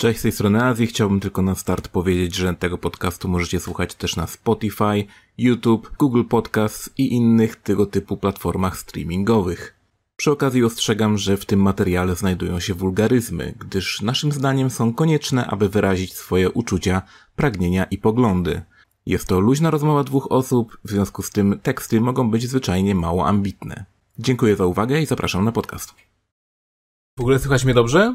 Cześć, z tej strony Azji. Chciałbym tylko na start powiedzieć, że tego podcastu możecie słuchać też na Spotify, YouTube, Google Podcasts i innych tego typu platformach streamingowych. Przy okazji ostrzegam, że w tym materiale znajdują się wulgaryzmy, gdyż naszym zdaniem są konieczne, aby wyrazić swoje uczucia, pragnienia i poglądy. Jest to luźna rozmowa dwóch osób, w związku z tym teksty mogą być zwyczajnie mało ambitne. Dziękuję za uwagę i zapraszam na podcast. W ogóle słychać mnie dobrze?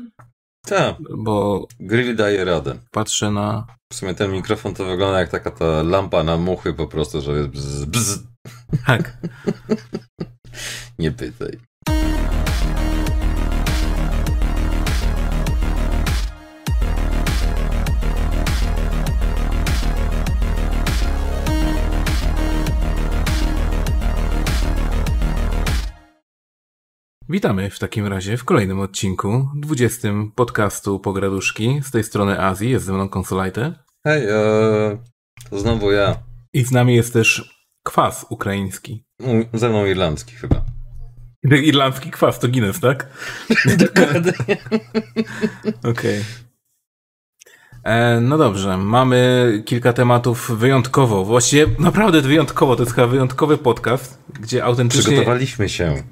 Tak, Bo grill daje radę. patrzę na... W sumie ten mikrofon to wygląda jak taka ta lampa na muchy po prostu, że jest bzz, bzz. Tak. Nie pytaj. Witamy w takim razie w kolejnym odcinku, 20 podcastu Pograduszki. Z tej strony Azji jest ze mną Konsolajte. Hej, e, to znowu ja. I z nami jest też kwas ukraiński. U, Ze mną irlandzki chyba. Irlandzki kwas to Guinness, tak? Dokładnie. Okej. E, No dobrze, mamy kilka tematów wyjątkowo, właściwie naprawdę wyjątkowo, to jest chyba wyjątkowy podcast, gdzie autentycznie... Przygotowaliśmy się.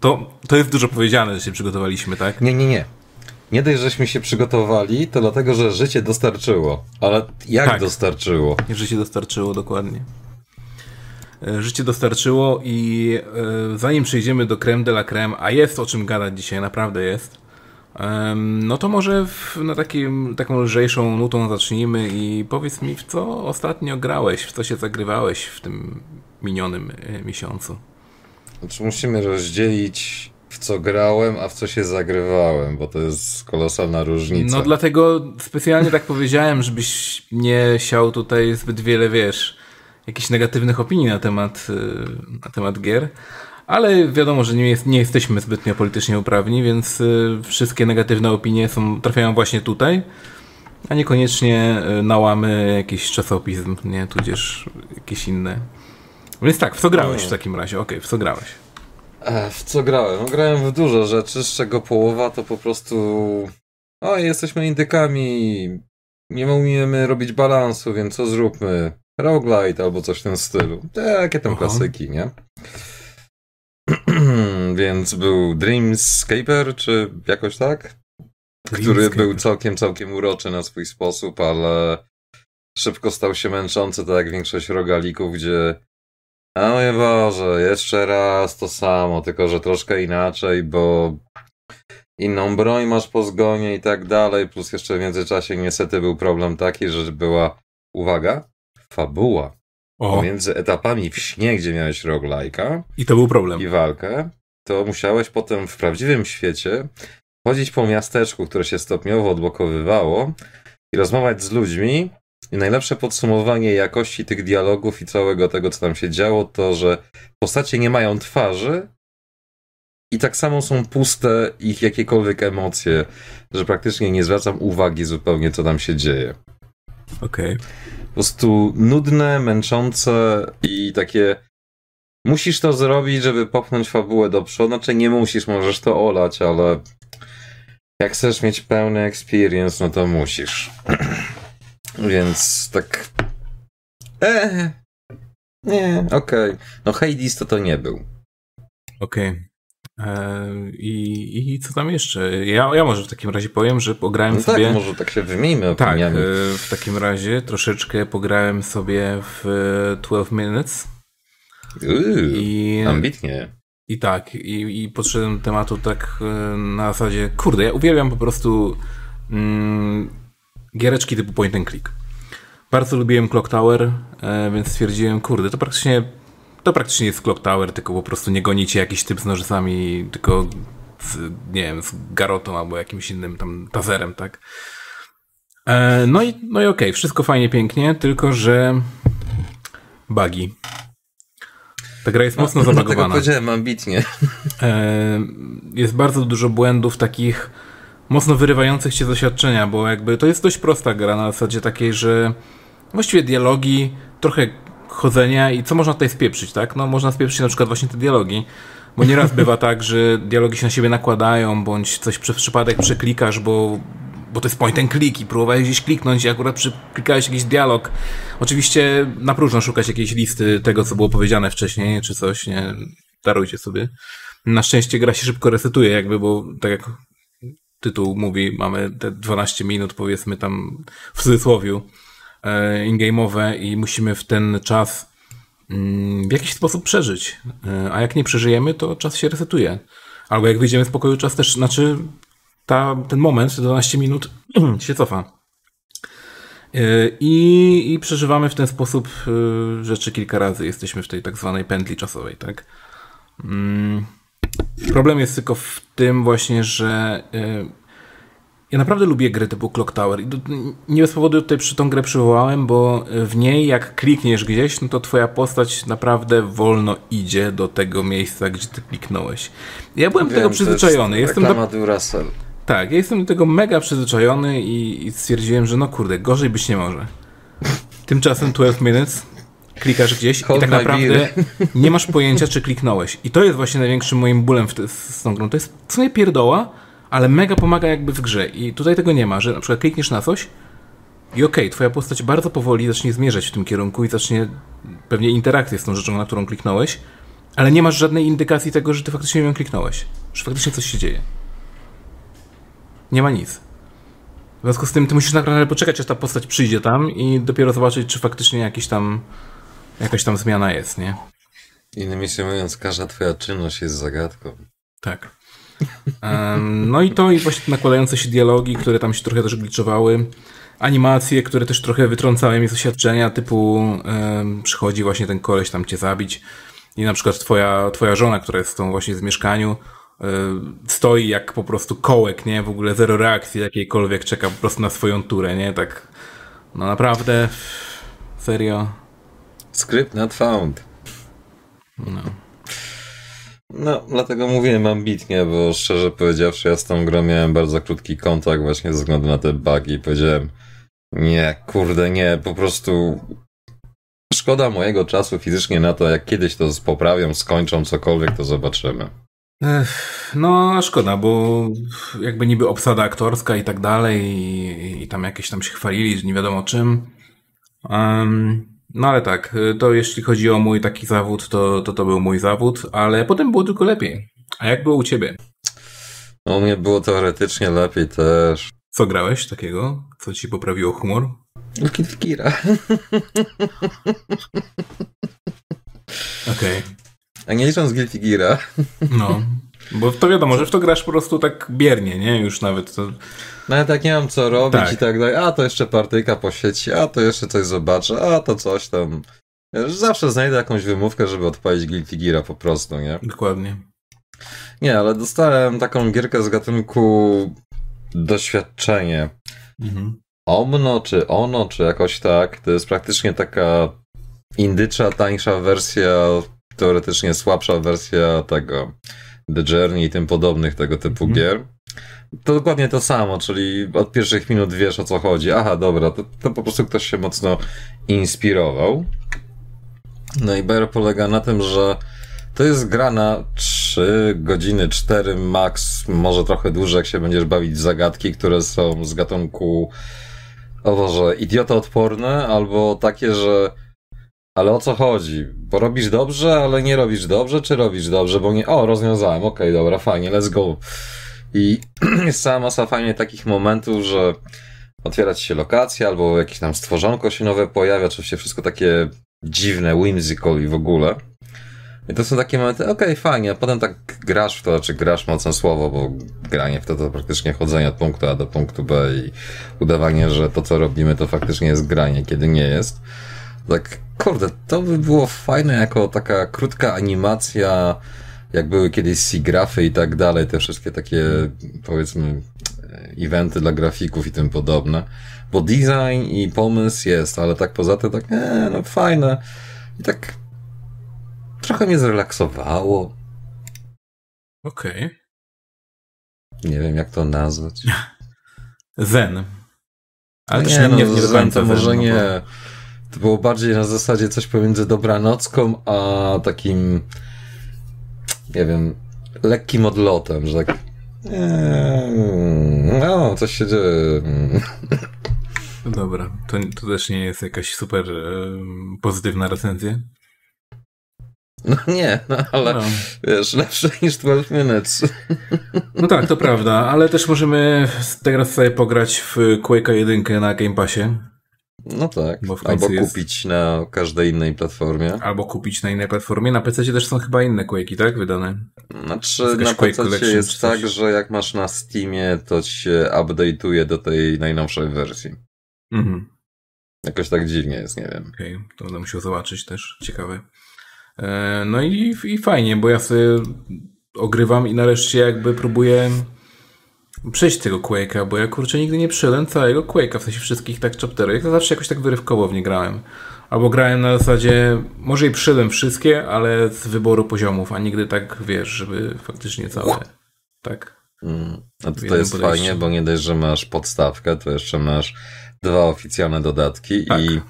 To, to jest dużo powiedziane, że się przygotowaliśmy, tak? Nie, nie, nie. Nie dość, żeśmy się przygotowali, to dlatego, że życie dostarczyło. Ale jak Tak. dostarczyło? Życie dostarczyło, dokładnie. E, Życie dostarczyło i e, zanim przejdziemy do creme de la creme, a jest o czym gadać dzisiaj, naprawdę jest, no to może w, na takim, taką lżejszą nutą zacznijmy i powiedz mi, w co ostatnio grałeś, w co się zagrywałeś w tym minionym e, miesiącu. Znaczy musimy rozdzielić w co grałem, a w co się zagrywałem, bo to jest kolosalna różnica. No dlatego specjalnie tak powiedziałem, żebyś nie siał tutaj zbyt wiele, wiesz, jakichś negatywnych opinii na temat, y, na temat gier. Ale wiadomo, że nie, jest, nie jesteśmy zbytnio politycznie uprawni, więc y, wszystkie negatywne opinie są, trafiają właśnie tutaj, a niekoniecznie y, na łamy jakiś czasopizm, nie, tudzież jakieś inne. Więc tak, w co grałeś w takim razie? Okej, w co grałeś? E, W co grałem? No, grałem w dużo rzeczy, z czego połowa to po prostu. O, jesteśmy indykami. Nie umiemy robić balansu, więc co zróbmy? Roguelite albo coś w tym stylu. Takie tam Aha. klasyki, nie? więc był Dreamscaper, czy jakoś tak? Który był całkiem, całkiem uroczy na swój sposób, ale szybko stał się męczący, tak jak większość rogalików, gdzie a moje Boże, jeszcze raz to samo, tylko że troszkę inaczej, bo inną broń masz po zgonie i tak dalej, plus jeszcze w międzyczasie niestety był problem taki, że była, uwaga, fabuła O, pomiędzy etapami w śnie, gdzie miałeś roguelike'a i to był problem. i walkę, to musiałeś potem w prawdziwym świecie chodzić po miasteczku, które się stopniowo odblokowywało i rozmawiać z ludźmi. I najlepsze podsumowanie jakości tych dialogów i całego tego, co tam się działo, to, że postacie nie mają twarzy i tak samo są puste ich jakiekolwiek emocje, że praktycznie nie zwracam uwagi zupełnie, co tam się dzieje. Okej. Po prostu nudne, męczące i takie. Musisz to zrobić, żeby popchnąć fabułę do przodu. Znaczy nie musisz, możesz to olać, ale jak chcesz mieć pełny experience, no to musisz. Więc tak. Eee. Nie, okej. No Hades to to nie był. Okej. Eee, I, I co tam jeszcze? Ja, ja może w takim razie powiem, że pograłem No sobie. tak, może tak się wymijmy Tak, opiniami. e, w takim razie troszeczkę pograłem sobie w e, 12 Minutes. Uuu, I, ambitnie. i tak, i, i podszedłem do tematu tak e, na zasadzie, kurde, ja uwielbiam po prostu mm, giereczki typu point and click. Bardzo lubiłem Clock Tower, e, więc stwierdziłem, kurde, to praktycznie to praktycznie jest Clock Tower, tylko po prostu nie gonicie jakiś typ z nożycami, tylko z, nie wiem, z garotą albo jakimś innym tam tazerem, tak? E, no i, no i okej, wszystko fajnie, pięknie, tylko że bugi. Ta gra jest mocno Dlatego zabagowana. powiedziałem ambitnie. E, jest bardzo dużo błędów takich mocno wyrywających się z doświadczenia, bo jakby to jest dość prosta gra na zasadzie takiej, że właściwie dialogi, trochę chodzenia i co można tutaj spieprzyć, tak? No można spieprzyć na przykład właśnie te dialogi, bo nieraz bywa tak, że dialogi się na siebie nakładają, bądź coś przez przypadek przeklikasz, bo bo to jest point and click i próbowałeś gdzieś kliknąć i akurat klikałeś jakiś dialog. Oczywiście na próżno szukać jakiejś listy tego, co było powiedziane wcześniej, czy coś, nie, darujcie sobie. Na szczęście gra się szybko resetuje jakby, bo tak jak tytuł mówi, mamy te 12 minut powiedzmy tam w cudzysłowiu in-game'owe i musimy w ten czas mm, w jakiś sposób przeżyć. E, a jak nie przeżyjemy, to czas się resetuje. Albo jak wyjdziemy z pokoju, czas też, znaczy ta, ten moment, te 12 minut się cofa. E, I, I przeżywamy w ten sposób rzeczy kilka razy. Jesteśmy w tej tak zwanej pętli czasowej, tak? Mm. Problem jest tylko w tym właśnie, że ja naprawdę lubię gry typu Clock Tower i nie bez powodu tutaj przy tą grę przywołałem, bo w niej jak klikniesz gdzieś, no to twoja postać naprawdę wolno idzie do tego miejsca, gdzie ty kliknąłeś. Ja byłem do tego przyzwyczajony. Jestem do... Duracell. Tak, ja jestem do tego mega przyzwyczajony i, i stwierdziłem, że no kurde, gorzej być nie może. Tymczasem 12 minutes klikasz gdzieś Hold i tak naprawdę nie masz pojęcia, czy kliknąłeś. I to jest właśnie największym moim bólem w te, z tą grą. To jest w sumie pierdoła, ale mega pomaga jakby w grze. I tutaj tego nie ma, że na przykład klikniesz na coś i okej, okay, twoja postać bardzo powoli zacznie zmierzać w tym kierunku i zacznie pewnie interakcję z tą rzeczą, na którą kliknąłeś, ale nie masz żadnej indykacji tego, że ty faktycznie ją kliknąłeś. Że faktycznie coś się dzieje. Nie ma nic. W związku z tym ty musisz naprawdę poczekać, aż ta postać przyjdzie tam i dopiero zobaczyć, czy faktycznie jakiś tam, jakaś tam zmiana jest, nie? Innymi słowy mówiąc, każda twoja czynność jest zagadką. Tak. No i to i właśnie nakładające się dialogi, które tam się trochę też gliczowały. Animacje, które też trochę wytrącały mi z doświadczenia, typu um, przychodzi właśnie ten koleś tam cię zabić i na przykład twoja, twoja żona, która jest w tą właśnie z mieszkaniu, stoi jak po prostu kołek, nie? W ogóle zero reakcji jakiejkolwiek, czeka po prostu na swoją turę, nie? Tak, no naprawdę, serio. Script not found. No. No, dlatego mówiłem ambitnie, bo szczerze powiedziawszy, ja z tą grą miałem bardzo krótki kontakt właśnie ze względu na te bugi i powiedziałem nie, kurde, nie, po prostu szkoda mojego czasu fizycznie na to, jak kiedyś to poprawią, skończą cokolwiek, to zobaczymy. Ech, no, szkoda, bo jakby niby obsada aktorska i tak dalej i, i tam jakieś tam się chwalili, że nie wiadomo czym. Um, no ale tak, to jeśli chodzi o mój taki zawód, to, to to był mój zawód, ale potem było tylko lepiej. A jak było u ciebie? U mnie było teoretycznie lepiej też. Co grałeś takiego? Co ci poprawiło humor? Wicked Kira. Okej. Okay. A nie licząc Guilty Geara. No. Bo to wiadomo, że w to grasz po prostu tak biernie, nie? Już nawet to... Nawet jak nie mam co robić tak. i tak dalej, a to jeszcze partyjka po sieci, a to jeszcze coś zobaczę, a to coś tam. Zawsze znajdę jakąś wymówkę, żeby odpalić Guilty Geara po prostu, nie? Dokładnie. Nie, ale dostałem taką gierkę z gatunku doświadczenie. Mhm. Omno, czy ono, czy jakoś tak. To jest praktycznie taka indycza, tańsza wersja, teoretycznie słabsza wersja tego The Journey i tym podobnych tego typu mm. gier. To dokładnie to samo, czyli od pierwszych minut wiesz o co chodzi. Aha, dobra, to, to po prostu ktoś się mocno inspirował. No i BR polega na tym, że to jest gra na 3 godziny, 4 max, może trochę dłużej, jak się będziesz bawić w zagadki, które są z gatunku o Boże, idiota odporne, albo takie, że ale o co chodzi? Bo robisz dobrze, ale nie robisz dobrze, czy robisz dobrze, bo nie... O, rozwiązałem, okej, okay, dobra, fajnie, let's go. I jest cała masa fajnie takich momentów, że otwiera ci się lokacja, albo jakieś tam stworzonko się nowe pojawia, oczywiście wszystko takie dziwne, whimsical i w ogóle. I to są takie momenty, okej, okay, fajnie, a potem tak grasz w to, znaczy grasz mocne słowo, bo granie w to to praktycznie chodzenie od punktu A do punktu B i udawanie, że to co robimy to faktycznie jest granie, kiedy nie jest. Tak, kurde, to by było fajne jako taka krótka animacja, jak były kiedyś SIGRAFy i tak dalej, te wszystkie takie, powiedzmy, eventy dla grafików i tym podobne. Bo design i pomysł jest, ale tak poza tym tak, e, no fajne. I tak trochę mnie zrelaksowało. Okej. Okay. Nie wiem, jak to nazwać. Zen. Ale no nie, no, nie, nie do końca może zen, no nie. To było bardziej na zasadzie coś pomiędzy dobranocką, a takim, nie wiem, lekkim odlotem, że tak Eee, no, coś się dzieje. No dobra, to, to też nie jest jakaś super e, pozytywna recenzja. No nie, no ale no. wiesz, lepsze niż 12 Minutes. No tak, to prawda, ale też możemy teraz sobie pograć w Quake'a 1 na Game Passie. No tak, albo jest... kupić na każdej innej platformie. Albo kupić na innej platformie. Na PC też są chyba inne Quake'i, tak? Wydane. Znaczy na PC jest tak, że jak masz na Steamie, to ci się update'uje do tej najnowszej wersji. Mhm. Jakoś tak dziwnie jest, nie wiem. Okej, okay, to będę musiał zobaczyć też. Ciekawe. E, no i, i fajnie, bo ja sobie ogrywam i nareszcie jakby próbuję przejść tego Quake'a, bo ja kurczę nigdy nie przyszedłem całego Quake'a, w sensie wszystkich tak chapterów. Ja zawsze jakoś tak wyrywkowo w nie grałem. Albo grałem na zasadzie, może i przyszedłem wszystkie, ale z wyboru poziomów, a nigdy tak, wiesz, żeby faktycznie całe, tak. Mm. A to, to jest podejście. fajnie, bo nie dość, że masz podstawkę, to jeszcze masz dwa oficjalne dodatki tak. i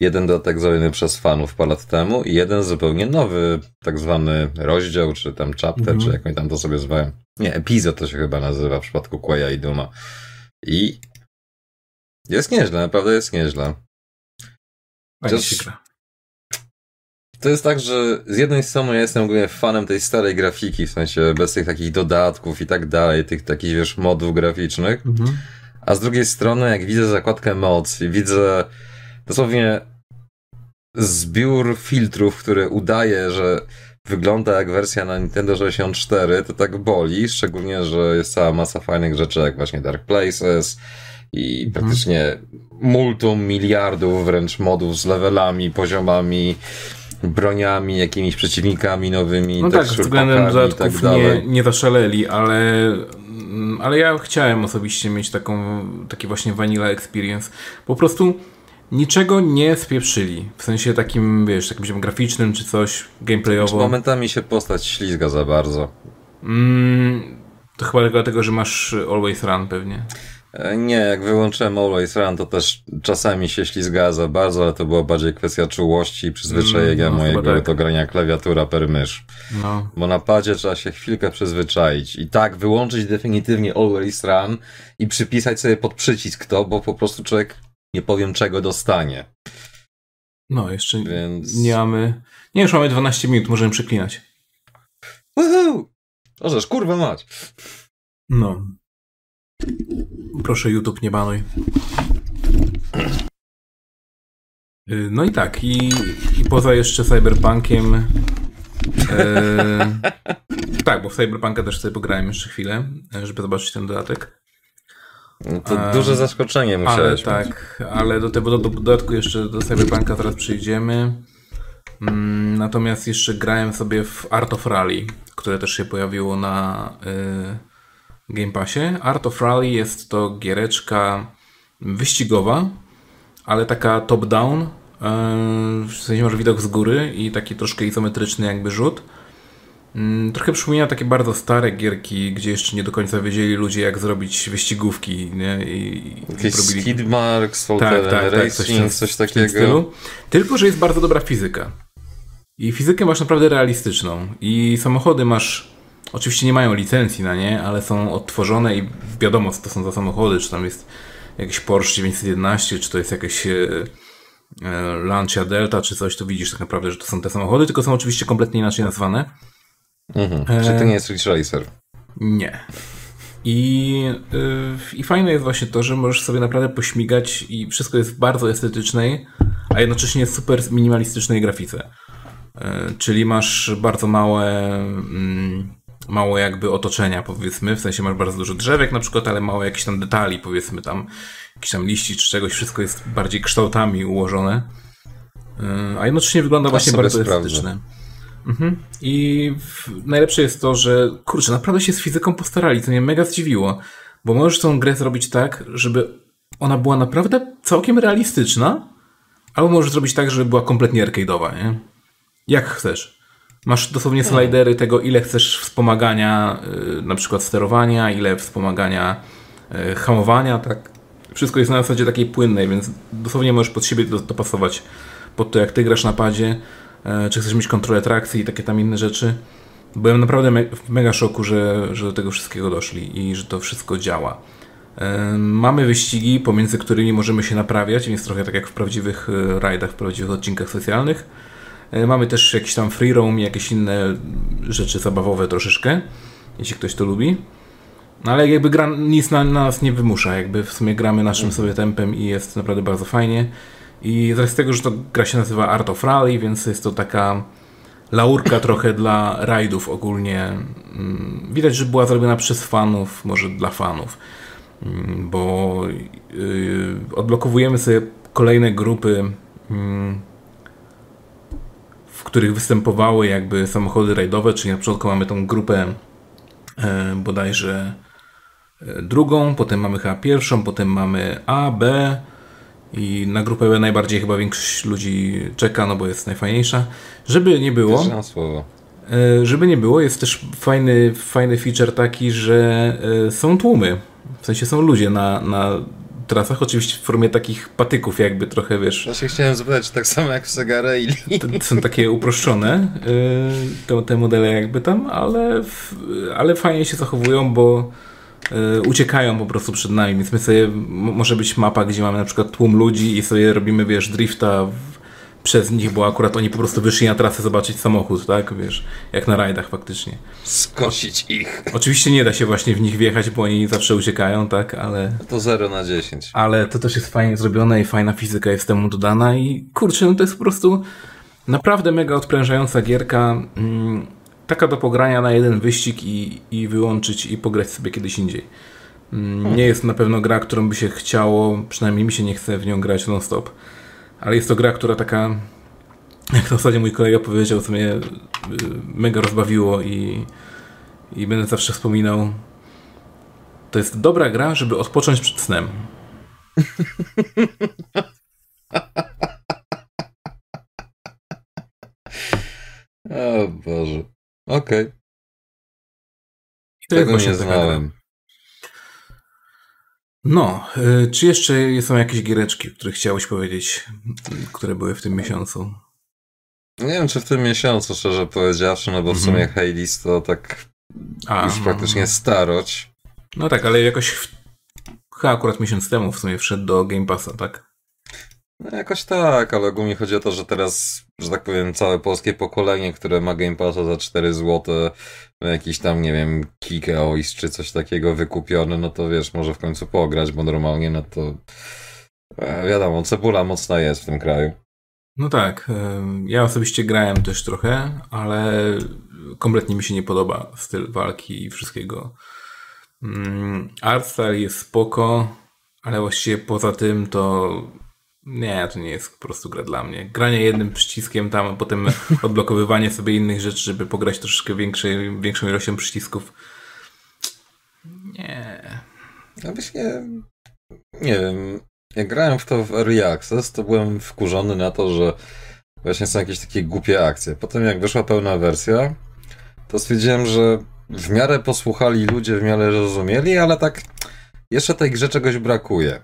jeden dodatek zrobiony przez fanów parę lat temu i jeden zupełnie nowy, tak zwany rozdział, czy tam chapter, mm -hmm. czy jak oni tam to sobie zwają. Nie, epizod to się chyba nazywa w przypadku Quaya i Duma. I jest nieźle, naprawdę jest nieźle. Chociaż to jest tak, że z jednej strony ja jestem ogólnie fanem tej starej grafiki, w sensie bez tych takich dodatków i tak dalej, tych takich, wiesz, modów graficznych, -hmm. a z drugiej strony jak widzę zakładkę moc i widzę dosłownie zbiór filtrów, który udaje, że wygląda jak wersja na Nintendo 64, to tak boli, szczególnie, że jest cała masa fajnych rzeczy, jak właśnie Dark Places i mhm. praktycznie multum miliardów wręcz modów z levelami, poziomami, broniami, jakimiś przeciwnikami nowymi, No tak, względem tak dodatków tak nie, nie zaszaleli, ale, ale ja chciałem osobiście mieć taką, taki właśnie vanilla experience. Po prostu niczego nie spieprzyli. W sensie takim, wiesz, takim graficznym czy coś, gameplayowo. Znaczy, momentami się postać ślizga za bardzo. Mm, to chyba tylko dlatego, że masz Always Run pewnie. E, nie, jak wyłączyłem Always Run, to też czasami się ślizgała za bardzo, ale to była bardziej kwestia czułości i przyzwyczajenia mm, no, mojego tak. do grania klawiatura per mysz. No. Bo na padzie trzeba się chwilkę przyzwyczaić. I tak, wyłączyć definitywnie Always Run i przypisać sobie pod przycisk to, bo po prostu człowiek nie powiem czego dostanie. No, jeszcze Więc... nie mamy. Nie, już mamy 12 minut, możemy przeklinać. Woohoo! Orzesz, kurwa mać. No. Proszę YouTube, nie banuj. Y, no i tak, i, i poza jeszcze Cyberpunkiem. E, tak, bo w Cyberpunka też sobie pograłem jeszcze chwilę, żeby zobaczyć ten dodatek. No to duże zaskoczenie musiałeś ale, Tak, ale do tego do, dodatku jeszcze do Cyberpunka zaraz przyjdziemy. Mm, natomiast jeszcze grałem sobie w Art of Rally, które też się pojawiło na y, Game Passie. Art of Rally jest to giereczka wyścigowa, ale taka top-down. Y, w sensie masz widok z góry i taki troszkę izometryczny jakby rzut. Mm, trochę przypomina takie bardzo stare gierki, gdzie jeszcze nie do końca wiedzieli ludzie, jak zrobić wyścigówki. Nie? I, Jakieś i robili... Skidmarks, tak, tak, tak, Racing, coś, coś takiego. Stylu. Tylko, że jest bardzo dobra fizyka. I fizykę masz naprawdę realistyczną. I samochody masz, oczywiście nie mają licencji na nie, ale są odtworzone i wiadomo, co to są za samochody, czy tam jest jakiś Porsche 911, czy to jest jakieś e, e, Lancia Delta, czy coś, to widzisz tak naprawdę, że to są te samochody, tylko są oczywiście kompletnie inaczej nazwane. Mhm. E... Czy to nie jest Ridge Racer? Nie. I, yy, I fajne jest właśnie to, że możesz sobie naprawdę pośmigać i wszystko jest w bardzo estetycznej, a jednocześnie super minimalistycznej grafice. Yy, czyli masz bardzo małe, yy, małe jakby otoczenia powiedzmy, w sensie masz bardzo dużo drzewek na przykład, ale mało jakichś tam detali powiedzmy tam, jakiś tam liści czy czegoś, wszystko jest bardziej kształtami ułożone. Y, a jednocześnie wygląda właśnie bardzo estetycznie. Mhm. I najlepsze jest to, że kurczę, naprawdę się z fizyką postarali, co mnie mega zdziwiło. Bo możesz tą grę zrobić tak, żeby ona była naprawdę całkiem realistyczna, albo możesz zrobić tak, żeby była kompletnie arcade'owa, nie? Jak chcesz. Masz dosłownie hmm. slidery tego, ile chcesz wspomagania, yy, na przykład sterowania, ile wspomagania yy, hamowania, tak? Wszystko jest na zasadzie takiej płynnej, więc dosłownie możesz pod siebie dopasować pod to, jak ty grasz na padzie. E, czy chcesz mieć kontrolę trakcji i takie tam inne rzeczy. byłem naprawdę me w mega szoku, że, że do tego wszystkiego doszli i że to wszystko działa. Mamy wyścigi, pomiędzy którymi możemy się naprawiać, więc trochę tak jak w prawdziwych e, rajdach, w prawdziwych odcinkach specjalnych. E, mamy też jakiś tam free roam i jakieś inne rzeczy zabawowe troszeczkę, jeśli ktoś to lubi. No ale jakby gra nic na, na nas nie wymusza, jakby w sumie gramy naszym sobie tempem i jest naprawdę bardzo fajnie. I z tego, że to gra się nazywa Art of Rally, więc jest to taka laurka trochę dla rajdów ogólnie. Mm, widać, że była zrobiona przez fanów, może dla fanów. Mm, bo yy, odblokowujemy sobie kolejne grupy, mm, w których występowały jakby samochody rajdowe, czyli na początku mamy tą grupę e, bodajże e, drugą, potem mamy chyba pierwszą, potem mamy A, B i na grupę B najbardziej chyba większość ludzi czeka, no bo jest najfajniejsza. Żeby nie było... słowo. E, żeby nie było, jest też fajny, fajny feature taki, że są tłumy w sensie są ludzie na, na trasach, oczywiście w formie takich patyków jakby trochę, wiesz. Właśnie chciałem zapytać, tak samo jak w Sega Rally. Są takie uproszczone te, te modele jakby tam, ale, ale fajnie się zachowują, bo uciekają po prostu przed nami, więc my sobie, może być mapa, gdzie mamy na przykład tłum ludzi i sobie robimy, wiesz, drifta w, przez nich, bo akurat oni po prostu wyszli na trasę zobaczyć samochód, tak, wiesz, jak na rajdach faktycznie. Skosić ich. Oczywiście nie da się właśnie w nich wjechać, bo oni zawsze uciekają, tak, ale... To 0 na 10. Ale to też jest fajnie zrobione i fajna fizyka jest temu dodana i kurczę, no to jest po prostu naprawdę mega odprężająca gierka, mm, taka do pogrania na jeden wyścig i, i wyłączyć i pograć sobie kiedyś indziej. Mm, nie jest na pewno gra, którą by się chciało, przynajmniej mi się nie chce w nią grać non-stop ale jest to gra, która taka, jak to w zasadzie mój kolega powiedział, co mnie y, mega rozbawiło i, i będę zawsze wspominał. To jest dobra gra, żeby odpocząć przed snem. o Boże. Okej. Okay. Tego nie znałem. No, y, czy jeszcze są jakieś giereczki, o których chciałeś powiedzieć, które były w tym miesiącu? Nie wiem, czy w tym miesiącu, szczerze powiedziawszy, no bo w sumie mhm. Hades to tak A, już praktycznie no. starość. No tak, ale jakoś w... chyba akurat miesiąc temu w sumie wszedł do Game Passa, tak? No jakoś tak, ale ogólnie chodzi o to, że teraz, że tak powiem, całe polskie pokolenie, które ma Game Passa za 4 zł, jakiś tam, nie wiem, Kikeois czy coś takiego wykupiony, no to wiesz, może w końcu pograć, bo normalnie no to e, wiadomo, cebula mocna jest w tym kraju. No tak, ja osobiście grałem też trochę, ale kompletnie mi się nie podoba styl walki i wszystkiego. Mm, Artstyle jest spoko, ale właściwie poza tym to nie, to nie jest po prostu gra dla mnie. Granie jednym przyciskiem tam, a potem odblokowywanie sobie innych rzeczy, żeby pograć troszeczkę większej, większą ilością przycisków. Nie. Ja właśnie, nie wiem, jak grałem w to w Early Access, to byłem wkurzony na to, że właśnie są jakieś takie głupie akcje. Potem jak wyszła pełna wersja, to stwierdziłem, że w miarę posłuchali ludzie, w miarę rozumieli, ale tak jeszcze tej grze czegoś brakuje.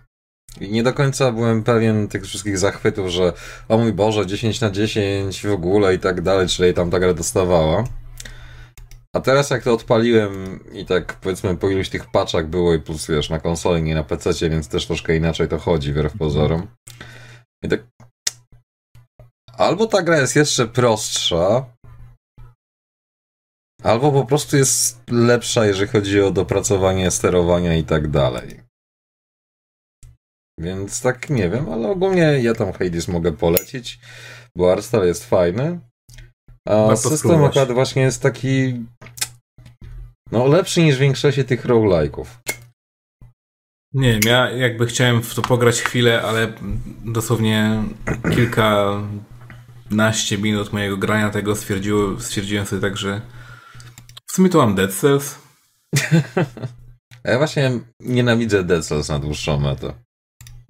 I nie do końca byłem pewien tych wszystkich zachwytów, że o mój Boże, 10 na 10 w ogóle i tak dalej, czyli tam ta gra dostawała. A teraz jak to odpaliłem i tak powiedzmy po iluś tych paczach było i plus wiesz na konsoli, nie na PC, więc też troszkę inaczej to chodzi wbrew pozorom. I tak albo ta gra jest jeszcze prostsza, albo po prostu jest lepsza, jeżeli chodzi o dopracowanie sterowania i tak dalej. Więc tak nie wiem, ale ogólnie ja tam Hades mogę polecić, bo Arstar jest fajny. A Warto system spróbować. akurat właśnie jest taki no lepszy niż większość tych roguelike'ów. Nie wiem, ja jakby chciałem w to pograć chwilę, ale dosłownie kilkanaście minut mojego grania tego stwierdziło, stwierdziłem sobie tak, że w sumie to mam Dead Cells. ja właśnie nienawidzę Dead Cells na dłuższą metę.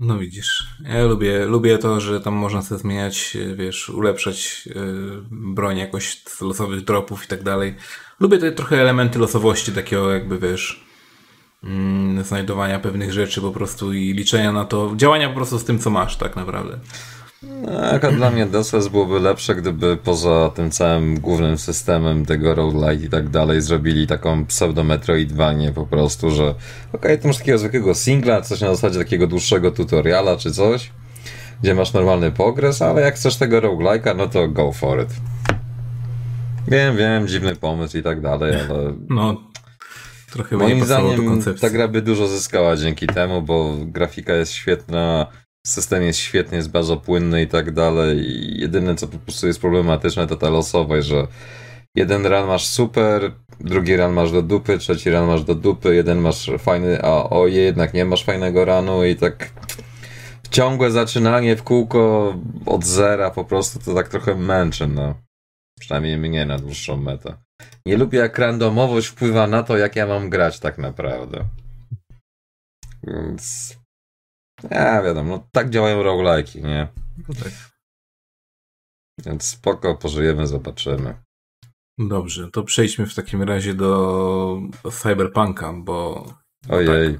No widzisz, ja lubię, lubię to, że tam można sobie zmieniać, e, wiesz, ulepszać yy, broń jakoś z losowych dropów i tak dalej. Lubię te trochę elementy losowości, takiego jakby, wiesz, yy, znajdowania pewnych rzeczy po prostu i liczenia na to, działania po prostu z tym, co masz tak naprawdę. A dla mnie DSS byłoby lepsze, gdyby poza tym całym głównym systemem tego roguelite i tak dalej zrobili taką pseudo-metroidvanię po prostu, że okej, okay, to masz takiego zwykłego singla, coś na zasadzie takiego dłuższego tutoriala czy coś, gdzie masz normalny progres, ale jak chcesz tego roguelike'a, no to go for it. Wiem, wiem, dziwny pomysł i tak dalej, ale... No, trochę Moim zdaniem ta gra by dużo zyskała dzięki temu, bo grafika jest świetna, system jest świetny, jest bardzo płynny i tak dalej. Jedyne, co po prostu jest problematyczne, to ta losowość, że jeden run masz super, drugi run masz do dupy, trzeci run masz do dupy, jeden masz fajny, a oje, jednak nie masz fajnego runu i tak ciągłe zaczynanie w kółko od zera po prostu to tak trochę męczy, no. Przynajmniej mnie na dłuższą metę. Nie lubię jak randomowość wpływa na to, jak ja mam grać tak naprawdę. Więc ja wiadomo, no tak działają roguelike'i, nie? No tak. Więc spoko, pożyjemy, zobaczymy. Dobrze, to przejdźmy w takim razie do Cyberpunka, bo... Ojej.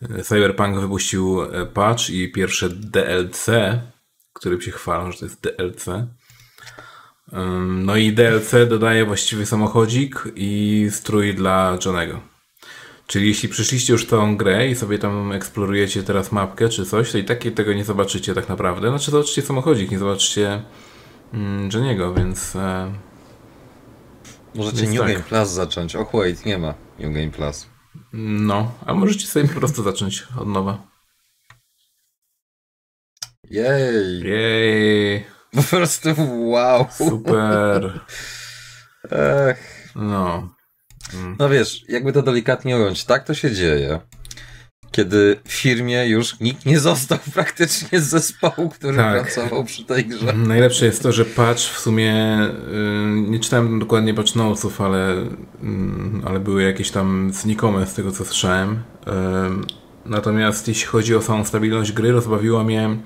Tak, Cyberpunk wypuścił e, patch i pierwsze DLC, którym się chwalą, że to jest DLC. No i DLC dodaje właściwie samochodzik i strój dla Johnego. Czyli jeśli przyszliście już tą grę i sobie tam eksplorujecie teraz mapkę czy coś, to i tak tego nie zobaczycie tak naprawdę. Znaczy zobaczycie samochodzik, nie zobaczycie mm, Jeniego, więc... E, Możecie więc New tak. Game Plus zacząć. Och wait, nie ma New Game Plus. No, a możecie sobie po prostu zacząć od nowa. Jej! Jej! Po prostu wow! Super! Ech. No. Mm. No wiesz, jakby to delikatnie ująć, tak to się dzieje, kiedy w firmie już nikt nie został praktycznie z zespołu, który tak. pracował przy tej grze. Najlepsze jest to, że patch w sumie, yy, nie czytałem dokładnie patch notesów, ale, yy, ale były jakieś tam znikome z tego co słyszałem. Yy, natomiast jeśli chodzi o samą stabilność gry, rozbawiło mnie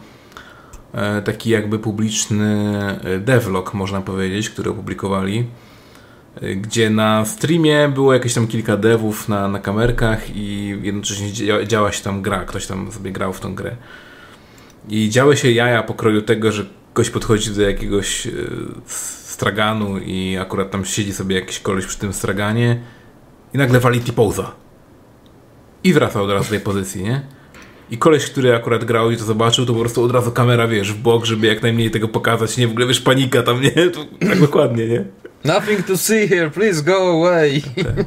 y, taki jakby publiczny y, devlog, można powiedzieć, który opublikowali gdzie na streamie było jakieś tam kilka devów na, na kamerkach i jednocześnie dzia działa się tam gra, ktoś tam sobie grał w tą grę. I działy się jaja pokroju tego, że ktoś podchodzi do jakiegoś e, straganu i akurat tam siedzi sobie jakiś koleś przy tym straganie i nagle wali T-poza. I wraca od razu do tej pozycji, nie? I koleś, który akurat grał i to zobaczył, to po prostu od razu kamera, wiesz, w bok, żeby jak najmniej tego pokazać, nie? W ogóle, wiesz, panika tam, nie? To, tak dokładnie, nie? Nothing to see here, please go away. Okay.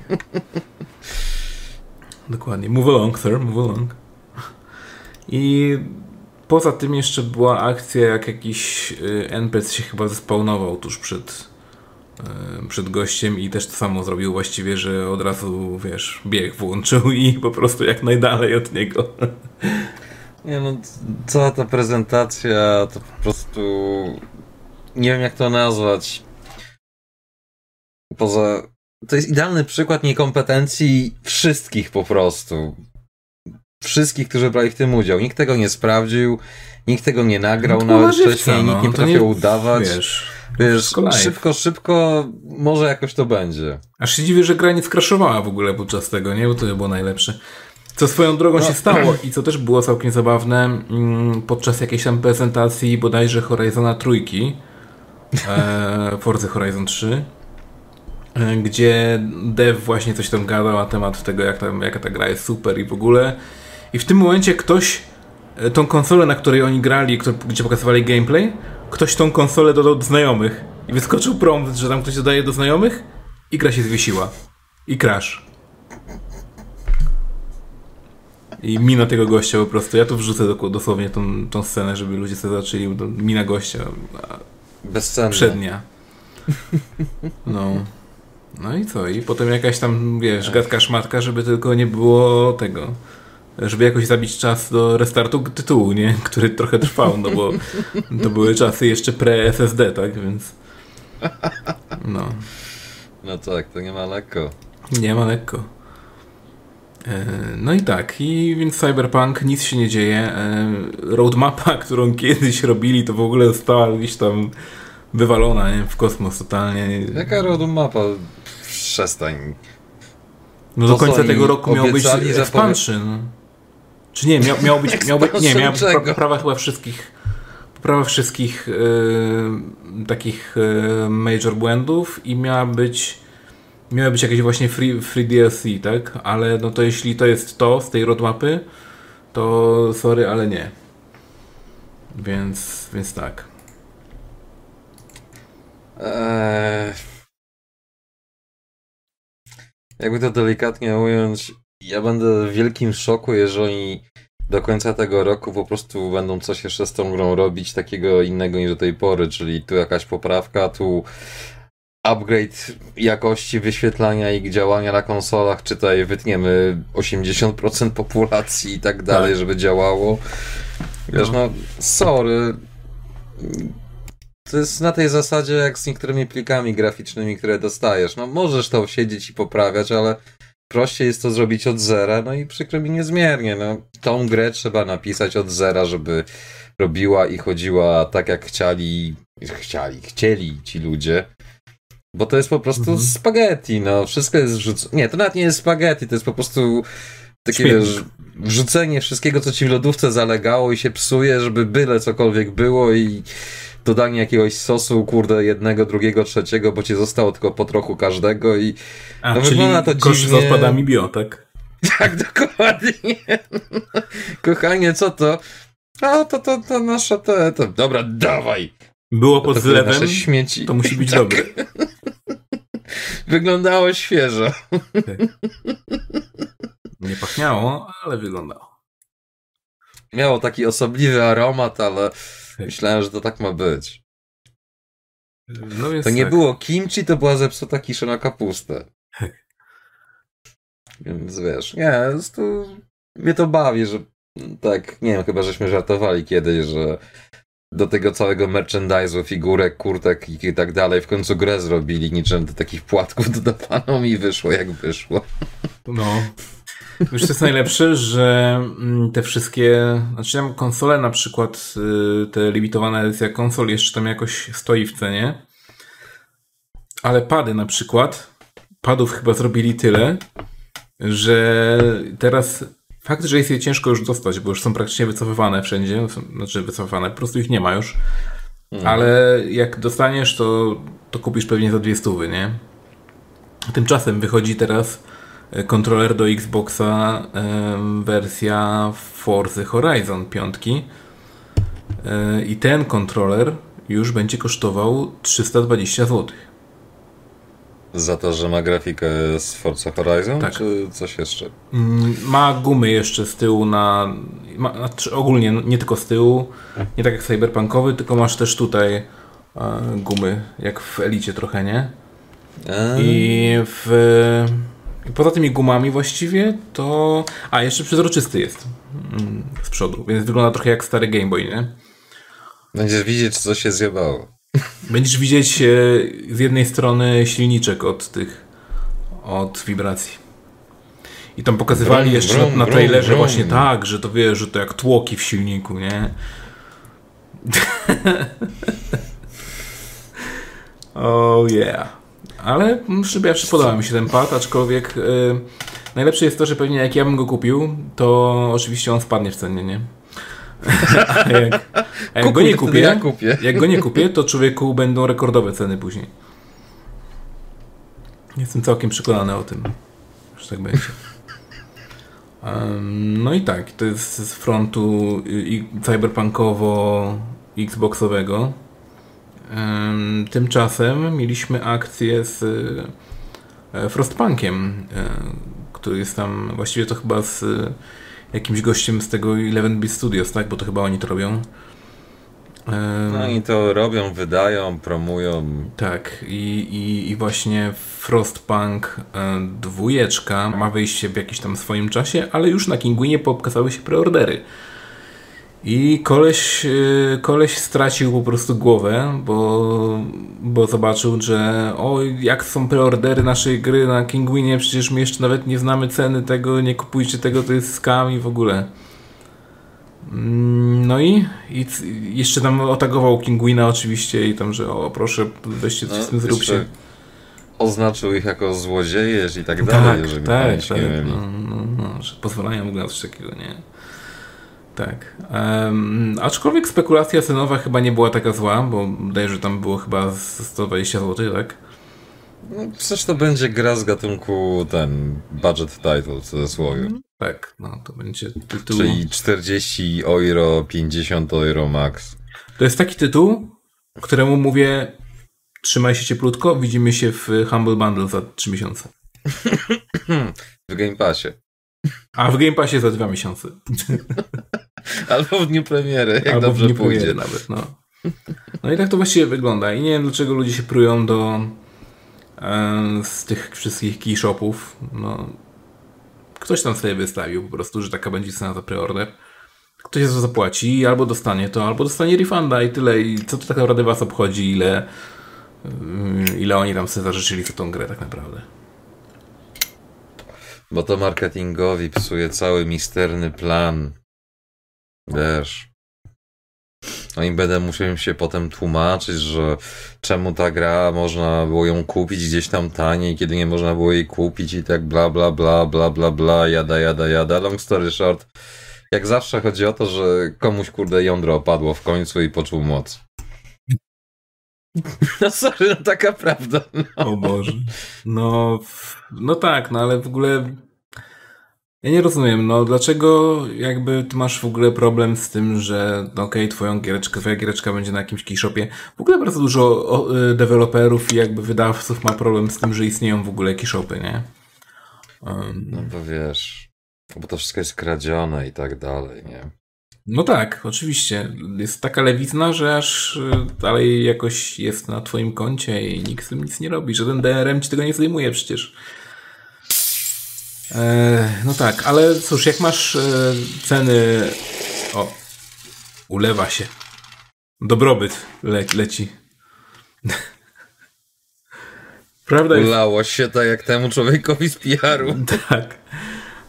Dokładnie. Move along, sir, move along. I poza tym jeszcze była akcja, jak jakiś y, NPC się chyba zespawnował tuż przed, y, przed gościem i też to samo zrobił właściwie, że od razu, wiesz, bieg włączył i po prostu jak najdalej od niego. Nie no, cała ta prezentacja to po prostu nie wiem jak to nazwać poza. To jest idealny przykład niekompetencji wszystkich po prostu. Wszystkich, którzy brali w tym udział. Nikt tego nie sprawdził, nikt tego nie nagrał no nawet wcześniej, no, nikt nie potrafił nie, udawać. Wiesz, wiesz szybko, szybko, może jakoś to będzie. Aż się dziwię, że gra nie skraszowała w ogóle podczas tego, nie? Bo to było najlepsze. Co swoją drogą no. się stało i co też było całkiem zabawne, mm, podczas jakiejś tam prezentacji bodajże Horizona trójki, e, Forza Horizon 3, E, gdzie dev właśnie coś tam gadał na temat tego, jak tam, jaka ta gra jest super i w ogóle. I w tym momencie ktoś e, tą konsolę, na której oni grali, gdzie pokazywali gameplay, ktoś tą konsolę dodał do znajomych. I wyskoczył prompt, że tam ktoś dodaje do znajomych i gra się zwiesiła. I crash. I mina tego gościa po prostu. Ja tu wrzucę dosłownie tą, tą scenę, żeby ludzie sobie zaczęli. Mina gościa. Bezcenne. Przednia. No. No i co? I potem jakaś tam, wiesz, gadka szmatka, żeby tylko nie było tego. Żeby jakoś zabić czas do restartu tytułu, nie? Który trochę trwał, no bo to były czasy jeszcze pre-SSD, tak? Więc. No. No tak, to nie ma lekko. Nie ma lekko. E, no i tak, i więc Cyberpunk, nic się nie dzieje. E, roadmapa, którą kiedyś robili, to w ogóle została gdzieś tam wywalona nie? w kosmos totalnie. Jaka roadmapa? Przestań. No do końca tego roku miał być expansion. Czy nie, miał, miał być, miał być nie, miał prawa chyba wszystkich poprawa wszystkich y, takich y, major błędów i miała być miały być jakieś właśnie free, free DLC, tak? Ale no to jeśli to jest to z tej roadmapy, to sorry, ale nie. Więc, więc tak. Eee... Jakby to delikatnie ująć, ja będę w wielkim szoku, jeżeli do końca tego roku po prostu będą coś jeszcze z tą grą robić takiego innego niż do tej pory, czyli tu jakaś poprawka, tu upgrade jakości wyświetlania i działania na konsolach, czytaj wytniemy 80% populacji i tak dalej, tak. żeby działało. Wiesz, no, no sorry. To jest na tej zasadzie jak z niektórymi plikami graficznymi, które dostajesz. No możesz to siedzieć i poprawiać, ale prościej jest to zrobić od zera, no i przykro mi niezmiernie. No, tą grę trzeba napisać od zera, żeby robiła i chodziła tak jak chcieli, chcieli, chcieli ci ludzie. Bo to jest po prostu mhm. spaghetti, no. Wszystko jest wrzucone. Nie, to nawet nie jest spaghetti, to jest po prostu takie wiesz, wrzucenie wszystkiego, co ci w lodówce zalegało i się psuje, żeby byle cokolwiek było i dodanie jakiegoś sosu, kurde, jednego, drugiego, trzeciego, bo ci zostało tylko po trochu każdego i A, no, czyli wygląda to kosz dziwnie... z odpadami bio, tak? Tak, dokładnie. Kochanie, co to? A, to, to, to nasze te, to... Dobra, dawaj! Było pod zlewem, śmieci. to musi być tak. dobre. Wyglądało świeżo. Tak. Nie pachniało, ale wyglądało. Miało taki osobliwy aromat, ale. Myślałem, że to tak ma być. No to nie tak. było kimchi, to była zepsuta kiszona kapusta. Tak. Więc wiesz, nie, to mnie to bawi, że tak, nie wiem, chyba żeśmy żartowali kiedyś, że do tego całego merchandise'u, figurek, kurtek i tak dalej. W końcu grę zrobili niczym do takich płatków dodawano i wyszło jak wyszło. No. Wiesz, to jest najlepsze, że mm, te wszystkie, znaczy tam konsole na przykład, y, te limitowane edycja konsol jeszcze tam jakoś stoi w cenie, ale pady na przykład, padów chyba zrobili tyle, że teraz Fakt, że jest je ciężko już dostać, bo już są praktycznie wycofywane wszędzie, znaczy wycofywane, po prostu ich nie ma już. Mhm. Ale jak dostaniesz, to, to kupisz pewnie za dwie stówy, nie? Tymczasem wychodzi teraz kontroler do Xboxa wersja Forza Horizon 5 e, i ten kontroler już będzie kosztował 320 zł. Za to, że ma grafikę z Forza Horizon, tak. czy coś jeszcze? Mm, ma gumy jeszcze z tyłu na... Ma, znaczy ogólnie, nie tylko z tyłu, nie tak jak cyberpunkowy, tylko masz też tutaj e, gumy, jak w Elicie trochę, nie? I w... Poza tymi gumami właściwie to... A, jeszcze przezroczysty jest mm, z przodu, więc wygląda trochę jak stary Game Boy, nie? Będziesz widzieć, co się zjebało. Będziesz widzieć e, z jednej strony silniczek od tych, od wibracji. I tam pokazywali brum, jeszcze brum, na, na trailerze brum, właśnie tak, że to wiesz, że to jak tłoki w silniku, nie? oh yeah. Ale ja podoba mi się ten pad, aczkolwiek yy, najlepsze jest to, że pewnie jak ja bym go kupił, to oczywiście on spadnie w cenie, nie? A jak, a jak go nie kupię, ja kupię, jak go nie kupię, to człowieku będą rekordowe ceny później. Jestem całkiem przekonany o tym, że tak będzie. Um, no i tak, to jest z frontu cyberpunkowo-xboxowego. Um, tymczasem mieliśmy akcję z e, Frostpunkiem, e, który jest tam, właściwie to chyba z jakimś gościem z tego Eleven Beat Studios, tak? Bo to chyba oni to robią. No oni to robią, wydają, promują. Tak, i, i, i właśnie Frostpunk e, dwójeczka ma wyjście w jakimś tam swoim czasie, ale już na Kinguinie pokazały się preordery. I koleś, y, koleś stracił po prostu głowę, bo, bo zobaczył, że o, jak są preordery naszej gry na Kingwinie, przecież my jeszcze nawet nie znamy ceny tego, nie kupujcie tego, to jest skam i w ogóle. Mm, no i, i jeszcze tam otagował Kingwina oczywiście i tam, że o proszę, weźcie coś no, z tym zróbcie. Oznaczył ich jako złodzieje i tak dalej, tak, jeżeli tak, tak, no, no, no, że pozwalają w ogóle na coś takiego, nie? Tak. Um, aczkolwiek spekulacja cenowa chyba nie była taka zła, bo wydaje, że tam było chyba 120 zł, tak? No, przecież to będzie gra z gatunku ten budget title w cudzysłowie. Mm, tak, no to będzie tytuł. Czyli 40 euro, 50 euro max. To jest taki tytuł, któremu mówię trzymaj się cieplutko, widzimy się w Humble Bundle za 3 miesiące. w Game Passie. A w Game Passie za 2 miesiące. Albo w dniu premiery, jak Albo dobrze w dniu pójdzie. Nawet, no. No i tak to właściwie wygląda. I nie wiem, dlaczego ludzie się prują do e, z tych wszystkich keyshopów. No, ktoś tam sobie wystawił po prostu, że taka będzie cena za preorder. Ktoś za to zapłaci, albo dostanie to, albo dostanie refunda i tyle. I co to tak naprawdę was obchodzi, ile, y, ile oni tam sobie zażyczyli za tą grę tak naprawdę. Bo to marketingowi psuje cały misterny plan. Wiesz. No i będę musiał się potem tłumaczyć, że czemu ta gra można było ją kupić gdzieś tam taniej, kiedy nie można było jej kupić i tak bla bla bla bla bla bla, jada jada jada. Long story short, jak zawsze chodzi o to, że komuś kurde jądro opadło w końcu i poczuł moc. No sorry, no taka prawda. No. O Boże. No, no tak, no ale w ogóle ja nie rozumiem, no dlaczego jakby ty masz w ogóle problem z tym, że no okej, okay, twoją giereczkę, twoja giereczka będzie na jakimś keyshopie. W ogóle bardzo dużo y, deweloperów i jakby wydawców ma problem z tym, że istnieją w ogóle keyshopy, nie? Um. No bo wiesz, bo to wszystko jest kradzione i tak dalej, nie? No tak, oczywiście. Jest taka lewizna, że aż y, dalej jakoś jest na twoim koncie i nikt z tym nic nie robi. Żaden DRM ci tego nie zdejmuje przecież. E, no tak, ale cóż, jak masz e, ceny. O, ulewa się. Dobrobyt le leci. Prawda jest... Ulało się tak jak temu człowiekowi z PR-u. Tak.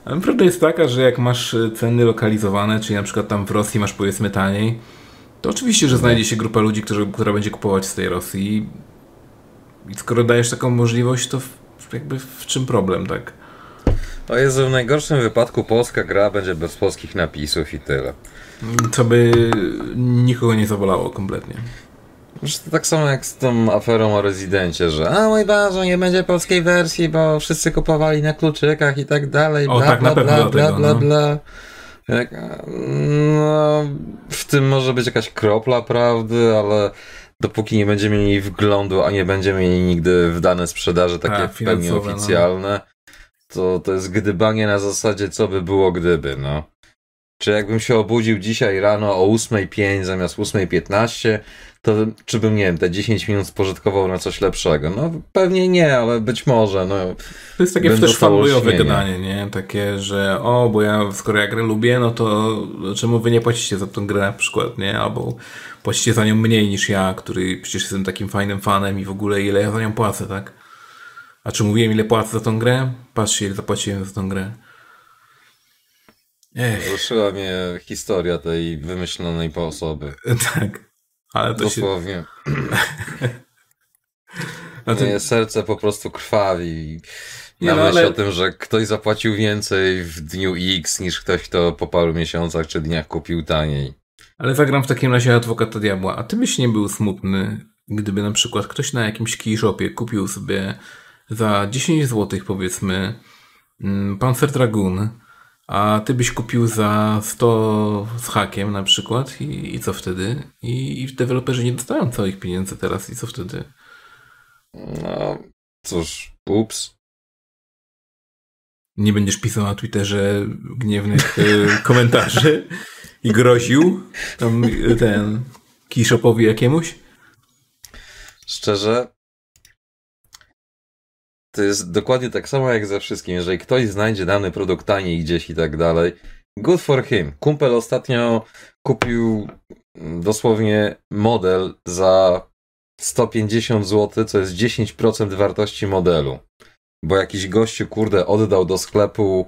Ale prawda jest taka, że jak masz ceny lokalizowane, czyli na przykład tam w Rosji masz powiedzmy taniej, to oczywiście, że znajdzie się grupa ludzi, którzy, która będzie kupować z tej Rosji. I skoro dajesz taką możliwość, to jakby w czym problem, tak? O Jezu, w najgorszym wypadku polska gra będzie bez polskich napisów i tyle. Co by nikogo nie zabolało kompletnie. To tak samo jak z tą aferą o rezydencie, że a mój Boże, nie będzie polskiej wersji, bo wszyscy kupowali na kluczykach i tak dalej, bla, o, tak, bla, bla, bla, bla, bla, no. bla. Jak, no, w tym może być jakaś kropla prawdy, ale dopóki nie będziemy mieli wglądu, a nie będziemy mieli nigdy w dane sprzedaży takie a, w pełni no. oficjalne, no to, to jest gdybanie na zasadzie, co by było gdyby, no. Czy jakbym się obudził dzisiaj rano o 8.05 zamiast 8.15, to czy bym, nie wiem, te 10 minut spożytkował na coś lepszego? No pewnie nie, ale być może, no. To jest takie też fanboyowe gadanie, nie? Takie, że o, bo ja, skoro ja grę lubię, no to czemu wy nie płacicie za tą grę na przykład, nie? Albo płacicie za nią mniej niż ja, który przecież jestem takim fajnym fanem i w ogóle ile ja za nią płacę, tak? A czy mówiłem, ile płacę za tą grę? Patrzcie, ile zapłaciłem za tą grę. Ech. Ruszyła mnie historia tej wymyślonej po osoby. tak. Ale to Dosłownie. Się... Moje serce po prostu krwawi. Na no, myśl ale... o tym, że ktoś zapłacił więcej w dniu X niż ktoś, kto po paru miesiącach czy dniach kupił taniej. Ale zagram w takim razie adwokata diabła. A ty byś nie był smutny, gdyby na przykład ktoś na jakimś keyshopie kupił sobie za 10 zł powiedzmy mm, Panzer Dragoon, a ty byś kupił za 100 z hakiem na przykład i, i co wtedy? I, I deweloperzy nie dostają całych pieniędzy teraz i co wtedy? No, cóż, ups. Nie będziesz pisał na Twitterze gniewnych e, komentarzy i groził tam e, ten keyshopowi jakiemuś? Szczerze, to jest dokładnie tak samo jak ze wszystkim. Jeżeli ktoś znajdzie dany produkt taniej gdzieś i tak dalej, good for him. Kumpel ostatnio kupił dosłownie model za 150 zł, co jest 10% wartości modelu. Bo jakiś gościu, kurde, oddał do sklepu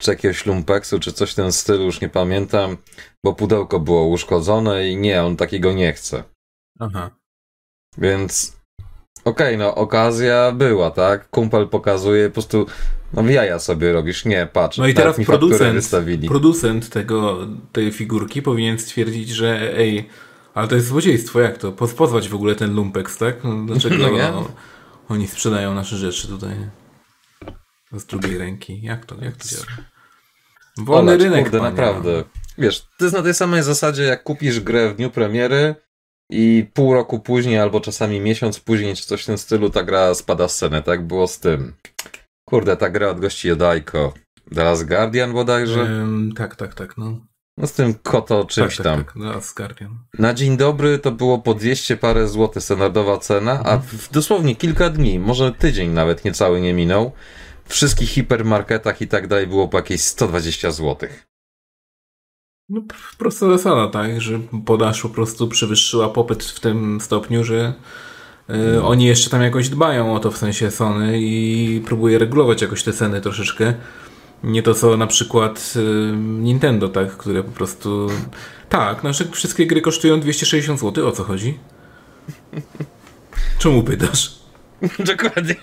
czy jakiegoś lumpeksu, czy coś w tym stylu, już nie pamiętam, bo pudełko było uszkodzone i nie, on takiego nie chce. Aha. Więc Okej, okay, no okazja była, tak? Kumpel pokazuje, po prostu no jaja sobie robisz, nie, patrz. No i teraz producent, producent tego, tej figurki powinien stwierdzić, że ej, ale to jest złodziejstwo, jak to? Pozwać w ogóle ten lumpex, tak? No, dlaczego no, no, oni sprzedają nasze rzeczy tutaj z drugiej ręki? Jak to, jak to działa? Wolny rynek, kurde, panie, naprawdę. Wiesz, to jest na tej samej zasadzie, jak kupisz grę w dniu premiery i pół roku później, albo czasami miesiąc później, czy coś w tym stylu, ta gra spada z ceny. Tak było z tym. Kurde, ta gra od gości Jodajko. The Last Guardian bodajże? Ym, tak, tak, tak, no. No z tym koto czymś tak, tak, tam. Tak, The Last Guardian. Na dzień dobry to było po 200 parę złotych standardowa cena, mhm. a w dosłownie kilka dni, może tydzień nawet niecały nie minął, w wszystkich hipermarketach i tak dalej było po jakieś 120 złotych. No, prosta zasada, tak, że podaż po prostu przewyższyła popyt w tym stopniu, że y, oni jeszcze tam jakoś dbają o to w sensie Sony i próbuje regulować jakoś te ceny troszeczkę. Nie to co na przykład y, Nintendo, tak, które po prostu. Tak, nasze wszystkie gry kosztują 260 zł. O co chodzi? Czemu pytasz? Dokładnie.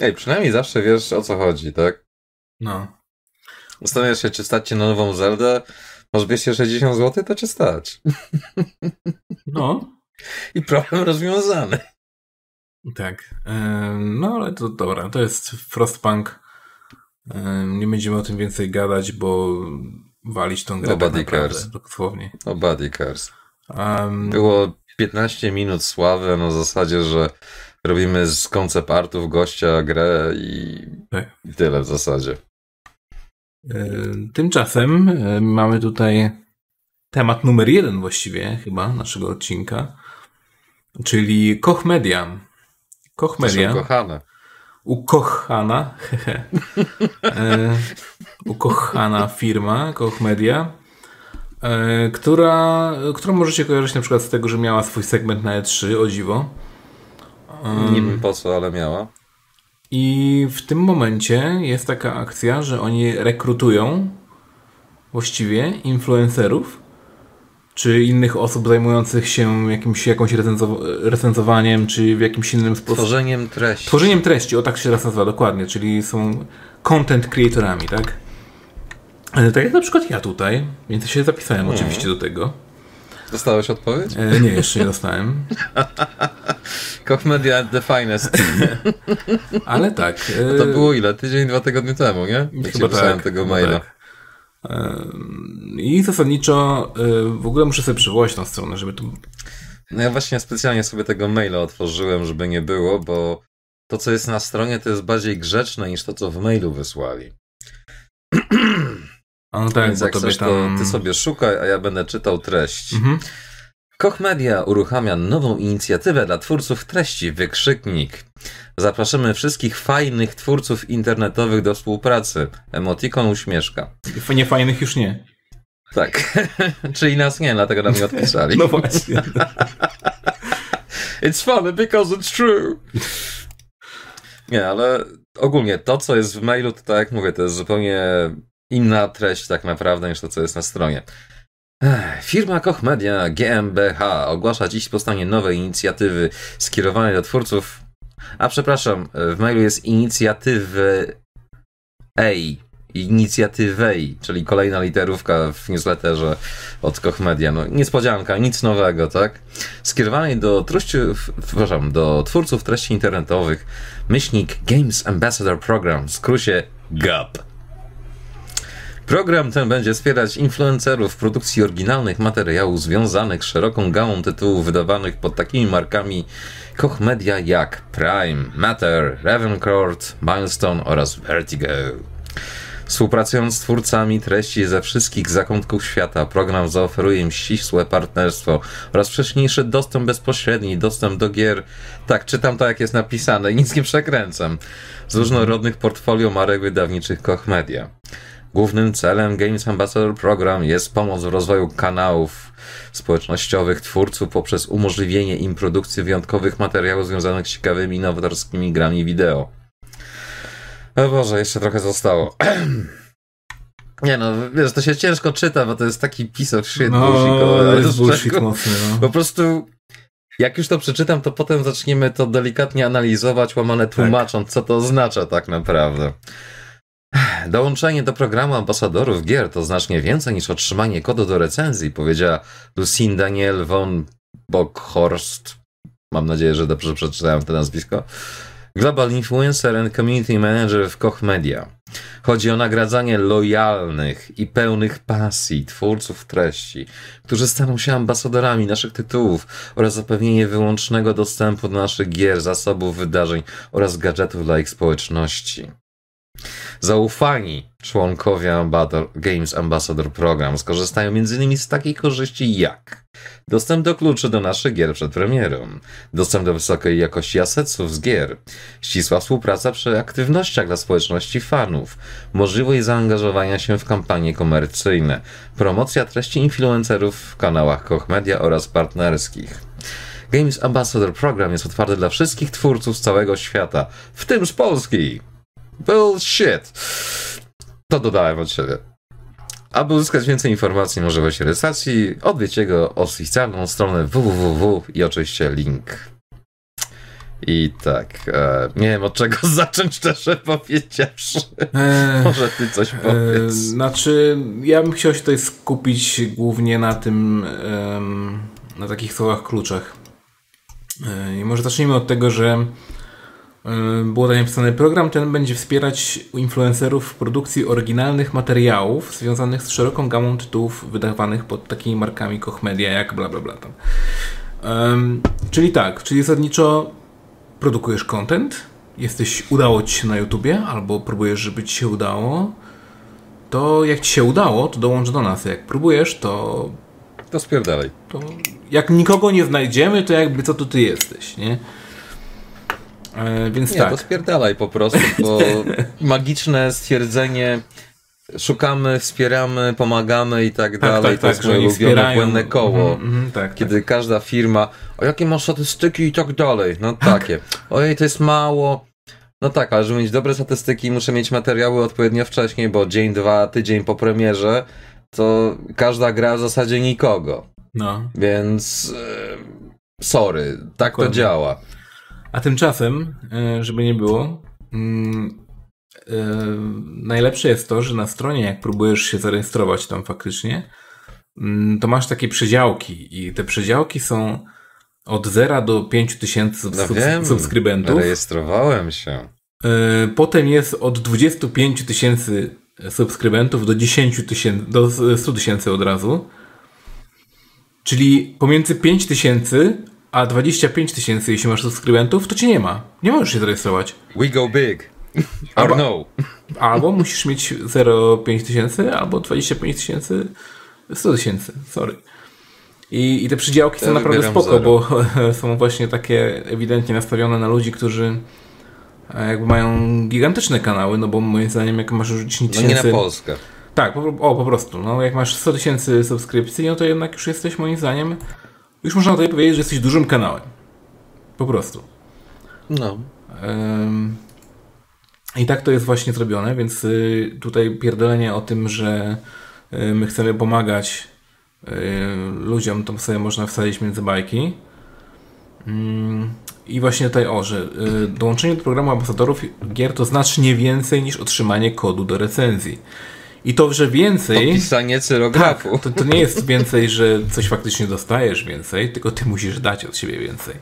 Ej, przynajmniej zawsze wiesz o co chodzi, tak? No. Zastanawiasz się, czy stać cię na nową Zeldę, masz 260 zł, to cię stać. No. I problem rozwiązany. Tak. No ale to dobra, to jest Frostpunk. Nie będziemy o tym więcej gadać, bo walić tą grę Nobody tak naprawdę, cares. dosłownie. Nobody cares. Um, Było 15 minut sławy na zasadzie, że robimy z koncept artów gościa grę i, tak. i tyle w zasadzie. E, tymczasem e, mamy tutaj temat numer jeden właściwie chyba naszego odcinka, czyli Koch Media. Koch Media. Ukochana, e, ukochana firma Koch Media, która, którą możecie kojarzyć na przykład z tego, że miała swój segment na E3, o dziwo. Nie wiem po co, ale miała. I w tym momencie jest taka akcja, że oni rekrutują właściwie influencerów czy innych osób zajmujących się jakimś, jakąś recenzowaniem, czy w jakimś innym sposobie. Tworzeniem treści. Tworzeniem treści, o tak się raz nazywa, dokładnie, czyli są content creatorami, tak? Tak jak na przykład ja tutaj, więc się zapisałem hmm. oczywiście do tego. Dostałeś odpowiedź? E, nie, jeszcze nie dostałem. Koch Media the finest. Ale tak. E... To było ile? Tydzień, dwa tygodnie temu, nie? Jak chyba tak, tego maila. Tak. I zasadniczo e, w ogóle muszę sobie przywołać tą stronę, żeby tu... No ja właśnie specjalnie sobie tego maila otworzyłem, żeby nie było, bo to, co jest na stronie, to jest bardziej grzeczne niż to, co w mailu wysłali. No tak, Więc jak chcesz, tam... to ty sobie szukaj, a ja będę czytał treść. Mhm. Koch Media uruchamia nową inicjatywę dla twórców treści Wykrzyknik. Zapraszamy wszystkich fajnych twórców internetowych do współpracy. Emotikon uśmieszka. Nie fajnych już nie. Tak. Czyli nas nie, dlatego nam nie odpisali. no właśnie. it's funny because it's true. Nie, ale ogólnie to, co jest w mailu, to tak jak mówię, to jest zupełnie inna treść tak naprawdę niż to, co jest na stronie. Firma Koch Media GmbH ogłasza dziś powstanie nowej inicjatywy skierowanej do twórców. A przepraszam, w mailu jest inicjatywy A, inicjatywej, czyli kolejna literówka w newsletterze od Koch Media. No, niespodzianka, nic nowego, tak? Skierowanej do, truściów, do twórców treści internetowych, myślnik Games Ambassador Program, w skrócie GAP. Program ten będzie wspierać influencerów w produkcji oryginalnych materiałów związanych z szeroką gamą tytułów wydawanych pod takimi markami Koch Media jak Prime, Matter, Ravencourt, Milestone oraz Vertigo. Współpracując z twórcami treści ze wszystkich zakątków świata, program zaoferuje im ścisłe partnerstwo oraz wcześniejszy dostęp bezpośredni, dostęp do gier. Tak, czytam to jak jest napisane nic nie przekręcam. Z różnorodnych portfolio marek wydawniczych Koch Media. Głównym celem Games Ambassador Program jest pomoc w rozwoju kanałów społecznościowych twórców poprzez umożliwienie im produkcji wyjątkowych materiałów związanych z ciekawymi, nowatorskimi grami wideo. O Boże, jeszcze trochę zostało. Nie no, wiesz, to się ciężko czyta, bo to jest taki of shit no, bullshit. Ale jest bullshit mocny, no. Po prostu Jak już to przeczytam, to potem zaczniemy to delikatnie analizować, łamane tak. tłumacząc, tak. co to oznacza tak naprawdę. Dołączenie do programu ambasadorów gier to znacznie więcej niż otrzymanie kodu do recenzji, powiedziała Lucine Daniel von Bockhorst. Mam nadzieję, że dobrze przeczytałem to nazwisko. Global Influencer and Community Manager w Koch Media. Chodzi o nagradzanie lojalnych i pełnych pasji twórców treści, którzy staną się ambasadorami naszych tytułów oraz zapewnienie wyłącznego dostępu do naszych gier, zasobów, wydarzeń oraz gadżetów dla ich społeczności. Zaufani członkowie Ambassador, Games Ambassador Program skorzystają m.in. z takich korzyści jak dostęp do kluczy do naszych gier przed premierą, dostęp do wysokiej jakości assetów z gier, ścisła współpraca przy aktywnościach dla społeczności fanów, możliwość zaangażowania się w kampanie komercyjne, promocja treści influencerów w kanałach Koch Media oraz partnerskich. Games Ambassador Program jest otwarty dla wszystkich twórców z całego świata, w tym z Polski. Bullshit. To dodałem od siebie. Aby uzyskać więcej informacji o możliwości rejestracji, odwiedź jego oficjalną stronę www i oczywiście link. I tak, e, nie wiem od czego zacząć szczerze powiedziawszy. Eee, Może ty coś powiedz. E, znaczy, ja bym chciał się tutaj skupić głównie na tym, na takich słowach kluczach. E, I może zacznijmy od tego, że E, było tam napisane, program ten będzie wspierać influencerów w produkcji oryginalnych materiałów związanych z szeroką gamą tytułów wydawanych pod takimi markami Koch Media jak bla bla bla tam. Um, czyli tak, czyli zasadniczo produkujesz content, jesteś, udało Ci się na YouTubie, albo próbujesz, żeby Ci się udało, to jak Ci się udało, to dołącz do nas. Jak próbujesz, to... To spierdalaj. To jak nikogo nie znajdziemy, to jakby co tu Ty jesteś, nie? E, więc nie, tak. to spierdalaj po prostu, bo magiczne stwierdzenie szukamy, wspieramy, pomagamy i tak, tak dalej. Tak, to tak, jest moje ulubione błędne koło. Mm, mm, tak, kiedy każda firma, o jakie masz statystyki i tak dalej. No tak. takie. Ojej, to jest mało. No tak, ale żeby mieć dobre statystyki, muszę mieć materiały odpowiednio wcześniej, bo dzień, dwa, tydzień po premierze, to każda gra w zasadzie nikogo. No. Więc e, sorry, tak Dokładnie. to działa. A tymczasem, e, żeby nie było, mm, e, najlepsze jest to, że na stronie, jak próbujesz się zarejestrować tam faktycznie, mm, to masz takie przedziałki i te przedziałki są od 0 do 5 tysięcy no wiem, subskrybentów. Rejestrowałem się. E, potem jest od 25 tysięcy subskrybentów do 10 tysięcy, do 100 tysięcy od razu. Czyli pomiędzy 5 tysięcy a 25 tysięcy, jeśli masz subskrybentów, to cię nie ma. Nie możesz się zarejestrować. We go big. Albo, no. Albo musisz mieć 0,5 tysięcy, albo 25 tysięcy, 100 tysięcy. Sorry. I, I te przydziałki ja są naprawdę spoko, zero. bo są właśnie takie ewidentnie nastawione na ludzi, którzy e, jakby mają gigantyczne kanały, no bo moim zdaniem jak masz już 10 tysięcy... No nie na Polskę. Tak, po, o po prostu. No, jak masz 100 tysięcy subskrypcji, no to jednak już jesteś moim zdaniem już można tutaj powiedzieć, że jesteś dużym kanałem. Po prostu. No. I tak to jest właśnie zrobione, więc y, tutaj pierdolenie o tym, że y, my chcemy pomagać y, ludziom, to sobie można wsadzić między bajki. Mm, I właśnie tutaj o, że dołączenie do programu ambasadorów gier to znacznie więcej niż otrzymanie kodu do recenzji. I to, że więcej. Opisanie cyrografu. Tak, to, to nie jest więcej, że coś faktycznie dostajesz więcej, tylko ty musisz dać od siebie więcej.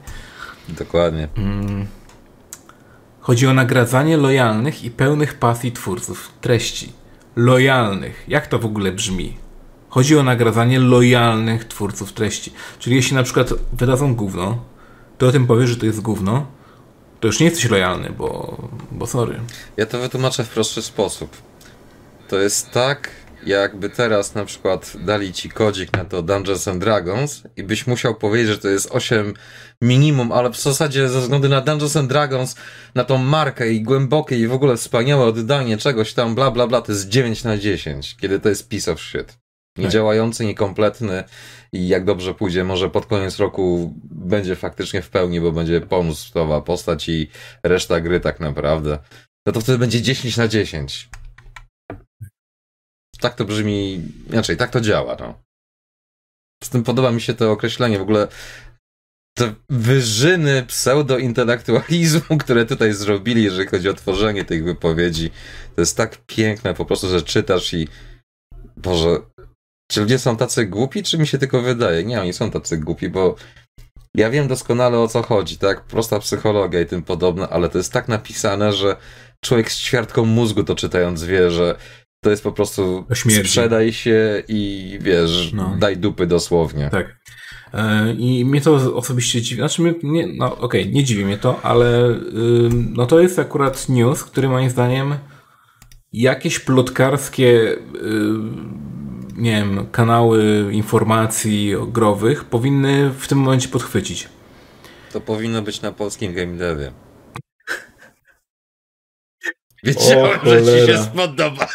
Dokładnie. Mm. Chodzi o nagradzanie lojalnych i pełnych pasji twórców treści. Lojalnych. Jak to w ogóle brzmi? Chodzi o nagradzanie lojalnych twórców treści. Czyli jeśli na przykład wydadzą gówno, to o tym powiesz, że to jest gówno, to już nie jesteś lojalny, bo, bo sorry. Ja to wytłumaczę w prosty sposób to jest tak, jakby teraz na przykład dali ci kodzik na to Dungeons and Dragons i byś musiał powiedzieć, że to jest 8 minimum, ale w zasadzie ze względu na Dungeons and Dragons, na tą markę i głębokie i w ogóle wspaniałe oddanie czegoś tam, bla bla bla, to jest 9 na 10, kiedy to jest piece of shit. Niedziałający, niekompletny i jak dobrze pójdzie, może pod koniec roku będzie faktycznie w pełni, bo będzie pomstowa postać i reszta gry tak naprawdę. No to wtedy będzie 10 na 10 tak to brzmi, inaczej, tak to działa, no. Z tym podoba mi się to określenie, w ogóle te wyżyny pseudointelektualizmu, które tutaj zrobili, jeżeli chodzi o tworzenie tych wypowiedzi, to jest tak piękne po prostu, że czytasz i Boże, czy ludzie są tacy głupi, czy mi się tylko wydaje? Nie, oni są tacy głupi, bo ja wiem doskonale o co chodzi, tak? Prosta psychologia i tym podobne, ale to jest tak napisane, że człowiek z ćwiartką mózgu to czytając wie, że to jest po prostu sprzedaj się i wiesz, no. daj dupy dosłownie. Tak. E, I mnie to osobiście dziwi. Znaczy, mnie, nie, no okej, okay, nie dziwi mnie to, ale no to jest akurat news, który moim zdaniem jakieś plotkarskie nie wiem, kanały informacji growych powinny w tym momencie podchwycić. To powinno być na polskim game devie. Wiedziałem, że ci się spodoba.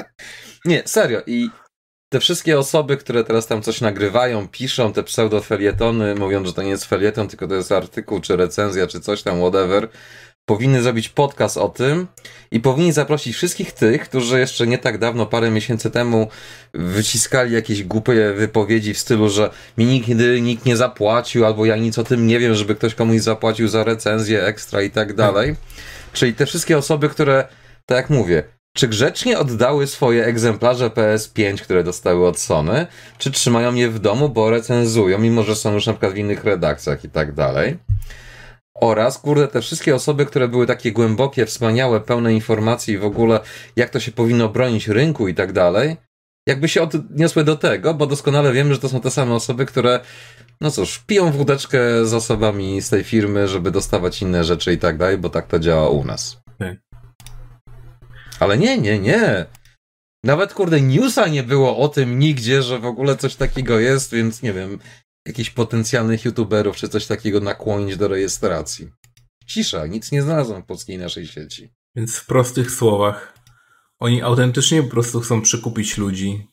Nie, serio. I te wszystkie osoby, które teraz tam coś nagrywają, piszą te pseudofelietony, mówiąc, że to nie jest felieton, tylko to jest artykuł, czy recenzja, czy coś tam, whatever, powinny zrobić podcast o tym i powinni zaprosić wszystkich tych, którzy jeszcze nie tak dawno, parę miesięcy temu wyciskali jakieś głupie wypowiedzi w stylu, że mi nigdy nikt nie zapłacił, albo ja nic o tym nie wiem, żeby ktoś komuś zapłacił za recenzję ekstra i tak dalej. Czyli te wszystkie osoby, które, tak jak mówię, czy grzecznie oddały swoje egzemplarze PS5, które dostały od Sony, czy trzymają je w domu, bo recenzują, mimo że są już na przykład w innych redakcjach i tak dalej. Oraz, kurde, te wszystkie osoby, które były takie głębokie, wspaniałe, pełne informacji w ogóle, jak to się powinno bronić rynku i tak dalej, jakby się odniosły do tego, bo doskonale wiemy, że to są te same osoby, które, no cóż, piją wódeczkę z osobami z tej firmy, żeby dostawać inne rzeczy i tak dalej, bo tak to działa u nas. Tak. Ale nie, nie, nie. Nawet, kurde, newsa nie było o tym nigdzie, że w ogóle coś takiego jest, więc nie wiem, jakichś potencjalnych youtuberów czy coś takiego nakłonić do rejestracji. Cisza, nic nie znalazłem w polskiej naszej sieci. Więc w prostych słowach, oni autentycznie po prostu chcą przekupić ludzi.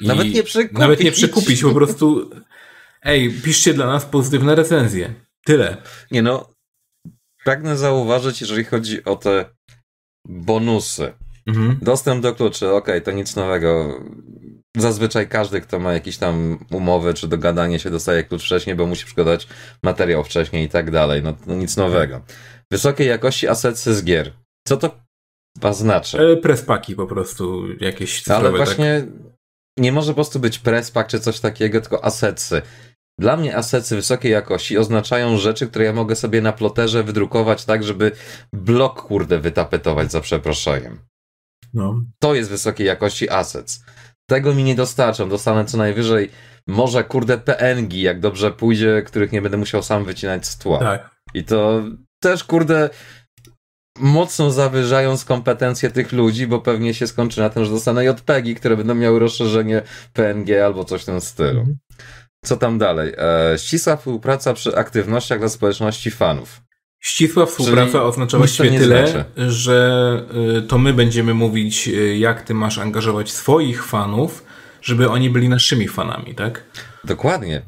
nawet nie przekupić. Nawet nie przekupić, po prostu ej, piszcie dla nas pozytywne recenzje. Tyle. Nie no, pragnę zauważyć, jeżeli chodzi o te bonusy. Mhm. Dostęp do kluczy, okej, okay, to nic nowego zazwyczaj każdy, kto ma jakieś tam umowy czy dogadanie się dostaje klucz wcześniej, bo musi przygotować materiał wcześniej i tak dalej. No, nic nowego. Wysokiej jakości asetsy z gier. Co to chyba znaczy? E, prespaki po prostu jakieś cyfrowe, Ale właśnie tak? nie może po prostu być prespak czy coś takiego, tylko asetsy. Dla mnie asetsy wysokiej jakości oznaczają rzeczy, które ja mogę sobie na ploterze wydrukować tak, żeby blok kurde wytapetować za przeproszeniem. No. To jest wysokiej jakości assets. Tego mi nie dostarczą. Dostanę co najwyżej może kurde PNG, jak dobrze pójdzie, których nie będę musiał sam wycinać z tła. Tak. I to też kurde mocno zawyżając kompetencje tych ludzi, bo pewnie się skończy na tym, że dostanę JPEGi, które będą miały rozszerzenie PNG albo coś w tym stylu. Mhm. Co tam dalej? E, ścisła współpraca przy aktywnościach dla społeczności fanów. Ścisła współpraca Czyli oznacza właściwie tyle, znaczy. że y, to my będziemy mówić, y, jak ty masz angażować swoich fanów, żeby oni byli naszymi fanami, tak? Dokładnie.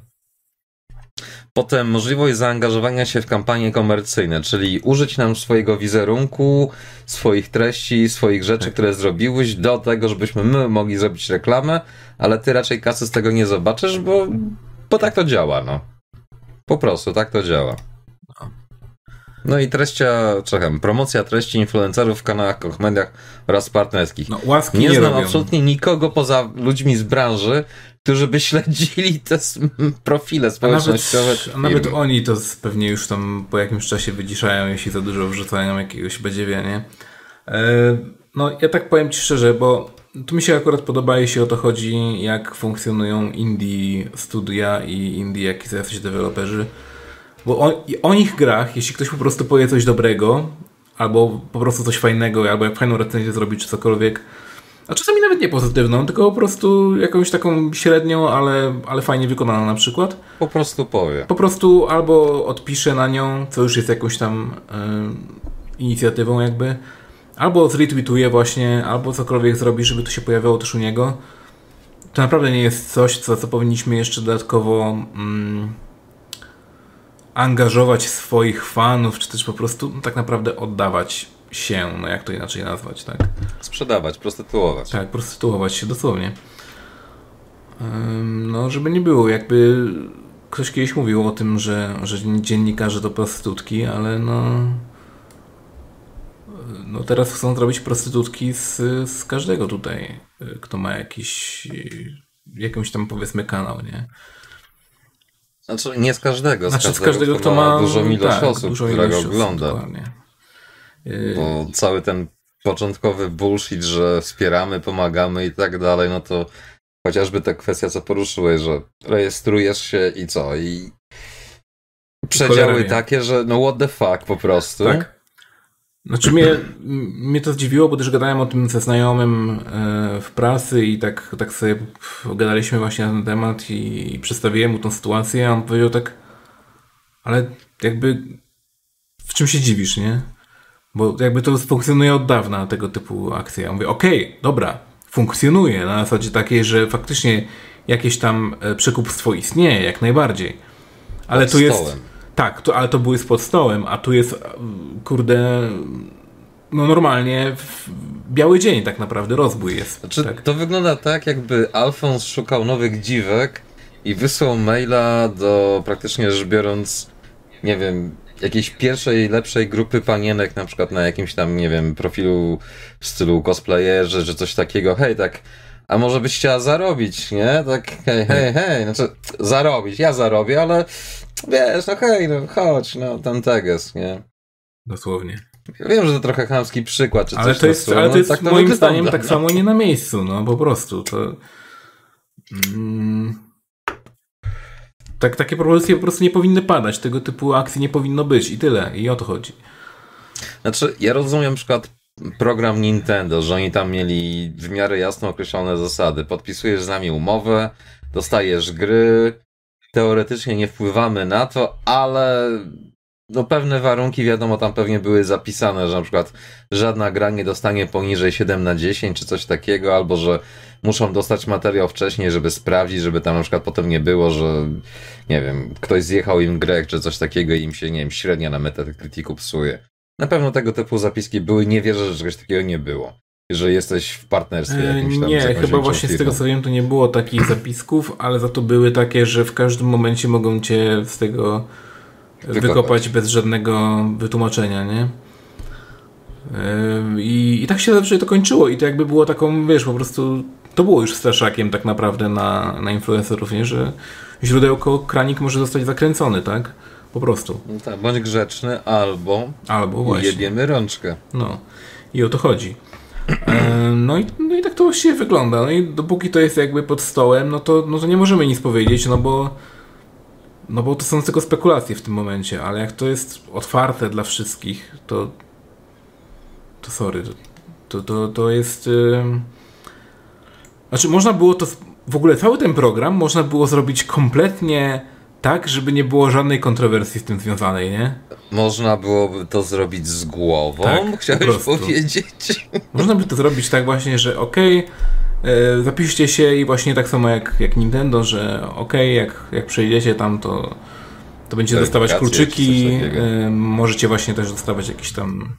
Potem możliwość zaangażowania się w kampanie komercyjne, czyli użyć nam swojego wizerunku, swoich treści, swoich rzeczy, które zrobiłeś, do tego, żebyśmy my mogli zrobić reklamę, ale ty raczej kasy z tego nie zobaczysz, bo, bo tak to działa, no. Po prostu tak to działa. No. I treścia, czekam, promocja treści influencerów w kanałach, mediach oraz partnerskich. No, nie, nie znam robią. absolutnie nikogo poza ludźmi z branży, którzy by śledzili te profile społecznościowe. A nawet, a nawet oni to pewnie już tam po jakimś czasie wyciszają, jeśli za dużo wrzucają jakiegoś badziewie, nie? E, no, ja tak powiem Ci szczerze, bo tu mi się akurat podoba, jeśli o to chodzi, jak funkcjonują indie studia i indie jakiś jacyś deweloperzy. Bo o, o nich grach, jeśli ktoś po prostu powie coś dobrego, albo po prostu coś fajnego, albo jak fajną recenzję zrobi, czy cokolwiek, a czasami nawet nie pozytywną, tylko po prostu jakąś taką średnią, ale, ale fajnie wykonaną na przykład. Po prostu powie. Po prostu albo odpisze na nią, co już jest jakąś tam y, inicjatywą jakby, albo zretweetuje właśnie, albo cokolwiek zrobi, żeby to się pojawiało też u niego. To naprawdę nie jest coś, co, co powinniśmy jeszcze dodatkowo... Mm, angażować swoich fanów, czy też po prostu no, tak naprawdę oddawać się, no jak to inaczej nazwać, tak? Sprzedawać, prostytuować. Tak, prostytuować się dosłownie. No, żeby nie było, jakby ktoś kiedyś mówił o tym, że, że dziennikarze to prostytutki, ale no no teraz chcą zrobić prostytutki z, z każdego tutaj, kto ma jakiś jakąś tam powiedzmy kanał, nie? Znaczy nie z każdego, z znaczy, każdego, z każdego kto, ma dużą ilość tak, osób, dużą która ilość go ogląda. Bo cały ten początkowy bullshit, że wspieramy, pomagamy i tak dalej, no to chociażby ta kwestia, co poruszyłeś, że rejestrujesz się i co? I przedziały takie, że no what the fuck po prostu. Tak. Znaczy mnie, mnie to zdziwiło, bo też gadałem o tym ze znajomym e, w pracy i tak, tak sobie gadaliśmy właśnie na ten temat i, i przedstawiłem mu tą sytuację, a on powiedział tak, ale jakby w czym się dziwisz, nie? Bo jakby to funkcjonuje od dawna, tego typu akcje. Ja mówię, okej, okay, dobra, funkcjonuje na zasadzie takiej, że faktycznie jakieś tam e, przekupstwo istnieje, jak najbardziej. Ale tu jest... Tak, to, ale to były pod stołem, a tu jest, kurde, no normalnie biały dzień tak naprawdę, rozbój jest. Znaczy, tak. To wygląda tak, jakby Alfons szukał nowych dziwek i wysłał maila do praktycznie rzecz biorąc, nie wiem, jakiejś pierwszej, lepszej grupy panienek, na przykład na jakimś tam, nie wiem, profilu w stylu cosplayerzy, czy coś takiego, hej, tak, a może byś chciała zarobić, nie? Tak, hej, hej, hej, znaczy, zarobić, ja zarobię, ale wiesz, no hej, no chodź, no ten teges, nie? Dosłownie. Ja wiem, że to trochę chamski przykład, czy ale coś to jest, Ale to jest tak moim zdaniem tak samo nie na miejscu, no po prostu. To... Mm... Tak, takie propozycje po prostu nie powinny padać, tego typu akcji nie powinno być i tyle, i o to chodzi. Znaczy, ja rozumiem na przykład program Nintendo, że oni tam mieli w miarę jasno określone zasady. Podpisujesz z nami umowę, dostajesz gry, teoretycznie nie wpływamy na to, ale no pewne warunki, wiadomo, tam pewnie były zapisane, że na przykład żadna gra nie dostanie poniżej 7 na 10 czy coś takiego, albo że muszą dostać materiał wcześniej, żeby sprawdzić, żeby tam na przykład potem nie było, że nie wiem, ktoś zjechał im grę czy coś takiego i im się, nie wiem, średnia na Metacriticu psuje. Na pewno tego typu zapiski były, nie wierzę, że czegoś takiego nie było. Że jesteś w partnerstwie e, jakimś tam. Nie, chyba właśnie z tego co wiem, to nie było takich zapisków, ale za to były takie, że w każdym momencie mogą cię z tego wykopać, wykopać bez żadnego wytłumaczenia, nie? E, I, I tak się zawsze to kończyło i to jakby było taką, wiesz, po prostu to było już straszakiem tak naprawdę na, na influencerów, nie? Że źródełko kranik może zostać zakręcony, tak? Po prostu. No tak, bądź grzeczny albo, albo właśnie. jedziemy rączkę. No i o to chodzi. E, no i, no i tak to właściwie wygląda. No i dopóki to jest jakby pod stołem, no to, no to nie możemy nic powiedzieć, no bo no bo to są tylko spekulacje w tym momencie, ale jak to jest otwarte dla wszystkich, to to sorry, to, to, to jest... Yy... Znaczy można było to... W ogóle cały ten program można było zrobić kompletnie tak, żeby nie było żadnej kontrowersji z tym związanej, nie? Można byłoby to zrobić z głową, tak, chciałeś powiedzieć. Można by to zrobić tak właśnie, że okej, okay, e, zapiszcie się i właśnie tak samo jak, jak Nintendo, że okej, okay, jak, jak przejdziecie tam, to, to będziecie dostawać kluczyki, e, możecie właśnie też dostawać jakieś tam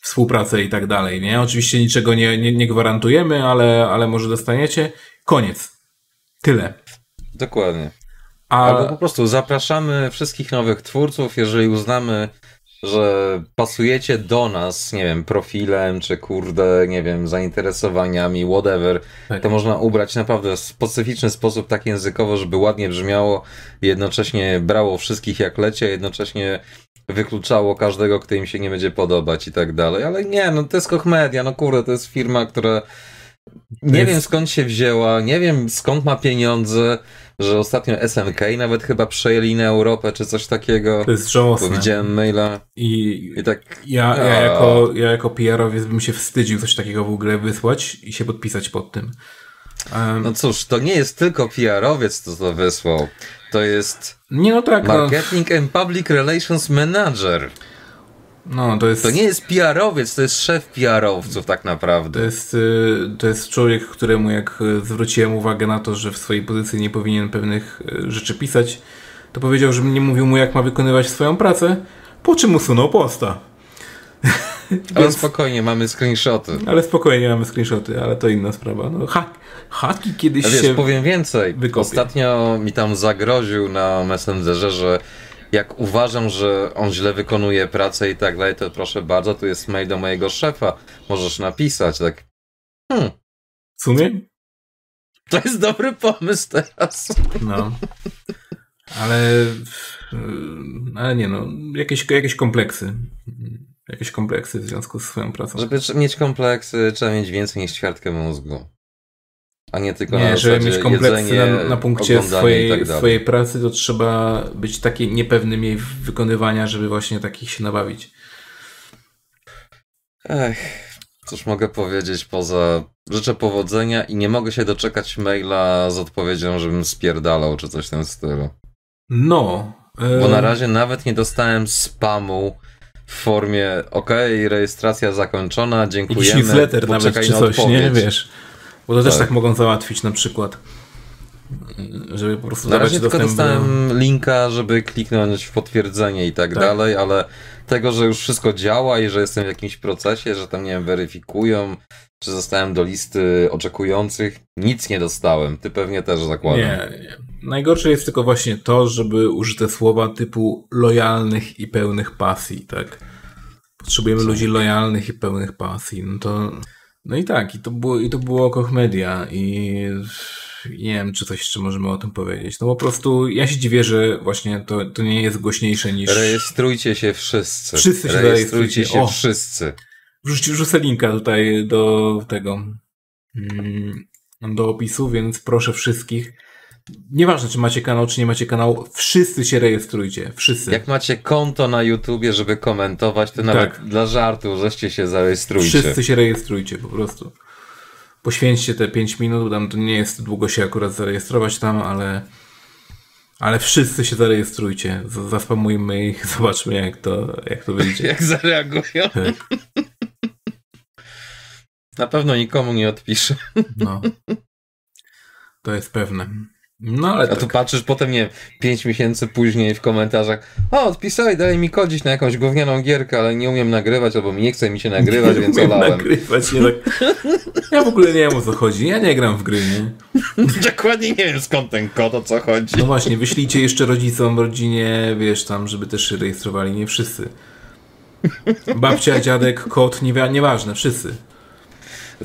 współpracę i tak dalej, nie? Oczywiście niczego nie, nie, nie gwarantujemy, ale, ale może dostaniecie. Koniec. Tyle. Dokładnie. A... Albo po prostu zapraszamy wszystkich nowych twórców, jeżeli uznamy, że pasujecie do nas, nie wiem, profilem, czy kurde, nie wiem, zainteresowaniami, whatever, tak. to można ubrać naprawdę w specyficzny sposób, tak językowo, żeby ładnie brzmiało, jednocześnie brało wszystkich jak lecie, jednocześnie wykluczało każdego, kto im się nie będzie podobać i tak dalej. Ale nie, no to jest Koch Media, no kurde, to jest firma, która nie jest... wiem skąd się wzięła, nie wiem skąd ma pieniądze, że ostatnio SNK nawet chyba przejęli na Europę czy coś takiego. To jest żałosne. Bo widziałem maila i, i tak... Ja, ja, jako, ja jako PR-owiec bym się wstydził coś takiego w ogóle wysłać i się podpisać pod tym. Um, no cóż, to nie jest tylko PR-owiec, to to wysłał. To jest nie, no tak, no. Marketing no. and Public Relations Manager. No, to jest... To nie jest PR-owiec, to jest szef PR-owców tak naprawdę. To jest, y, to jest człowiek, któremu jak zwróciłem uwagę na to, że w swojej pozycji nie powinien pewnych y, rzeczy pisać, to powiedział, że nie mówił mu jak ma wykonywać swoją pracę, po czym usunął posta. Ale Więc... spokojnie, mamy screenshoty. Ale spokojnie, mamy screenshoty, ale to inna sprawa. No, hak, haki kiedyś wiesz, się powiem więcej. Wykopię. Ostatnio mi tam zagroził na Messengerze, że jak uważam, że on źle wykonuje pracę i tak dalej, to proszę bardzo, tu jest mail do mojego szefa. Możesz napisać, tak. Hmm. W sumie? To jest dobry pomysł teraz. No. Ale, ale nie no, jakieś, jakieś kompleksy. Jakieś kompleksy w związku z swoją pracą. Żeby mieć kompleksy, trzeba mieć więcej niż ćwiartkę mózgu. A nie tylko nie, na żeby mieć kompleksy na, na punkcie swojej, tak swojej pracy, to trzeba być taki niepewnym jej wykonywania, żeby właśnie takich się nabawić. Ech, cóż mogę powiedzieć poza życzę powodzenia i nie mogę się doczekać maila z odpowiedzią, żebym spierdalał czy coś w tym stylu. No. Bo na razie nawet nie dostałem spamu w formie ok, rejestracja zakończona, dziękujemy. Jakiś newsletter nawet czy coś, nie? Wiesz. Bo to tak. też tak mogą załatwić na przykład. Żeby po prostu Na razie tylko dostałem do... linka, żeby kliknąć w potwierdzenie i tak, tak, dalej, ale tego, że już wszystko działa i że jestem w jakimś procesie, że tam, nie wiem, weryfikują, czy zostałem do listy oczekujących, nic nie dostałem. Ty pewnie też zakładam. Nie, nie. Najgorsze jest tylko właśnie to, żeby użyte słowa typu lojalnych i pełnych pasji, tak? Potrzebujemy Co? ludzi lojalnych i pełnych pasji. No to. No i tak, i to było, i to było Koch Media i nie wiem, czy coś jeszcze możemy o tym powiedzieć. No po prostu ja się dziwię, że właśnie to, to nie jest głośniejsze niż... Rejestrujcie się wszyscy. Wszyscy się rejestrujcie. się o, wszyscy. Wrzuć, wrzucę linka tutaj do tego, mm, do opisu, więc proszę wszystkich Nieważne, czy macie kanał, czy nie macie kanału, wszyscy się rejestrujcie. Wszyscy. Jak macie konto na YouTubie, żeby komentować, to nawet tak. dla żartu, żeście się zarejestrujcie. Wszyscy się rejestrujcie po prostu. Poświęćcie te 5 minut, tam to nie jest długo się akurat zarejestrować tam, ale ale wszyscy się zarejestrujcie. Zaspamujmy ich, zobaczmy jak to, jak to wyjdzie. jak zareagują. Tak. Na pewno nikomu nie odpiszę. No. To jest pewne. No, ale A tak. tu patrzysz potem, nie wiem, pięć miesięcy później w komentarzach o, odpisałeś, daj mi kodzić na jakąś gównianą gierkę, ale nie umiem nagrywać, albo nie chce mi się nagrywać, nie więc umiem olałem. nagrywać, nie tak. Ja w ogóle nie wiem o co chodzi, ja nie gram w gry, nie? Dokładnie nie wiem skąd ten kod, o co chodzi. No właśnie, wyślijcie jeszcze rodzicom, rodzinie, wiesz tam, żeby też się rejestrowali, nie wszyscy. Babcia, dziadek, kot, nie, nieważne, wszyscy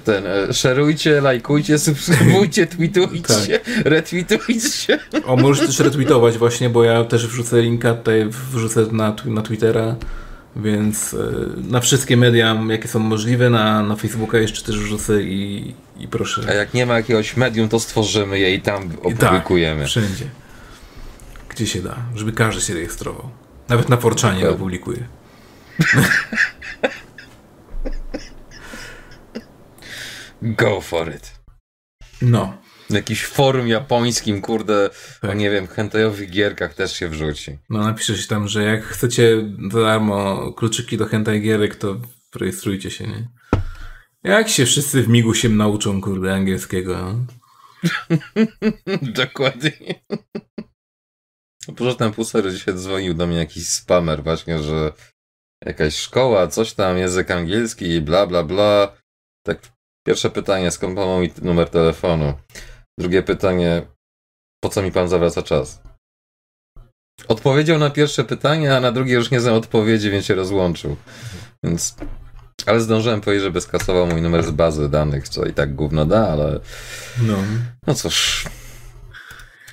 ten, e, szerujcie, lajkujcie, subskrybujcie, tweetujcie, tak. retweetujcie. O, możesz też retweetować właśnie, bo ja też wrzucę linka tutaj, wrzucę na, na Twittera, więc e, na wszystkie media, jakie są możliwe, na, na Facebooka jeszcze też wrzucę i, i proszę. A jak nie ma jakiegoś medium, to stworzymy je i tam tak, opublikujemy. Tak, wszędzie. Gdzie się da, żeby każdy się rejestrował. Nawet na Forczanie opublikuję. Go for it. No. W jakimś forum japońskim, kurde, tak. o nie wiem, hentajowych gierkach też się wrzuci. No napiszesz tam, że jak chcecie za darmo kluczyki do hentai gierek, to rejestrujcie się, nie? Jak się wszyscy w migu się nauczą, kurde, angielskiego, no? Dokładnie. Poza tym półsery dzisiaj dzwonił do mnie jakiś spamer właśnie, że jakaś szkoła, coś tam, język angielski, bla, bla, bla. Tak Pierwsze pytanie, skąd pan ma mi numer telefonu? Drugie pytanie, po co mi pan zawraca czas? Odpowiedział na pierwsze pytanie, a na drugie już nie znam odpowiedzi, więc się rozłączył. Więc... Ale zdążyłem powiedzieć, żeby skasował mój numer z bazy danych, co i tak gówno da, ale... No. No cóż...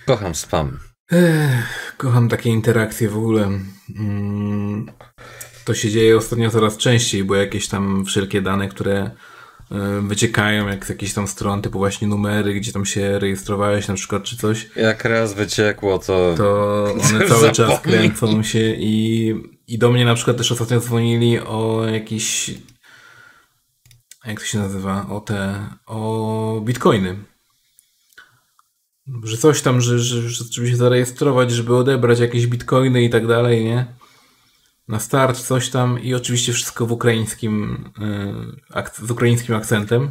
Kocham spam. Ech, kocham takie interakcje w ogóle. Mm, to się dzieje ostatnio coraz częściej, bo jakieś tam wszelkie dane, które wyciekają jak z jakichś tam stron, typu właśnie numery, gdzie tam się rejestrowałeś na przykład, czy coś. Jak raz wyciekło, to... To one cały czas kręcą się i, i do mnie na przykład też ostatnio dzwonili o jakiś... Jak to się nazywa? O te... O bitcoiny. Że coś tam, że, że, że żeby się zarejestrować, żeby odebrać jakieś bitcoiny i tak dalej, nie? Na start, coś tam i oczywiście wszystko w ukraińskim, y, z ukraińskim akcentem.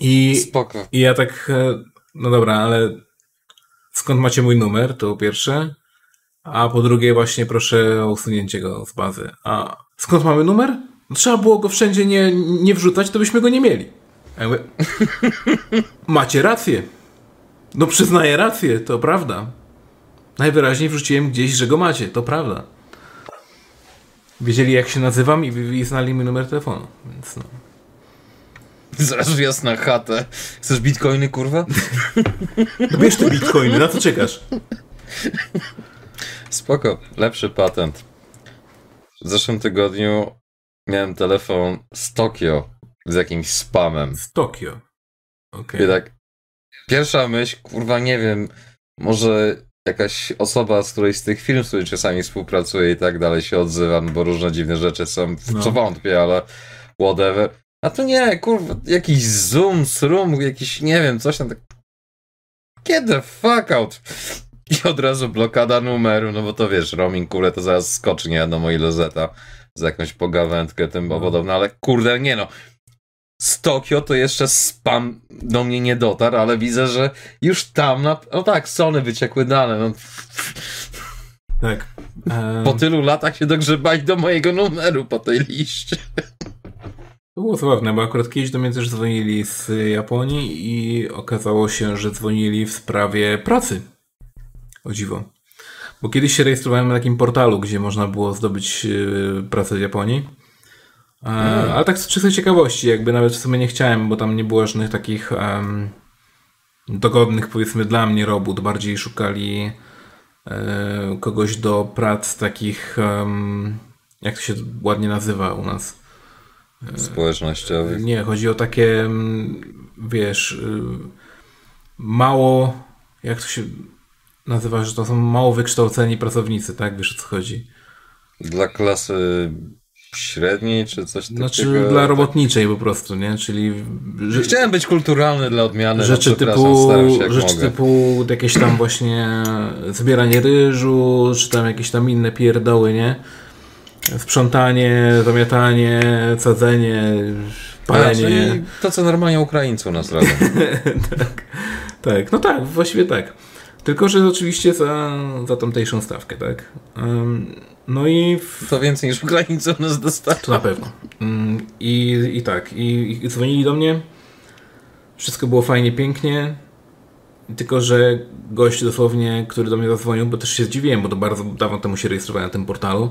I, Spoko. I ja tak, e, no dobra, ale skąd macie mój numer, to po pierwsze. A po drugie właśnie proszę o usunięcie go z bazy. A skąd mamy numer? No, trzeba było go wszędzie nie, nie wrzucać, to byśmy go nie mieli. Ja mówię, Macie rację. No przyznaję rację, to prawda. Najwyraźniej wrzuciłem gdzieś, że go macie, to prawda. Wiedzieli jak się nazywam i, i znali mój numer telefonu, więc no. Zaraz wjazd na chatę. Chcesz bitcoiny, kurwa? No bierz te bitcoiny, na co czekasz? Spoko, lepszy patent. W zeszłym tygodniu miałem telefon z Tokio z jakimś spamem. Z Tokio. Okej. I tak, pierwsza myśl, kurwa, nie wiem, może jakaś osoba z którejś z tych firm, z którymi czasami współpracuję i tak dalej się odzywa, no bo różne dziwne rzeczy są, w No. co wątpię, ale whatever. A to nie, kurwa, jakiś Zoom, Srum, jakiś, nie wiem, coś tam tak... Get the fuck out! I od razu blokada numeru, no bo to wiesz, roaming kule to zaraz skoczy, nie wiadomo ile zeta za jakąś pogawędkę tym No. podobne, ale kurde, nie no. Z Tokio to jeszcze spam do mnie nie dotarł, ale widzę, że już tam, na... no tak, Sony wyciekły dane, no Tak. Po tylu latach się dogrzebali do mojego numeru po tej liście. To było zabawne, bo akurat kiedyś do mnie też dzwonili z Japonii i okazało się, że dzwonili w sprawie pracy. O dziwo. Bo kiedyś się rejestrowałem na takim portalu, gdzie można było zdobyć yy, pracę w Japonii. E, Ale tak z czystej ciekawości, jakby nawet w sumie nie chciałem, bo tam nie było żadnych takich em, dogodnych, powiedzmy, dla mnie robót. Bardziej szukali e, kogoś do prac takich, em, jak to się ładnie nazywa u nas. Społecznościowych. Nie, chodzi o takie, mm, wiesz, y, mało, jak to się nazywa, że to są mało wykształceni pracownicy, tak? Wiesz o co chodzi? Dla klasy średniej, czy coś Znaczy takiego? dla robotniczej po prostu, nie? Czyli że, Chciałem być kulturalny dla odmiany, rzeczy no, przepraszam, typu, się rzeczy mogę. typu jakieś tam właśnie zbieranie ryżu, czy tam jakieś tam inne pierdoły, nie? Sprzątanie, zamiatanie, sadzenie, A, palenie. czyli to, co normalnie Ukraińcy u nas robią. tak, tak, no tak, właściwie tak. Tylko, że oczywiście za, za tamtejszą stawkę, tak? No i w, To więcej niż Ukraińcy u nas dostają. to na pewno. Ym, I, I tak, i, i dzwonili do mnie. Wszystko było fajnie, pięknie. Tylko, że gość dosłownie, który do mnie zadzwonił, bo też się zdziwiłem, bo to bardzo dawno temu się rejestrowałem na tym portalu.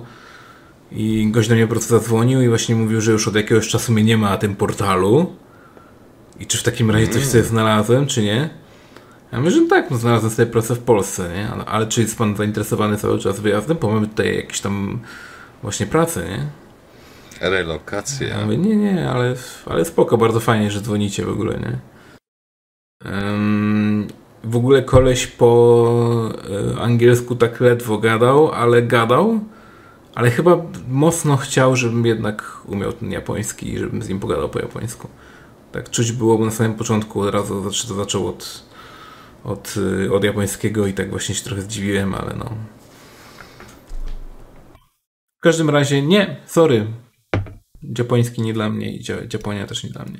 I gość do mnie po prostu zadzwonił i właśnie mówił, że już od jakiegoś czasu mnie nie ma na tym portalu. I czy w takim razie coś sobie znalazłem, czy nie? Ja mówię, że tak, no znalazłem sobie pracę w Polsce, nie? Ale, ale czy jest pan zainteresowany cały czas wyjazdem? Bo mamy tutaj jakieś tam właśnie pracę, nie? Ja Relokacja. mówię, nie, nie, ale, ale spoko, bardzo fajnie, że dzwonicie w ogóle, nie? Em, w ogóle koleś po e, angielsku tak ledwo gadał, ale gadał, ale chyba mocno chciał, żebym jednak umiał ten japoński i żebym z nim pogadał po japońsku. Tak czuć było, bo na samym początku od razu zac- to zaczął od, od, y, od japońskiego i tak właśnie się trochę zdziwiłem, ale no. W każdym razie nie, sorry. Japoński nie dla mnie i Japonia też nie dla mnie.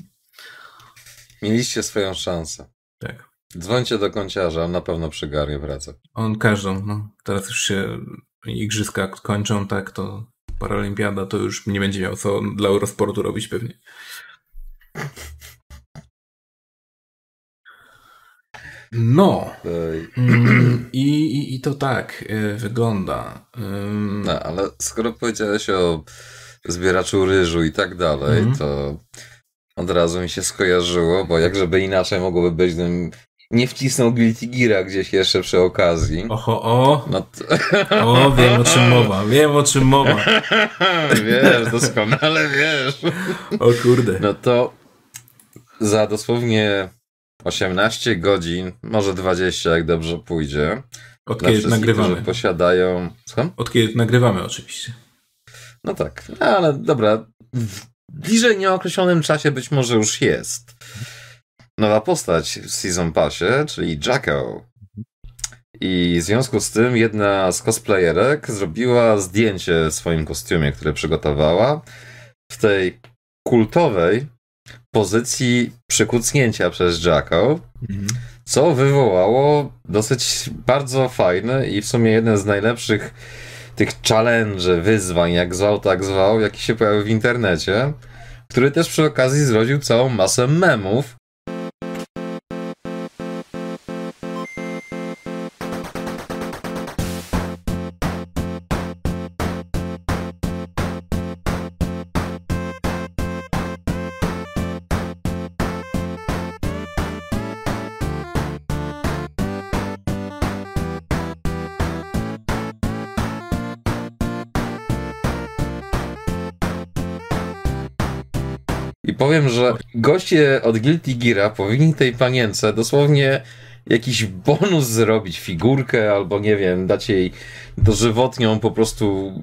Mieliście swoją szansę. Tak. Dzwońcie do kąciarza, on na pewno przygarnie pracę. On każdą, no. Teraz już się igrzyska kończą, tak, to paralimpiada to już nie będzie miał co dla Eurosportu robić pewnie. No. Mm, I, i, I to tak y, wygląda. No, ale skoro powiedziałeś o zbieraczu ryżu i tak dalej, Mhm. to od razu mi się skojarzyło, bo jak żeby inaczej mogłoby być, gdybym nie wcisnął Guilty Geara gdzieś jeszcze przy okazji. Oho, o, No to, o, wiem o czym mowa, wiem o czym mowa. wiesz, doskonale wiesz. O kurde. No to za dosłownie 18 godzin, może 20, jak dobrze pójdzie. Od kiedy nagrywamy? posiadają. Słucham? Od kiedy nagrywamy oczywiście. No tak, no, ale dobra. W bliżej nieokreślonym czasie być może już jest. Nowa postać w Season Passie, czyli Jacko. I w związku z tym jedna z cosplayerek zrobiła zdjęcie w swoim kostiumie, które przygotowała w tej kultowej pozycji przykucnięcia przez Jacko, Mhm. co wywołało dosyć bardzo fajny i w sumie jeden z najlepszych tych challenge, wyzwań, jak zwał, tak zwał, jaki się pojawił w internecie, który też przy okazji zrodził całą masę memów, powiem, że goście od Guilty Geara powinni tej panience dosłownie jakiś bonus zrobić, figurkę albo nie wiem, dać jej dożywotnią po prostu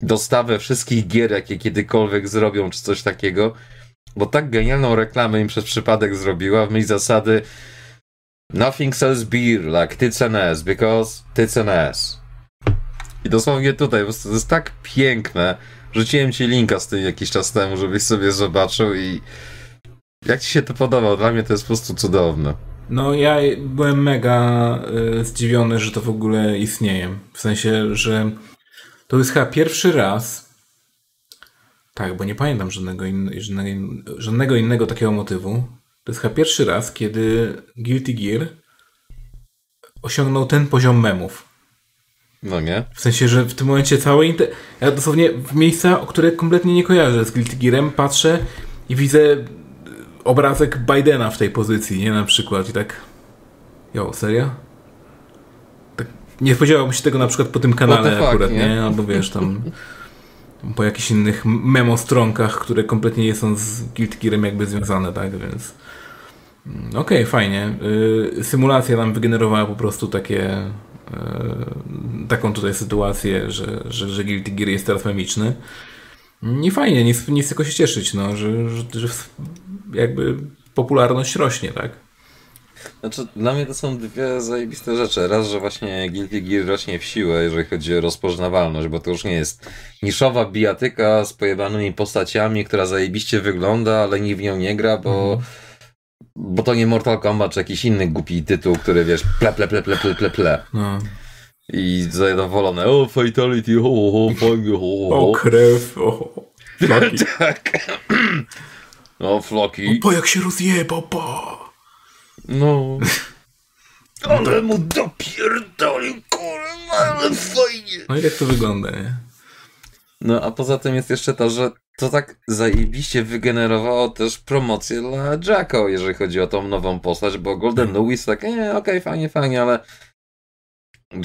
dostawę wszystkich gier, jakie kiedykolwiek zrobią, czy coś takiego. Bo tak genialną reklamę im przez przypadek zrobiła w myśl zasady Nothing sells beer like tits and ass, because tits and ass. I dosłownie tutaj, po prostu to jest tak piękne, Rzuciłem ci linka z tym jakiś czas temu, żebyś sobie zobaczył i jak ci się to podoba? Dla mnie to jest po prostu cudowne. No ja byłem mega y, zdziwiony, że to w ogóle istnieje. W sensie, że to jest chyba pierwszy raz tak, bo nie pamiętam żadnego, in, żadnego, żadnego innego takiego motywu. To jest chyba pierwszy raz, kiedy Guilty Gear osiągnął ten poziom memów. No nie? W sensie, że w tym momencie całe... Inter... Ja dosłownie w miejsca, o które kompletnie nie kojarzę z Guilty Gearem, patrzę i widzę obrazek Bidena w tej pozycji, nie? Na przykład i tak... Jo, serio? Tak nie spodziewałbym się tego na przykład po tym kanale fuck, akurat, nie? nie? Albo wiesz, tam po jakichś innych memo stronkach, które kompletnie nie są z Guilty Gearem jakby związane, tak? Więc... Mm, okej, okay, fajnie. Yy, symulacja nam wygenerowała po prostu takie E, taką tutaj sytuację, że, że, że Guilty Gear jest teraz memiczny. Nie fajnie, nic, nic tylko się cieszyć, no, że, że, że jakby popularność rośnie, tak? Znaczy, dla mnie to są dwie zajebiste rzeczy. Raz, że właśnie Guilty Gear rośnie w siłę, jeżeli chodzi o rozpoznawalność, bo to już nie jest niszowa bijatyka z pojebanymi postaciami, która zajebiście wygląda, ale nikt w nią nie gra, bo mm bo to nie Mortal Kombat czy jakiś inny głupi tytuł, który wiesz, ple, ple, ple, ple, ple, ple, ple. No. I zadowolone, o, fatality, ho, ho, fajnie, ho, ho. O, krew, o, floki. tak. No, floki. O, jak się rozjebał, pa. No. Ale mu dopierdolił, kurwa, ale fajnie. No i jak to wygląda, nie? No, a poza tym jest jeszcze to, że to tak zajebiście wygenerowało też promocję dla Jacko, jeżeli chodzi o tą nową postać, bo Golden Lewis tak, nie, okej, okay, fajnie, fajnie, ale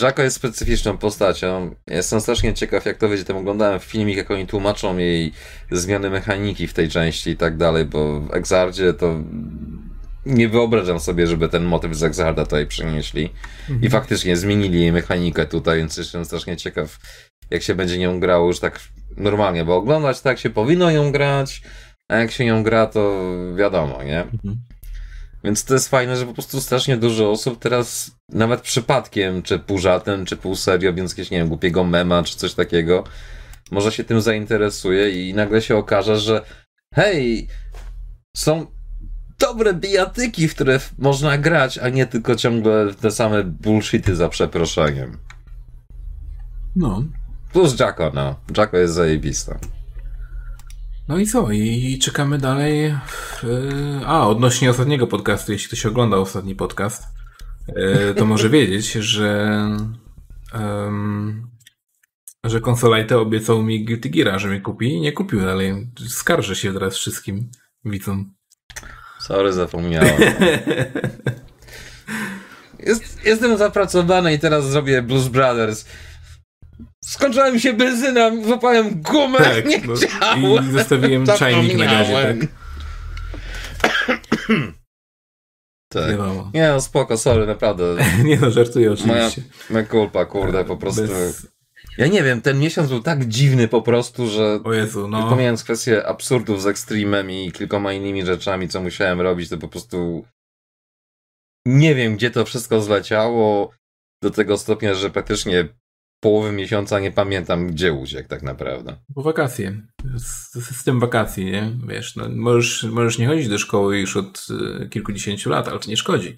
Jacko jest specyficzną postacią. Jestem strasznie ciekaw, jak to będzie. Tam oglądałem filmik, jak oni tłumaczą jej zmiany mechaniki w tej części i tak dalej, bo w Exardzie to nie wyobrażam sobie, żeby ten motyw z Exarda tutaj przenieśli. Mhm. I faktycznie zmienili jej mechanikę tutaj, więc jestem strasznie ciekaw, jak się będzie nią grało już tak normalnie, bo oglądać tak się powinno ją grać, a jak się ją gra, to wiadomo, nie? Mhm. Więc to jest fajne, że po prostu strasznie dużo osób teraz nawet przypadkiem, czy pół żartem, czy pół serio, więc jakieś, nie wiem, głupiego mema, czy coś takiego, może się tym zainteresuje i nagle się okaże, że hej, są dobre bijatyki, w które można grać, a nie tylko ciągle te same bullshity za przeproszeniem. No, Plus Jacko, no. Jacko jest zajebista. No i co? I czekamy dalej. A, odnośnie ostatniego podcastu, jeśli ktoś oglądał ostatni podcast, e, to może wiedzieć, że um, że konsolajte obiecał mi Guilty Gear, że mnie kupi i nie kupił dalej. Skarżę się teraz wszystkim widzom. Sorry, zapomniałem. Jest, jestem zapracowany i teraz zrobię Blues Brothers skończyła mi się benzyna, złapałem gumę, tak, nie no, chciałem. I zostawiłem czajnik na gazie, tak? tak. Nie no, spoko, sorry, naprawdę. nie no, żartuję oczywiście. Moja, moja kulpa, kurde, po prostu. Bez... Ja nie wiem, ten miesiąc był tak dziwny po prostu, że o Jezu, no. pomijając kwestię absurdów z Extremem i kilkoma innymi rzeczami, co musiałem robić, to po prostu nie wiem, gdzie to wszystko zleciało do tego stopnia, że praktycznie połowy miesiąca nie pamiętam, gdzie uciekł tak naprawdę. Po wakacje. System wakacji, nie? Wiesz, no, możesz, możesz nie chodzić do szkoły już od y, kilkudziesięciu lat, ale to nie szkodzi.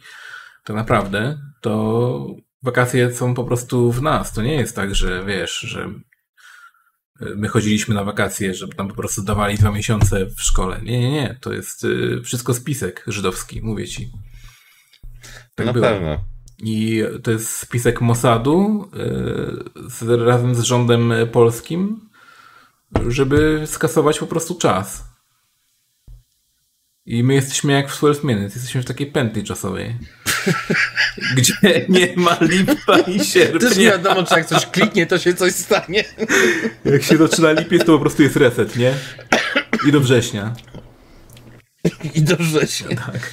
Tak naprawdę to wakacje są po prostu w nas. To nie jest tak, że wiesz, że my chodziliśmy na wakacje, żeby tam po prostu dawali dwa miesiące w szkole. Nie, nie, nie. To jest y, wszystko spisek żydowski, mówię ci. Tak na było. pewno. I to jest spisek Mossadu y, z, razem z rządem polskim, żeby skasować po prostu czas. I my jesteśmy jak w 12 Minutes, jesteśmy w takiej pętli czasowej. gdzie nie ma lipa i sierpnia. Też nie wiadomo, czy jak coś kliknie, to się coś stanie. jak się zaczyna lipiec, to po prostu jest reset, nie? I do września. I do września. Tak.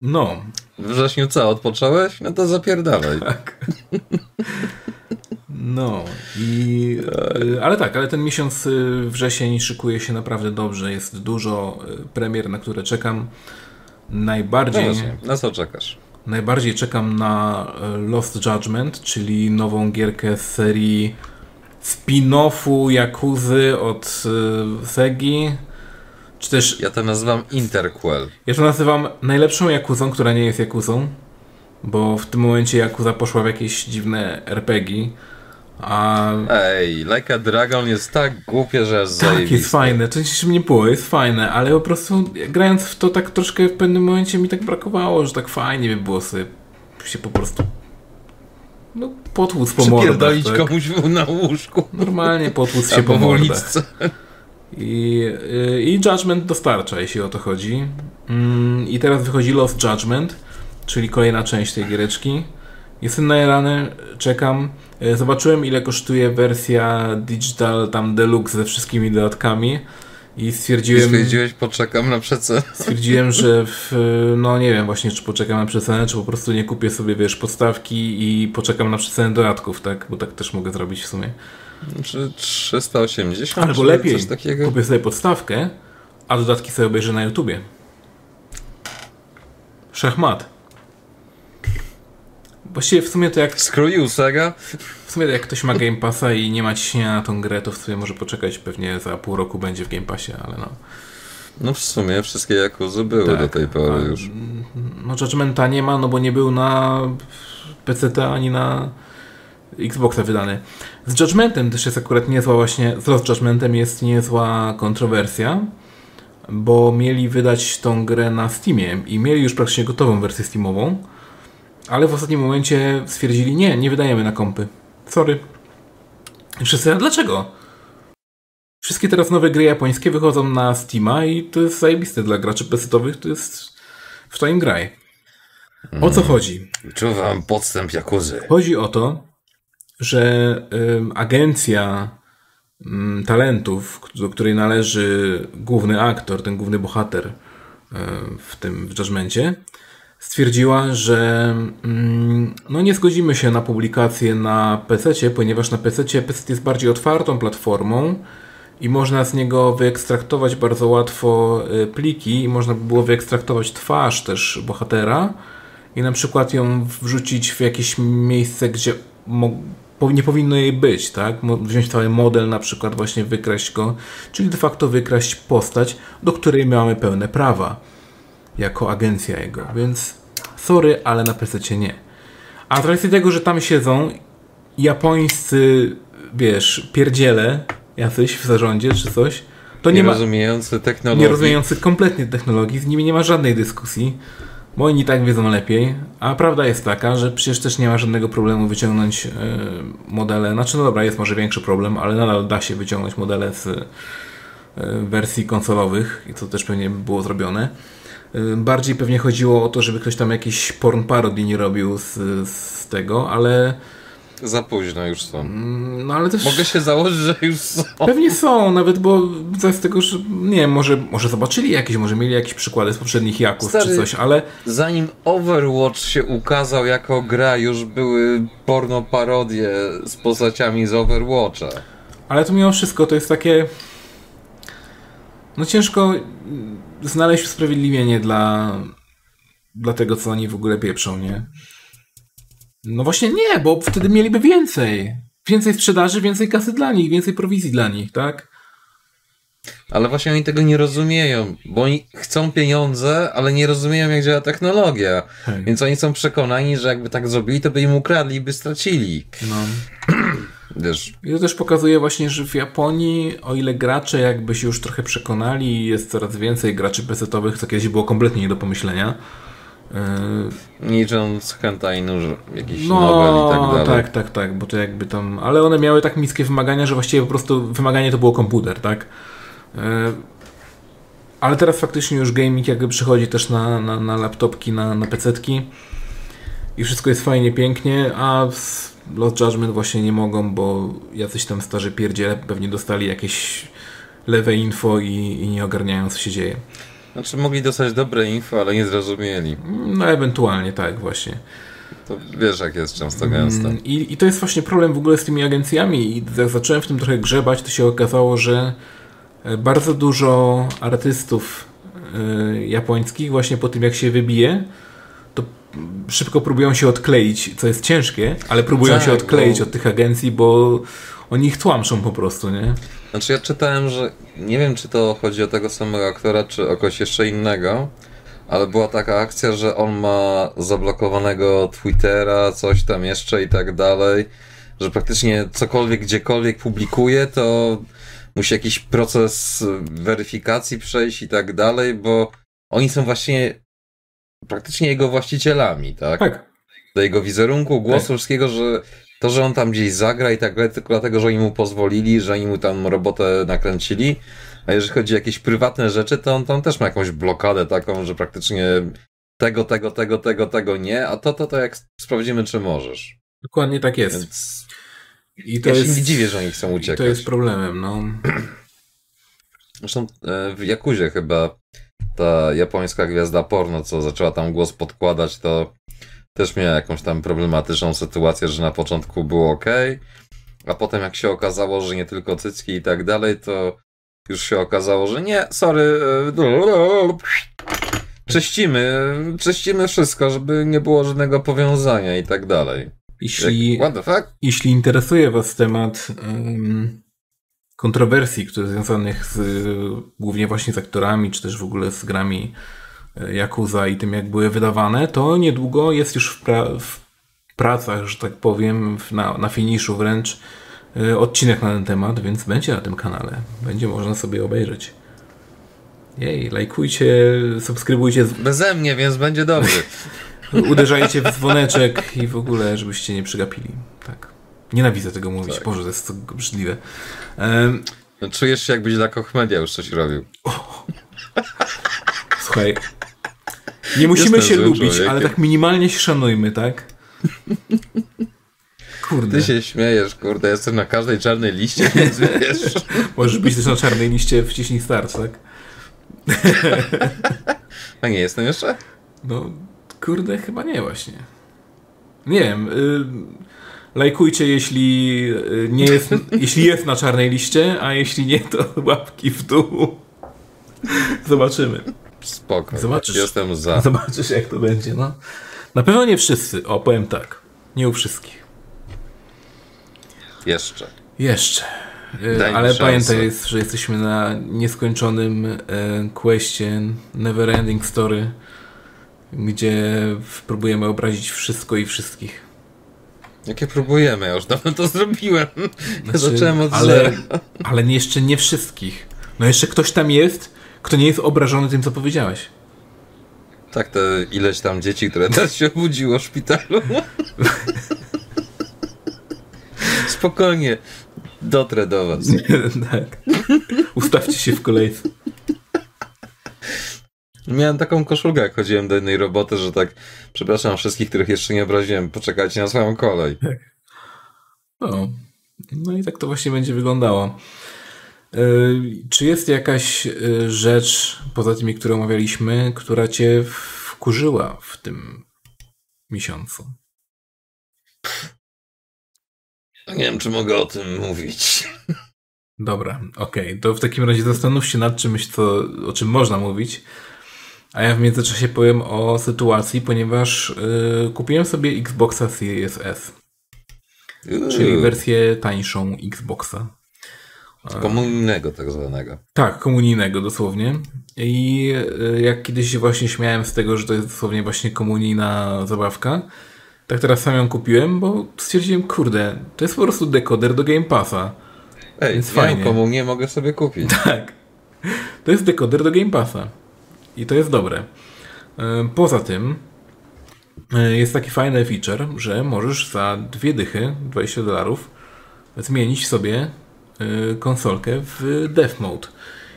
No. W wrześniu co, odpocząłeś? No to zapierdalaj. Tak. No i y, ale tak, ale ten miesiąc y, wrzesień szykuje się naprawdę dobrze. Jest dużo y, premier, na które czekam. Najbardziej. No na co czekasz? Najbardziej czekam na Lost Judgment, czyli nową gierkę z serii spin-offu Yakuzy od Segi. Czy też. Ja to nazywam Interquel. Ja to nazywam najlepszą Yakuzą, która nie jest Yakuzą. Bo w tym momencie Yakuza poszła w jakieś dziwne RPG a... Ej, Like a Dragon jest tak głupie, że jest Tak, jest fajne. Się mnie było, jest fajne, ale po prostu grając w to tak troszkę w pewnym momencie mi tak brakowało, że tak fajnie by było sobie się po prostu no, potłuc po mordach. tak? komuś na łóżku. Normalnie potłuc się po mordach. I, y, I Judgment dostarcza, jeśli o to chodzi. Mm, I teraz wychodzi Lost Judgment, czyli kolejna część tej giereczki. Jestem najerany, czekam. E, zobaczyłem ile kosztuje wersja digital tam deluxe ze wszystkimi dodatkami i stwierdziłem... Stwierdziłeś, poczekam na przecenę. Stwierdziłem, że w, no nie wiem właśnie, czy poczekam na przecenę, czy po prostu nie kupię sobie, wiesz, podstawki i poczekam na przecenę dodatków, tak? Bo tak też mogę zrobić w sumie. Czy 380? Albo lepiej, kupię sobie podstawkę, a dodatki sobie obejrzę na YouTubie. Szachmat. Właściwie w sumie to jak... You, Sega. W sumie to jak ktoś ma Game Passa i nie ma ciśnienia na tą grę, to w sumie może poczekać, pewnie za pół roku będzie w Game Passie, ale no... No w sumie wszystkie Yakuzy były tak, do tej pory już. No Judgmenta nie ma, no bo nie był na PC ani na Xboxa wydany. Z Judgmentem też jest akurat niezła właśnie, z Judgmentem jest niezła kontrowersja, bo mieli wydać tą grę na Steamie i mieli już praktycznie gotową wersję Steamową, ale w ostatnim momencie stwierdzili, nie, nie wydajemy na kompy. Sorry. Wszyscy, dlaczego? Wszystkie teraz nowe gry japońskie wychodzą na Steama i to jest zajebiste dla graczy pesetowych, to jest w to im graj. O co chodzi? Czuwam podstęp Jakuzy. Chodzi o to, że agencja talentów, do której należy główny aktor, ten główny bohater y, w tym w Judgmencie, stwierdziła, że no nie zgodzimy się na publikację na PC, ponieważ na PC PC jest bardziej otwartą platformą i można z niego wyekstraktować bardzo łatwo y, pliki i można by było wyekstraktować twarz też bohatera i na przykład ją wrzucić w jakieś miejsce, gdzie nie powinno jej być, tak? Wziąć cały model, na przykład właśnie wykraść go, czyli de facto wykraść postać, do której mamy pełne prawa jako agencja jego, więc sorry, ale na PC nie. A z racji tego, że tam siedzą japońscy, wiesz, pierdziele jacyś w zarządzie czy coś, to nie, nie rozumiejący technologii. Nie rozumiejący kompletnie technologii, z nimi nie ma żadnej dyskusji, bo oni tak wiedzą lepiej, a prawda jest taka, że przecież też nie ma żadnego problemu wyciągnąć yy, modele, znaczy no dobra, jest może większy problem, ale nadal da się wyciągnąć modele z yy, wersji konsolowych i to też pewnie było zrobione. Y, bardziej pewnie chodziło o to, żeby ktoś tam jakiś porn parody nie robił z, z tego, ale... Za późno już są. Mm, no ale też... Mogę się założyć, że już są. Pewnie są, nawet bo z tego, że nie wiem, może, może zobaczyli jakieś, może mieli jakieś przykłady z poprzednich Jaków Stary, czy coś, ale... Zanim Overwatch się ukazał jako gra, już były porno parodie z postaciami z Overwatcha. Ale to mimo wszystko to jest takie... No ciężko znaleźć usprawiedliwienie dla, dla tego, co oni w ogóle pieprzą, nie? No właśnie nie, bo wtedy mieliby więcej. Więcej sprzedaży, więcej kasy dla nich, więcej prowizji dla nich, tak? Ale właśnie oni tego nie rozumieją, bo oni chcą pieniądze, ale nie rozumieją, jak działa technologia. Tak. Więc oni są przekonani, że jakby tak zrobili, to by im ukradli i by stracili. No. Wiesz, I to też pokazuje właśnie, że w Japonii, o ile gracze jakby się już trochę przekonali, jest coraz więcej graczy PC-owych, co kiedyś było kompletnie nie do pomyślenia. Yy, licząc hentai, jakiś No, nowel i tak dalej. tak, tak, tak, bo to jakby tam, ale one miały tak niskie wymagania, że właściwie po prostu wymaganie to było komputer, tak? Yy, Ale teraz faktycznie już gaming jakby przychodzi też na, na, na laptopki, na, na pecetki i wszystko jest fajnie, pięknie, a z Lost Judgment właśnie nie mogą, bo jacyś tam starzy pierdziele pewnie dostali jakieś lewe info i, i nie ogarniają co się dzieje. Znaczy mogli dostać dobre info, ale nie zrozumieli. No ewentualnie tak właśnie. To wiesz, jak jest często gęsto. Mm, I, I to jest właśnie problem w ogóle z tymi agencjami. I jak zacząłem w tym trochę grzebać, to się okazało, że e, bardzo dużo artystów e, japońskich właśnie po tym jak się wybije, to szybko próbują się odkleić, co jest ciężkie, ale próbują Tak, się odkleić bo- od tych agencji, bo oni ich tłamszą po prostu, nie? Znaczy ja czytałem, że nie wiem, czy to chodzi o tego samego aktora, czy o kogoś jeszcze innego, ale była taka akcja, że on ma zablokowanego Twittera, coś tam jeszcze i tak dalej, że praktycznie cokolwiek, gdziekolwiek publikuje, to musi jakiś proces weryfikacji przejść i tak dalej, bo oni są właśnie praktycznie jego właścicielami, tak? Tak. do jego wizerunku, głosu, Tak. wszystkiego, że to, że on tam gdzieś zagra i tak dalej, tylko dlatego, że oni mu pozwolili, że oni mu tam robotę nakręcili. A jeżeli chodzi o jakieś prywatne rzeczy, to on tam też ma jakąś blokadę taką, że praktycznie tego, tego, tego, tego, tego nie, a to, to, to jak sprawdzimy, czy możesz. Dokładnie tak jest. Więc I to ja jest, się nie dziwię, że oni chcą i uciekać. to jest problemem, no. Zresztą e, w Jakuzie chyba ta japońska gwiazda porno, co zaczęła tam głos podkładać, to też miała jakąś tam problematyczną sytuację, że na początku było ok, a potem jak się okazało, że nie tylko cycki i tak dalej, to już się okazało, że nie, sorry, e, czyścimy, czyścimy wszystko, żeby nie było żadnego powiązania i tak dalej. Jeśli... Jak? Jeśli interesuje Was temat em, kontrowersji, które związanych z, głównie właśnie z aktorami, czy też w ogóle z grami Yakuza i tym, jak były wydawane, to niedługo jest już w, pra- w pracach, że tak powiem, na, na finiszu wręcz e, odcinek na ten temat, więc będzie na tym kanale. Będzie można sobie obejrzeć. Jej, lajkujcie, subskrybujcie, Beze mnie, więc będzie dobry. uderzajcie w dzwoneczek i w ogóle, żebyście nie przegapili. Tak. Nienawidzę tego mówić. Tak. Boże, to jest to obrzydliwe. Em, Czujesz się jakbyś dla Kochmedia już coś robił. Słuchaj. Nie musimy Jestem się lubić, człowiekiem. ale tak minimalnie się szanujmy, tak? Kurde. Ty się śmiejesz, kurde, jestem na każdej czarnej liście, więc wiesz. Możesz być też na czarnej liście wciśnij start, tak? A nie jestem jeszcze? No, kurde, chyba nie właśnie. Nie wiem. Y, lajkujcie, jeśli y, nie jest, jeśli jest na czarnej liście, a jeśli nie, to łapki w dół. Zobaczymy. Spoko. Zobaczysz. Jestem za. Zobaczysz, jak to będzie, no. Na pewno nie wszyscy. O, powiem tak. Nie u wszystkich. Jeszcze. Jeszcze. Y, Daj Ale pamiętaj, jest, że jesteśmy na nieskończonym e, questie Neverending Story, gdzie próbujemy obrazić wszystko i wszystkich. Jakie próbujemy? Ja już dawno to zrobiłem. Znaczy, zacząłem od ale, zera. ale nie- jeszcze nie wszystkich. No jeszcze ktoś tam jest, kto nie jest obrażony tym, co powiedziałeś. Tak, te ileś tam dzieci, które teraz się obudziło w szpitalu. Spokojnie. Dotrę do was. tak. Ustawcie się w kolejce. Miałem taką koszulkę, jak chodziłem do jednej roboty, że tak, przepraszam wszystkich, których jeszcze nie obraziłem, poczekajcie na swoją kolej. No. no i tak to właśnie będzie wyglądało. Yy, czy jest jakaś yy, rzecz, poza tymi, które omawialiśmy, która cię wkurzyła w tym miesiącu? Nie wiem, czy mogę o tym mówić. Dobra, okej. To w takim razie zastanów się nad czymś, co, o czym można mówić. A ja w międzyczasie powiem o sytuacji, ponieważ yy, kupiłem sobie Xboxa Series S. czyli wersję tańszą Xboxa. Komunijnego tak zwanego. Tak, komunijnego dosłownie. I e, jak kiedyś się właśnie śmiałem z tego, że to jest dosłownie właśnie komunijna zabawka, tak teraz sam ją kupiłem, bo stwierdziłem, kurde, to jest po prostu dekoder do Game Passa. Ej, Więc ja fajnie. komunię mogę sobie kupić. Tak. To jest dekoder do Game Passa. I to jest dobre. E, Poza tym e, jest taki fajny feature, że możesz za dwie dychy, 20 dolarów, zmienić sobie e, konsolkę w Dev Mode.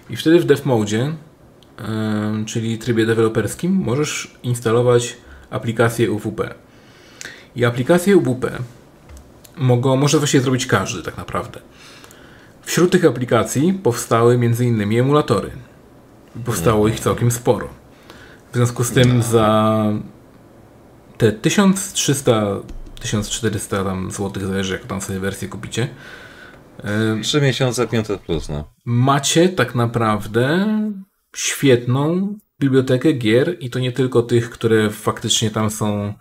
I wtedy w Dev Mode, e, czyli trybie deweloperskim, możesz instalować aplikację UWP. I aplikację UWP mogą, może właściwie zrobić każdy tak naprawdę. Wśród tych aplikacji powstały m.in. emulatory. Powstało ich całkiem sporo. W związku z tym za te 1300-1400 tam złotych, zależy jak tam sobie wersję kupicie, Trzy miesiące 500 plus, no. macie tak naprawdę świetną bibliotekę gier i to nie tylko tych, które faktycznie tam są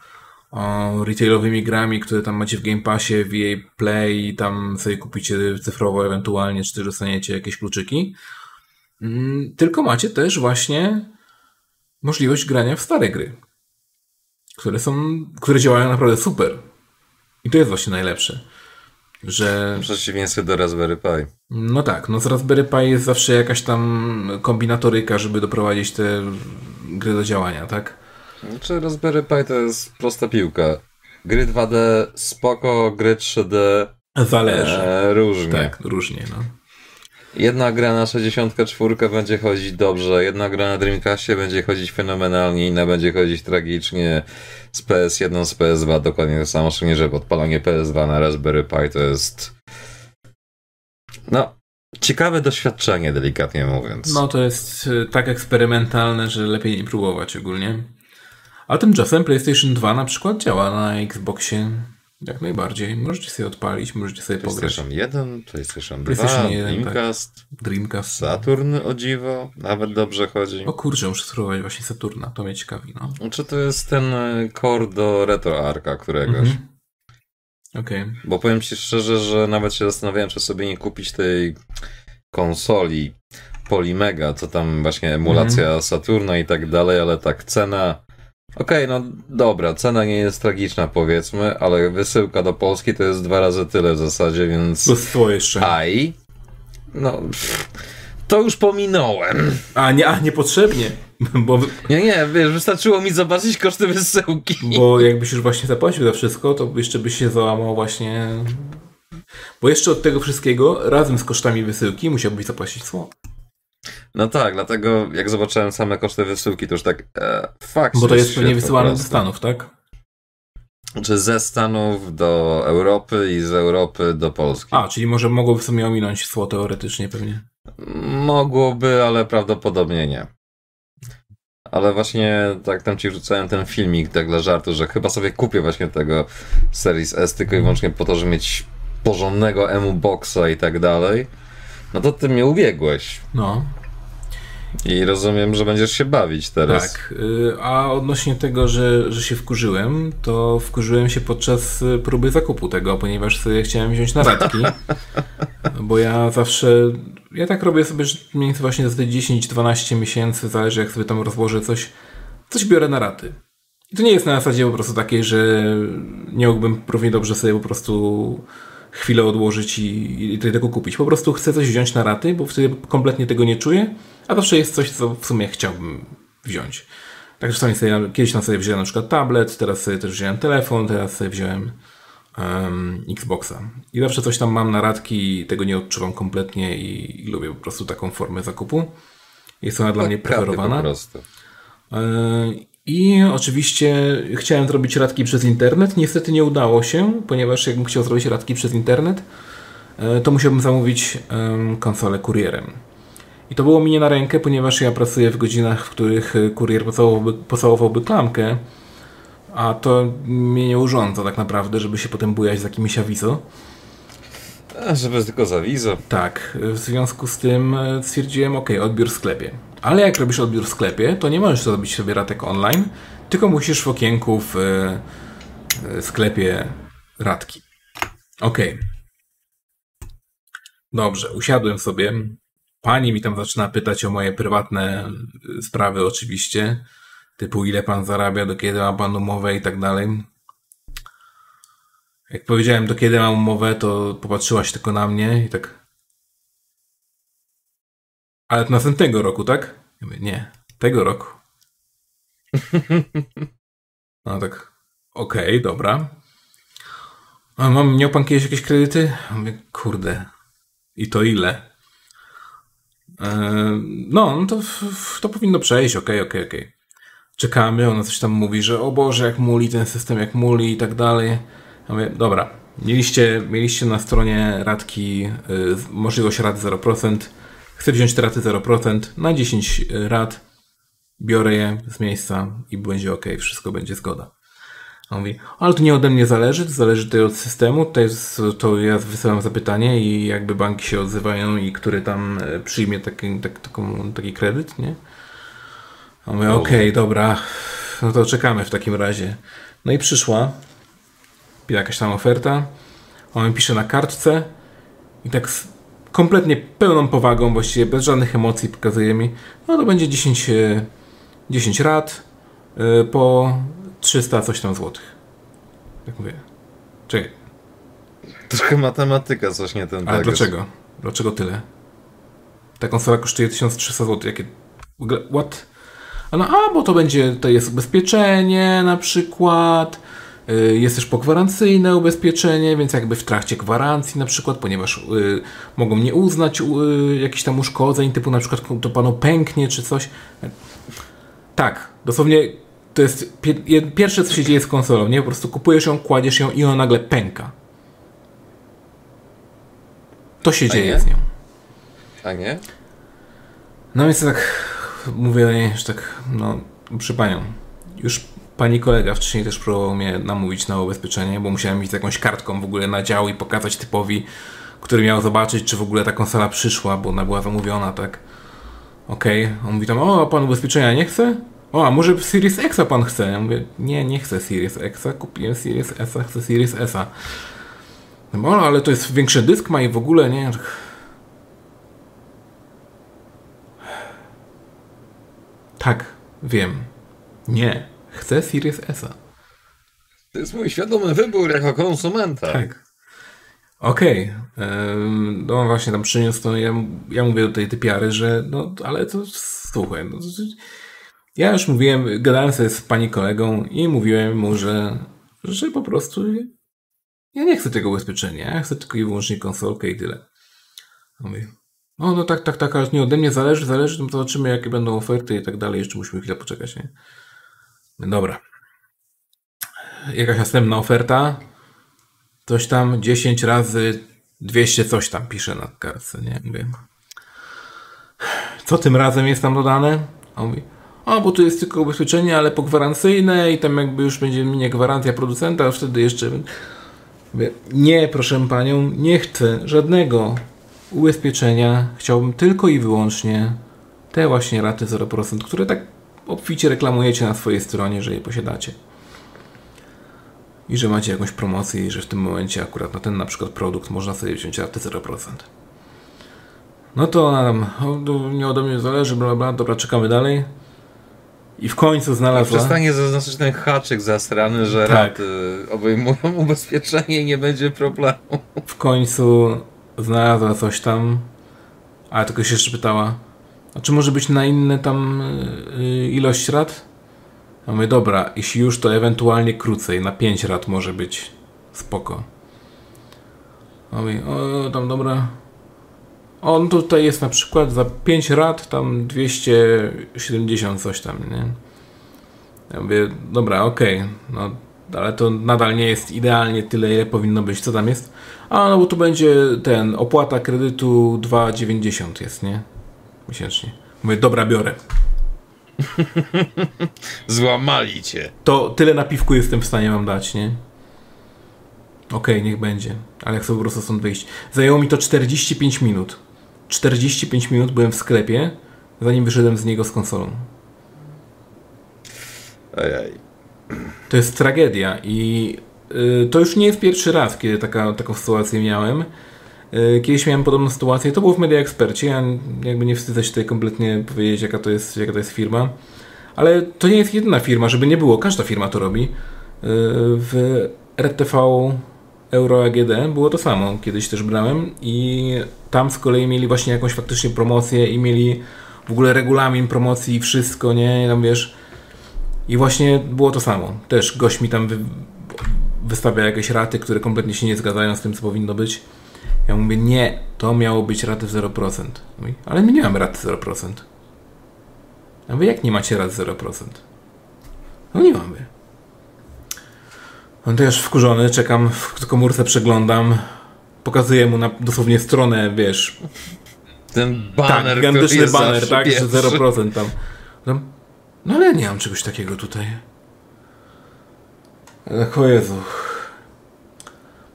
o, retailowymi grami, które tam macie w Game Passie, w EA Play i tam sobie kupicie cyfrowo ewentualnie, czy też dostaniecie jakieś kluczyki. Mm, Tylko macie też właśnie możliwość grania w stare gry, które są, które działają naprawdę super. I to jest właśnie najlepsze, że W przeciwieństwie do Raspberry Pi. no tak, no z Raspberry Pi jest zawsze jakaś tam kombinatoryka, żeby doprowadzić te gry do działania, tak? Znaczy Raspberry Pi to jest prosta piłka. Gry 2D spoko, gry 3D Zależy. e, różnie. Tak, różnie, no. Jedna gra na 64 będzie chodzić dobrze, jedna gra na Dreamcastie będzie chodzić fenomenalnie, inna będzie chodzić tragicznie. Z PS1, z PS2 dokładnie to samo, szczególnie, że odpalanie PS2 na Raspberry Pi to jest no, ciekawe doświadczenie, delikatnie mówiąc. No to jest e, tak eksperymentalne, że lepiej nie próbować ogólnie. A tymczasem PlayStation 2 na przykład działa na Xboxie jak najbardziej. Możecie sobie odpalić, możecie sobie pograć. PlayStation 1, PlayStation 2, PlayStation 1, Dreamcast, Dreamcast. Saturn o dziwo, nawet dobrze chodzi. O kurczę, muszę spróbować właśnie Saturna, to mnie ciekawi, no. Czy to jest ten e, core do RetroArka któregoś? Mhm. Okej. Bo powiem ci szczerze, że nawet się zastanawiałem, czy sobie nie kupić tej konsoli Polymega, co tam właśnie emulacja Mhm. Saturna i tak dalej, ale tak cena. Okej, no dobra, cena nie jest tragiczna powiedzmy, ale wysyłka do Polski to jest dwa razy tyle w zasadzie, więc. To jeszcze. Aj. No. pff, To już pominąłem. A nie, a niepotrzebnie, bo, Nie, nie, wiesz, wystarczyło mi zobaczyć koszty wysyłki. bo jakbyś już właśnie zapłacił za wszystko, to jeszcze byś się załamał właśnie... Bo jeszcze od tego wszystkiego, razem z kosztami wysyłki, musiałbyś zapłacić cło. No tak, dlatego jak zobaczyłem same koszty wysyłki, to już tak. E, fuck, Bo to jest pewnie wysyłane do. Stanów, tak? Czy ze Stanów do Europy i z Europy do Polski. A, czyli może mogłoby sobie ominąć cło teoretycznie pewnie. Mogłoby, ale prawdopodobnie nie. Ale właśnie tak tam ci wrzucałem ten filmik tak dla żartu, że chyba sobie kupię właśnie tego Series S tylko i wyłącznie po to, żeby mieć porządnego emu boxa i tak dalej. No to ty mnie ubiegłeś. No, I rozumiem, że będziesz się bawić teraz. tak. Y, A odnośnie tego, że, że się wkurzyłem, to wkurzyłem się podczas y, próby zakupu tego, ponieważ sobie chciałem wziąć na radki. bo ja zawsze, ja tak robię sobie, że mniej więcej właśnie za te 10-12 miesięcy, zależy jak sobie tam rozłożę coś, coś biorę na raty. I to nie jest na zasadzie po prostu takiej, że nie mógłbym równie dobrze sobie po prostu chwilę odłożyć i, i tego kupić. Po prostu chcę coś wziąć na raty, bo wtedy kompletnie tego nie czuję, a zawsze jest coś, co w sumie chciałbym wziąć. Tak czasami sobie, kiedyś tam sobie wziąłem na przykład tablet, teraz sobie też wziąłem telefon, teraz sobie wziąłem em, Xboxa. I zawsze coś tam mam na radki i tego nie odczuwam kompletnie i, i lubię po prostu taką formę zakupu. Jest ona dla mnie Karty preferowana. Po prostu. I oczywiście chciałem zrobić radki przez internet. Niestety nie udało się, ponieważ jakbym chciał zrobić radki przez internet, e, to musiałbym zamówić konsolę kurierem. I to było mi nie na rękę, ponieważ ja pracuję w godzinach, w których e, kurier pocałowałby, pocałowałby klamkę, a to mnie nie urządza tak naprawdę, żeby się potem bujać z jakimiś awizo. A, żeby tylko za wizo. Tak, w związku z tym e, stwierdziłem, ok, odbiór w sklepie. Ale jak robisz odbiór w sklepie, to nie możesz zrobić sobie ratek online, tylko musisz w okienku w e, e, sklepie radki. Ok. Dobrze, usiadłem sobie. Pani mi tam zaczyna pytać o moje prywatne sprawy oczywiście. Typu ile pan zarabia, do kiedy ma pan umowę i tak dalej. Jak powiedziałem, do kiedy mam umowę, to popatrzyłaś tylko na mnie i tak. Ale to następnego roku, tak? Ja mówię, nie, tego roku. No tak, okej, okay, dobra. A mam, miał pan kiedyś jakieś kredyty? Ja mówię, kurde, i to ile? Eee, no, no to, to powinno przejść, okej, okay, okej, okay, okej. Czekamy, ona coś tam mówi, że o Boże, jak muli ten system, jak muli i tak dalej. Ja mówię, dobra, mieliście, mieliście na stronie radki y, możliwość rat 0%. Chcę wziąć raty 0% na 10 rat. Biorę je z miejsca i będzie ok, wszystko będzie zgoda. On mówi, ale to nie ode mnie zależy, to zależy to od systemu, to, jest, to ja wysyłam zapytanie i jakby banki się odzywają i który tam e, przyjmie taki, tak, taką, taki kredyt, nie? A mówię, okej, okay, dobra, no to czekamy w takim razie. No i przyszła jakaś tam oferta, on pisze na kartce i tak kompletnie pełną powagą, właściwie bez żadnych emocji pokazuje mi, no to będzie 10, 10 rat po 300 coś tam złotych. Tak mówię. Czekaj. Trochę matematyka coś nie ten Ale dlaczego? Dlaczego tyle? Ta konsola kosztuje 1300 zł. Jakie... What? A, no, a, bo to będzie, to jest ubezpieczenie na przykład, jest też pogwarancyjne ubezpieczenie, więc jakby w trakcie gwarancji na przykład, ponieważ y, mogą nie uznać y, jakichś tam uszkodzeń, typu na przykład to panu pęknie czy coś. Tak, dosłownie to jest pierwsze, co się dzieje z konsolą, nie? Po prostu kupujesz ją, kładziesz ją i ona nagle pęka. To się A dzieje nie? z nią. A nie? No więc tak mówię, że tak, no, przy panią. Już pani kolega wcześniej też próbował mnie namówić na ubezpieczenie, bo musiałem iść z jakąś kartką w ogóle na dział i pokazać typowi, który miał zobaczyć, czy w ogóle ta konsola przyszła, bo ona była zamówiona, tak. Okej, okay. on mówi tam, o, pan ubezpieczenia nie chce? O, a może Series X pan chce? Ja mówię, nie, nie chcę Series X, kupiłem Series S, chcę Series S. No, ale to jest większy dysk ma i w ogóle, nie? Tak, wiem. Nie, chcę Series S. To jest mój świadomy wybór jako konsumenta. Tak. Okej. Okay. No właśnie tam przyniósł to, ja, ja mówię do tej typiary, że no, ale to słuchaj, no, ja już mówiłem, gadałem sobie z pani kolegą i mówiłem mu, że, że po prostu ja nie chcę tego ubezpieczenia, ja chcę tylko i wyłącznie konsolkę i tyle. Mówię, no, no tak, tak, tak, ale nie ode mnie zależy, zależy, no to zobaczymy jakie będą oferty i tak dalej, jeszcze musimy chwilę poczekać, nie? Dobra. Jakaś następna oferta, coś tam 10 razy 200 coś tam pisze na kartce, nie? Mówię, co tym razem jest tam dodane? On mówi, o, bo tu jest tylko ubezpieczenie, ale pogwarancyjne i tam jakby już będzie minie gwarancja producenta, a wtedy jeszcze... Mówię, nie, proszę panią, nie chcę żadnego ubezpieczenia. Chciałbym tylko i wyłącznie te właśnie raty 0%, które tak obficie reklamujecie na swojej stronie, że je posiadacie. I że macie jakąś promocję i że w tym momencie akurat na ten na przykład produkt można sobie wziąć raty 0%. No to nam, nie ode mnie zależy, bla bla, dobra, czekamy dalej. I w końcu znalazła... Przestanie zaznaczyć ten haczyk zasrany, że tak. raty obejmują ubezpieczenie i nie będzie problemu. W końcu znalazła coś tam, ale tylko się jeszcze pytała, a czy może być na inne tam yy, ilość rat? Ja mówię, dobra, jeśli już to ewentualnie krócej, na 5 rat może być spoko. A mówię, o tam dobra, on tutaj jest na przykład za 5 rat tam 270 coś tam, nie? Ja mówię, dobra, okej, okay, no ale to nadal nie jest idealnie tyle, ile powinno być. Co tam jest? A, no bo tu będzie ten, opłata kredytu 2,90 jest, nie? Miesięcznie. Mówię, dobra, biorę. Złamali cię. To tyle na piwku jestem w stanie wam dać, nie? Okej, okay, niech będzie. Ale chcę po prostu stąd wyjść. Zajęło mi to 45 minut. 45 minut byłem w sklepie, zanim wyszedłem z niego z konsolą. Ojej. To jest tragedia i y, to już nie jest pierwszy raz, kiedy taka, taką sytuację miałem. Y, kiedyś miałem podobną sytuację, to było w Media Expercie, ja jakby nie wstydzę się tutaj kompletnie powiedzieć, jaka to jest, jaka to jest firma. Ale to nie jest jedyna firma, żeby nie było, każda firma to robi. Y, w RTV Euro AGD było to samo, kiedyś też brałem i tam z kolei mieli właśnie jakąś faktycznie promocję i mieli w ogóle regulamin promocji i wszystko, nie, tam wiesz. I właśnie było to samo. Też gość mi tam wy, wystawia jakieś raty, które kompletnie się nie zgadzają z tym, co powinno być. Ja mówię, nie, to miało być raty w 0%. Mówi, ale my nie mamy raty 0%. Ja mówię, jak nie macie rat 0%? No nie mamy. On też wkurzony, czekam w komórce, przeglądam. Pokazuję mu na dosłownie stronę, wiesz. Ten baner, tak, gigantyczny baner, tak, że 0% tam. No ale nie mam czegoś takiego tutaj. O Jezu.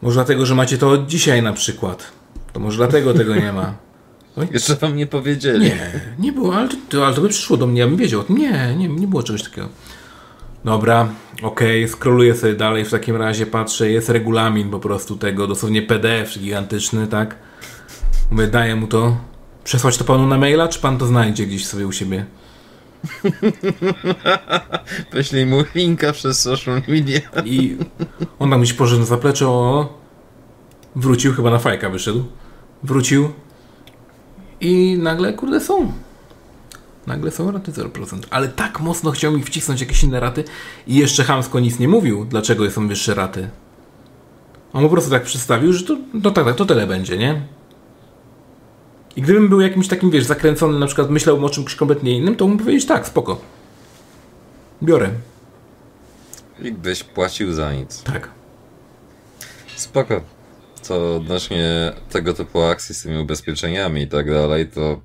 Może dlatego, że macie to od dzisiaj na przykład. To może dlatego tego nie ma. Oj. Jeszcze wam nie powiedzieli. Nie, nie było, ale to, ale to by przyszło do mnie, ja bym wiedział. Nie, nie, nie było czegoś takiego. Dobra, okej, okay, scrolluję sobie dalej, w takim razie patrzę, jest regulamin po prostu tego, dosłownie PDF gigantyczny, tak? Mówię, daję mu to. Przesłać to panu na maila, czy pan to znajdzie gdzieś sobie u siebie? Wyślij mu linka przez social media. I on tam gdzieś poszedł na zaplecze, o, wrócił, chyba na fajka wyszedł. Wrócił i nagle, kurde, są. Nagle są raty 0%. Ale tak mocno chciał mi wcisnąć jakieś inne raty i jeszcze Hamsko nic nie mówił, dlaczego są wyższe raty. On po prostu tak przedstawił, że to, no tak, tak, to tyle będzie, nie? I gdybym był jakimś takim, wiesz, zakręcony, na przykład myślał o czymś kompletnie innym, to mógłbym powiedzieć tak, spoko. Biorę. I byś płacił za nic. Tak. Spoko. Co odnośnie tego typu akcji z tymi ubezpieczeniami i tak dalej, to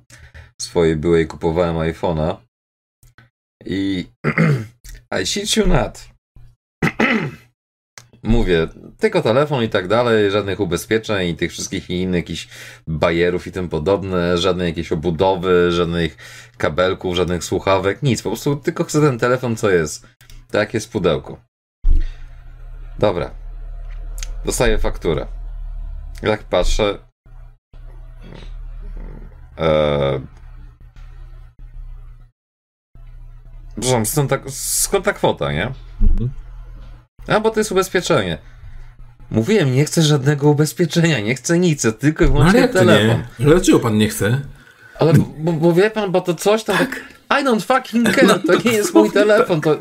swojej byłej kupowałem iPhone'a i I shit you not. Mówię, tylko telefon i tak dalej, żadnych ubezpieczeń i tych wszystkich innych jakichś bajerów i tym podobne, żadnej jakiejś obudowy, żadnych kabelków, żadnych słuchawek, nic, po prostu tylko chcę ten telefon, co jest. Tak jest pudełko. Dobra. Dostaję fakturę. Jak patrzę. Eee, Przepraszam, skąd ta, skąd ta kwota, nie? Mhm. A, bo to jest ubezpieczenie. Mówiłem, nie chcę żadnego ubezpieczenia, nie chcę nic, tylko i wyłącznie no, telefon. Nie? Dlaczego pan nie chce? Ale, bo, bo wie pan, bo to coś tam... Tak. I don't fucking care, no, to nie jest mój telefon, to...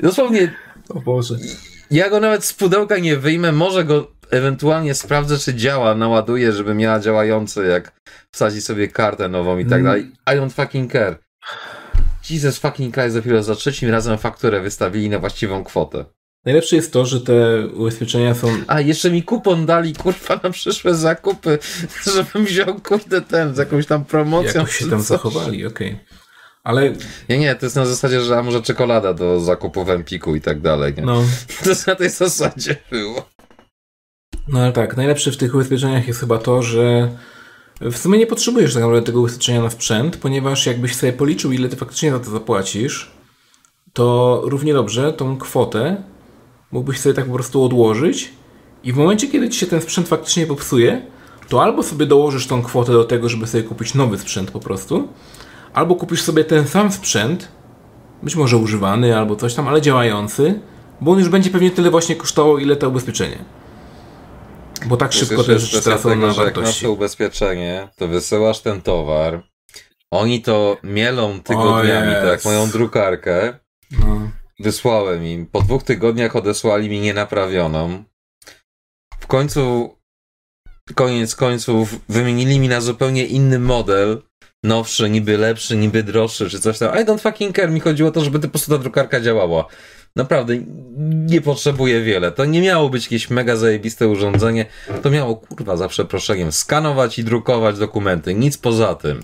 Dosłownie... O Boże. Ja go nawet z pudełka nie wyjmę, może go ewentualnie sprawdzę, czy działa, naładuję, żeby miała działający, jak wsadzi sobie kartę nową i tak mm. dalej. I don't fucking care. Jesus fucking Christ, dopiero za trzecim razem fakturę wystawili na właściwą kwotę. Najlepsze jest to, że te ubezpieczenia są. A jeszcze mi kupon dali, kurwa, na przyszłe zakupy, żebym wziął, kurde, ten, z jakąś tam promocją. Jak się tam coś. zachowali, okej. Okay. Ale. Nie, nie, to jest na zasadzie, że a może czekolada do zakupu w Empiku i tak dalej. Nie? No. To na tej zasadzie było. No ale tak, najlepsze w tych ubezpieczeniach jest chyba to, że w sumie nie potrzebujesz tak naprawdę tego ubezpieczenia na sprzęt, ponieważ jakbyś sobie policzył, ile ty faktycznie za to zapłacisz, to równie dobrze tą kwotę mógłbyś sobie tak po prostu odłożyć i w momencie, kiedy ci się ten sprzęt faktycznie popsuje, to albo sobie dołożysz tą kwotę do tego, żeby sobie kupić nowy sprzęt po prostu, albo kupisz sobie ten sam sprzęt, być może używany albo coś tam, ale działający, bo on już będzie pewnie tyle właśnie kosztował, ile to ubezpieczenie. Bo tak szybko też tracą na wartości. Jak masz to ubezpieczenie, to wysyłasz ten towar, oni to mielą tygodniami, tak moją drukarkę. No. Wysłałem im. Po dwóch tygodniach odesłali mi nienaprawioną. W końcu, koniec końców, wymienili mi na zupełnie inny model. Nowszy, niby lepszy, niby droższy, czy coś tam. I don't fucking care. Mi chodziło o to, żeby po prostu ta drukarka działała. Naprawdę nie potrzebuję wiele. To nie miało być jakieś mega zajebiste urządzenie. To miało, kurwa, za przeproszeniem, skanować i drukować dokumenty. Nic poza tym.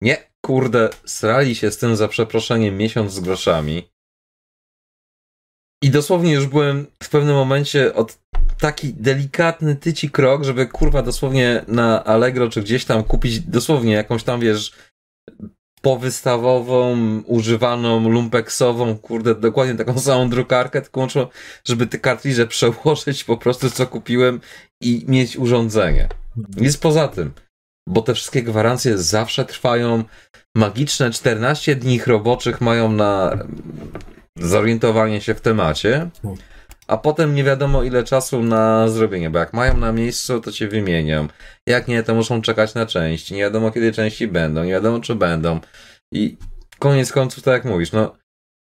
Nie, kurde, srali się z tym za przeproszeniem miesiąc z groszami. I dosłownie już byłem w pewnym momencie od taki delikatny tyci krok, żeby kurwa dosłownie na Allegro czy gdzieś tam kupić dosłownie jakąś tam, wiesz, powystawową, używaną, lumpeksową, kurde, dokładnie taką samą drukarkę, tylko żeby te kartridże przełożyć po prostu, co kupiłem i mieć urządzenie. Nic poza tym. Bo te wszystkie gwarancje zawsze trwają magiczne 14 dni roboczych mają na zorientowanie się w temacie, a potem nie wiadomo ile czasu na zrobienie, bo jak mają na miejscu, to cię wymienią. Jak nie, to muszą czekać na części. Nie wiadomo kiedy części będą, nie wiadomo czy będą. I koniec końców, tak jak mówisz, no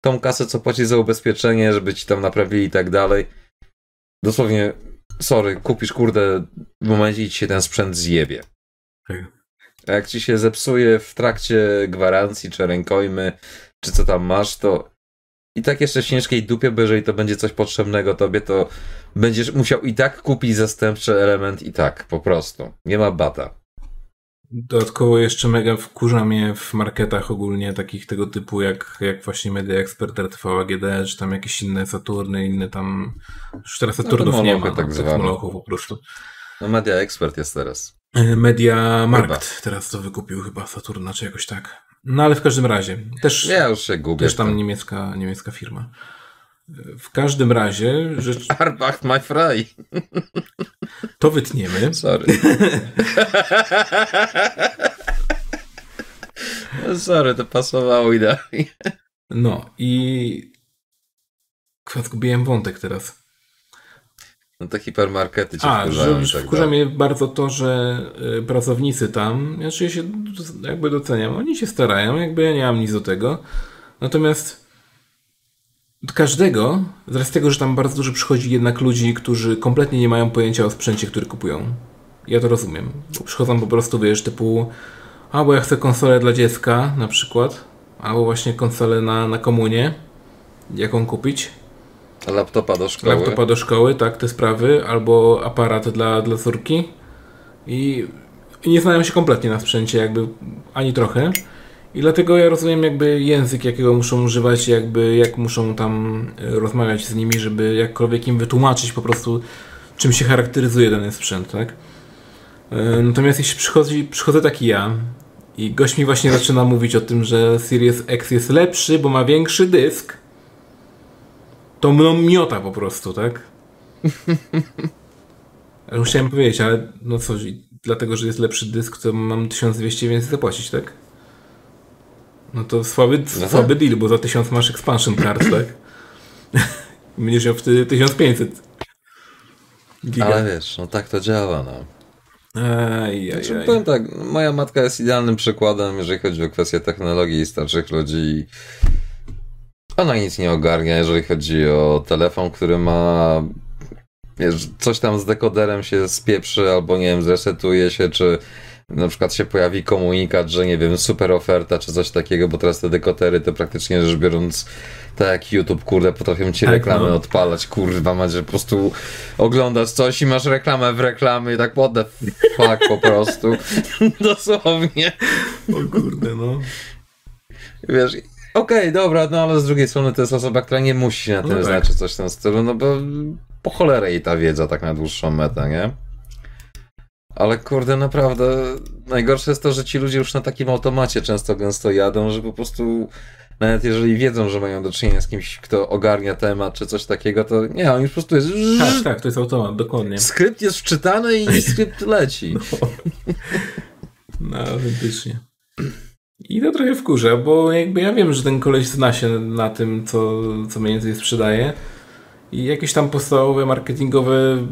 tą kasę, co płaci za ubezpieczenie, żeby ci tam naprawili i tak dalej. Dosłownie, sorry, kupisz kurde w momencie i ci się ten sprzęt zjebie. Tak. A jak ci się zepsuje w trakcie gwarancji, czy rękojmy, czy co tam masz, to i tak jeszcze w ciężkiej dupie, bo jeżeli to będzie coś potrzebnego tobie, to będziesz musiał i tak kupić zastępczy element i tak, po prostu. Nie ma bata. Dodatkowo jeszcze mega wkurza mnie w marketach ogólnie takich tego typu jak, jak właśnie Media Expert, RTV AGD, czy tam jakieś inne Saturny, inne tam... Już teraz Saturnów no, nie ma, tak tak zwane. molochów po prostu. No Media Expert jest teraz. E, Media Markt teraz to wykupił chyba Saturna, czy jakoś tak. No ale w każdym razie, też, Ja już się gubię. też tam niemiecka, niemiecka firma. W każdym razie, rzecz, Arbach my fry. to wytniemy. Sorry. Sorry, to pasowało idealnie. No i... Zgubiłem wątek teraz. No te hipermarkety cię A, wkurzają że tak wkurza mnie bardzo to, że y, pracownicy tam, znaczy ja się jakby doceniam, oni się starają, jakby ja nie mam nic do tego. Natomiast każdego, z racji tego, że tam bardzo dużo przychodzi jednak ludzi, którzy kompletnie nie mają pojęcia o sprzęcie, który kupują. Ja to rozumiem. Przychodzą po prostu, wiesz, typu a, bo ja chcę konsolę dla dziecka na przykład, albo właśnie konsolę na, na komunię, jaką kupić. Laptopa do szkoły. Laptopa do szkoły, tak, te sprawy, albo aparat dla, dla córki i, nie znają się kompletnie na sprzęcie, jakby ani trochę. I dlatego ja rozumiem jakby język, jakiego muszą używać, jakby jak muszą tam e, rozmawiać z nimi, żeby jakkolwiek im wytłumaczyć po prostu, czym się charakteryzuje dany sprzęt, tak? E, Natomiast jeśli przychodzi, przychodzę taki ja i gość mi właśnie zaczyna mówić o tym, że Series X jest lepszy, bo ma większy dysk, to mną miota po prostu, tak? Ale Musiałem powiedzieć, ale no co, dlatego, że jest lepszy dysk, to mam 1200 więcej zapłacić, tak? No to słaby, tak. słaby deal, bo za 1000 masz expansion card, tak? Będziesz miał wtedy 1500 giga. Ale wiesz, no tak to działa, no. Aj, aj, Znaczy, aj. powiem tak, moja matka jest idealnym przykładem, jeżeli chodzi o kwestię technologii i starszych ludzi. Ona nic nie ogarnia, jeżeli chodzi o telefon, który ma wiesz, coś tam z dekoderem się spieprzy, albo nie wiem, zresetuje się, czy na przykład się pojawi komunikat, że nie wiem, super oferta, czy coś takiego, bo teraz te dekodery to praktycznie rzecz biorąc, tak jak YouTube, kurde, potrafią ci Tak, reklamy no. odpalać, kurwa, macie po prostu oglądasz coś i masz reklamę w reklamie i tak what the fuck po prostu. Dosłownie. O kurde, no. Wiesz, okej, dobra, no ale z drugiej strony to jest osoba, która nie musi na No tym tak. znać, czy coś w tym stylu, no bo po cholerę jej ta wiedza tak na dłuższą metę, nie? Ale kurde, naprawdę najgorsze jest to, że ci ludzie już na takim automacie często gęsto jadą, że po prostu nawet jeżeli wiedzą, że mają do czynienia z kimś, kto ogarnia temat czy coś takiego, to nie, on już po prostu jest... Tak, tak, to jest automat, dokładnie. Skrypt jest wczytany i skrypt leci. No, autentycznie. I to trochę wkurza, bo jakby ja wiem, że ten koleś zna się na tym, co, co mniej więcej sprzedaje i jakieś tam podstawowe marketingowe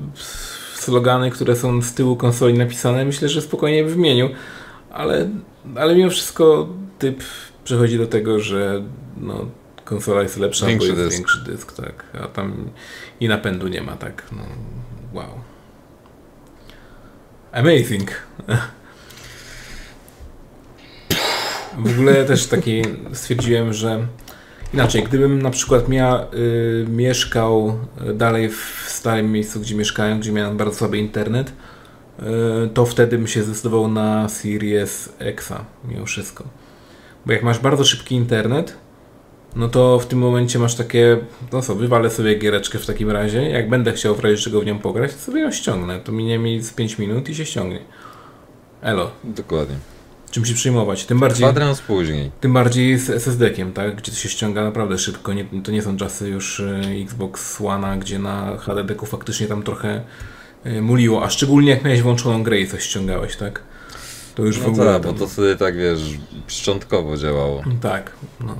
slogany, które są z tyłu konsoli napisane, myślę, że spokojnie by wymienił, ale, ale mimo wszystko typ przechodzi do tego, że no, konsola jest lepsza, Większy bo jest dysk. większy dysk, tak, a tam i napędu nie ma, tak, no, wow. Amazing. W ogóle też taki stwierdziłem, że inaczej, gdybym na przykład mia, y, mieszkał dalej w starym miejscu, gdzie mieszkałem, gdzie miałem bardzo słaby internet, y, to wtedy bym się zdecydował na Series Xa mimo wszystko. Bo jak masz bardzo szybki internet, no to w tym momencie masz takie, no co, wywalę sobie giereczkę w takim razie, jak będę chciał w razie czego w nią pograć, to sobie ją ściągnę. To minie mi z 5 minut i się ściągnie. Elo, Dokładnie. Czym się przyjmować? Tym bardziej... Kwadrans później. Tym bardziej z SSD-kiem, tak? Gdzie to się ściąga naprawdę szybko. Nie, to nie są czasy już e, Xbox One'a, gdzie na HDD-ku faktycznie tam trochę y, muliło, a szczególnie jak miałeś włączoną grę i coś ściągałeś, tak? To już no w ogóle... Tak, bo to wtedy tak, wiesz, szczątkowo działało. Tak, no.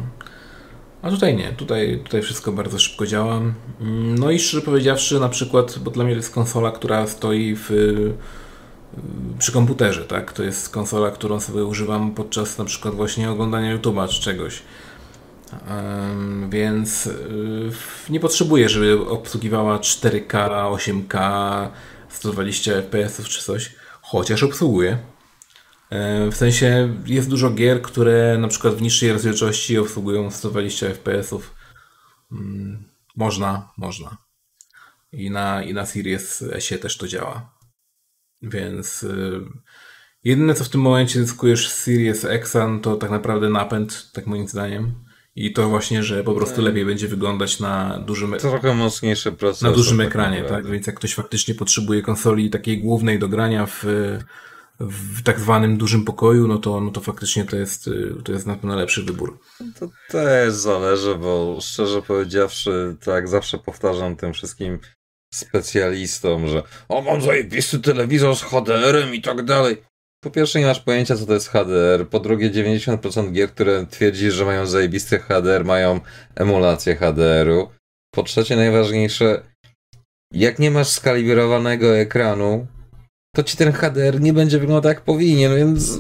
A tutaj nie, tutaj, tutaj wszystko bardzo szybko działa. Mm, no i szczerze powiedziawszy, na przykład, bo dla mnie to jest konsola, która stoi w, przy komputerze, tak? To jest konsola, którą sobie używam podczas na przykład właśnie oglądania YouTube'a czy czegoś. Więc y, nie potrzebuję, żeby obsługiwała 4K, 8K, 120 fps czy coś, chociaż obsługuje. W sensie jest dużo gier, które na przykład w niższej rozdzielczości obsługują 120 fps. Mm, można, można. I na, i na Series S też to działa. Więc y, jedyne co w tym momencie zyskujesz z Series X to tak naprawdę napęd, tak moim zdaniem. I to właśnie, że po prostu tak. lepiej będzie wyglądać na dużym e- Trochę mocniejszy procesor. Na dużym tak ekranie, tak? Więc jak ktoś faktycznie potrzebuje konsoli takiej głównej do grania w w tak zwanym dużym pokoju, no to, no to faktycznie to jest, to jest na pewno lepszy wybór. To też zależy, bo szczerze powiedziawszy, tak zawsze powtarzam tym wszystkim specjalistom, że o, mam zajebisty telewizor z HDR-em i tak dalej. Po pierwsze nie masz pojęcia, co to jest HDR. Po drugie 90% gier, które twierdzi, że mają zajebisty HDR, mają emulację HDR-u. Po trzecie najważniejsze, jak nie masz skalibrowanego ekranu, to ci ten HDR nie będzie wyglądał jak powinien, więc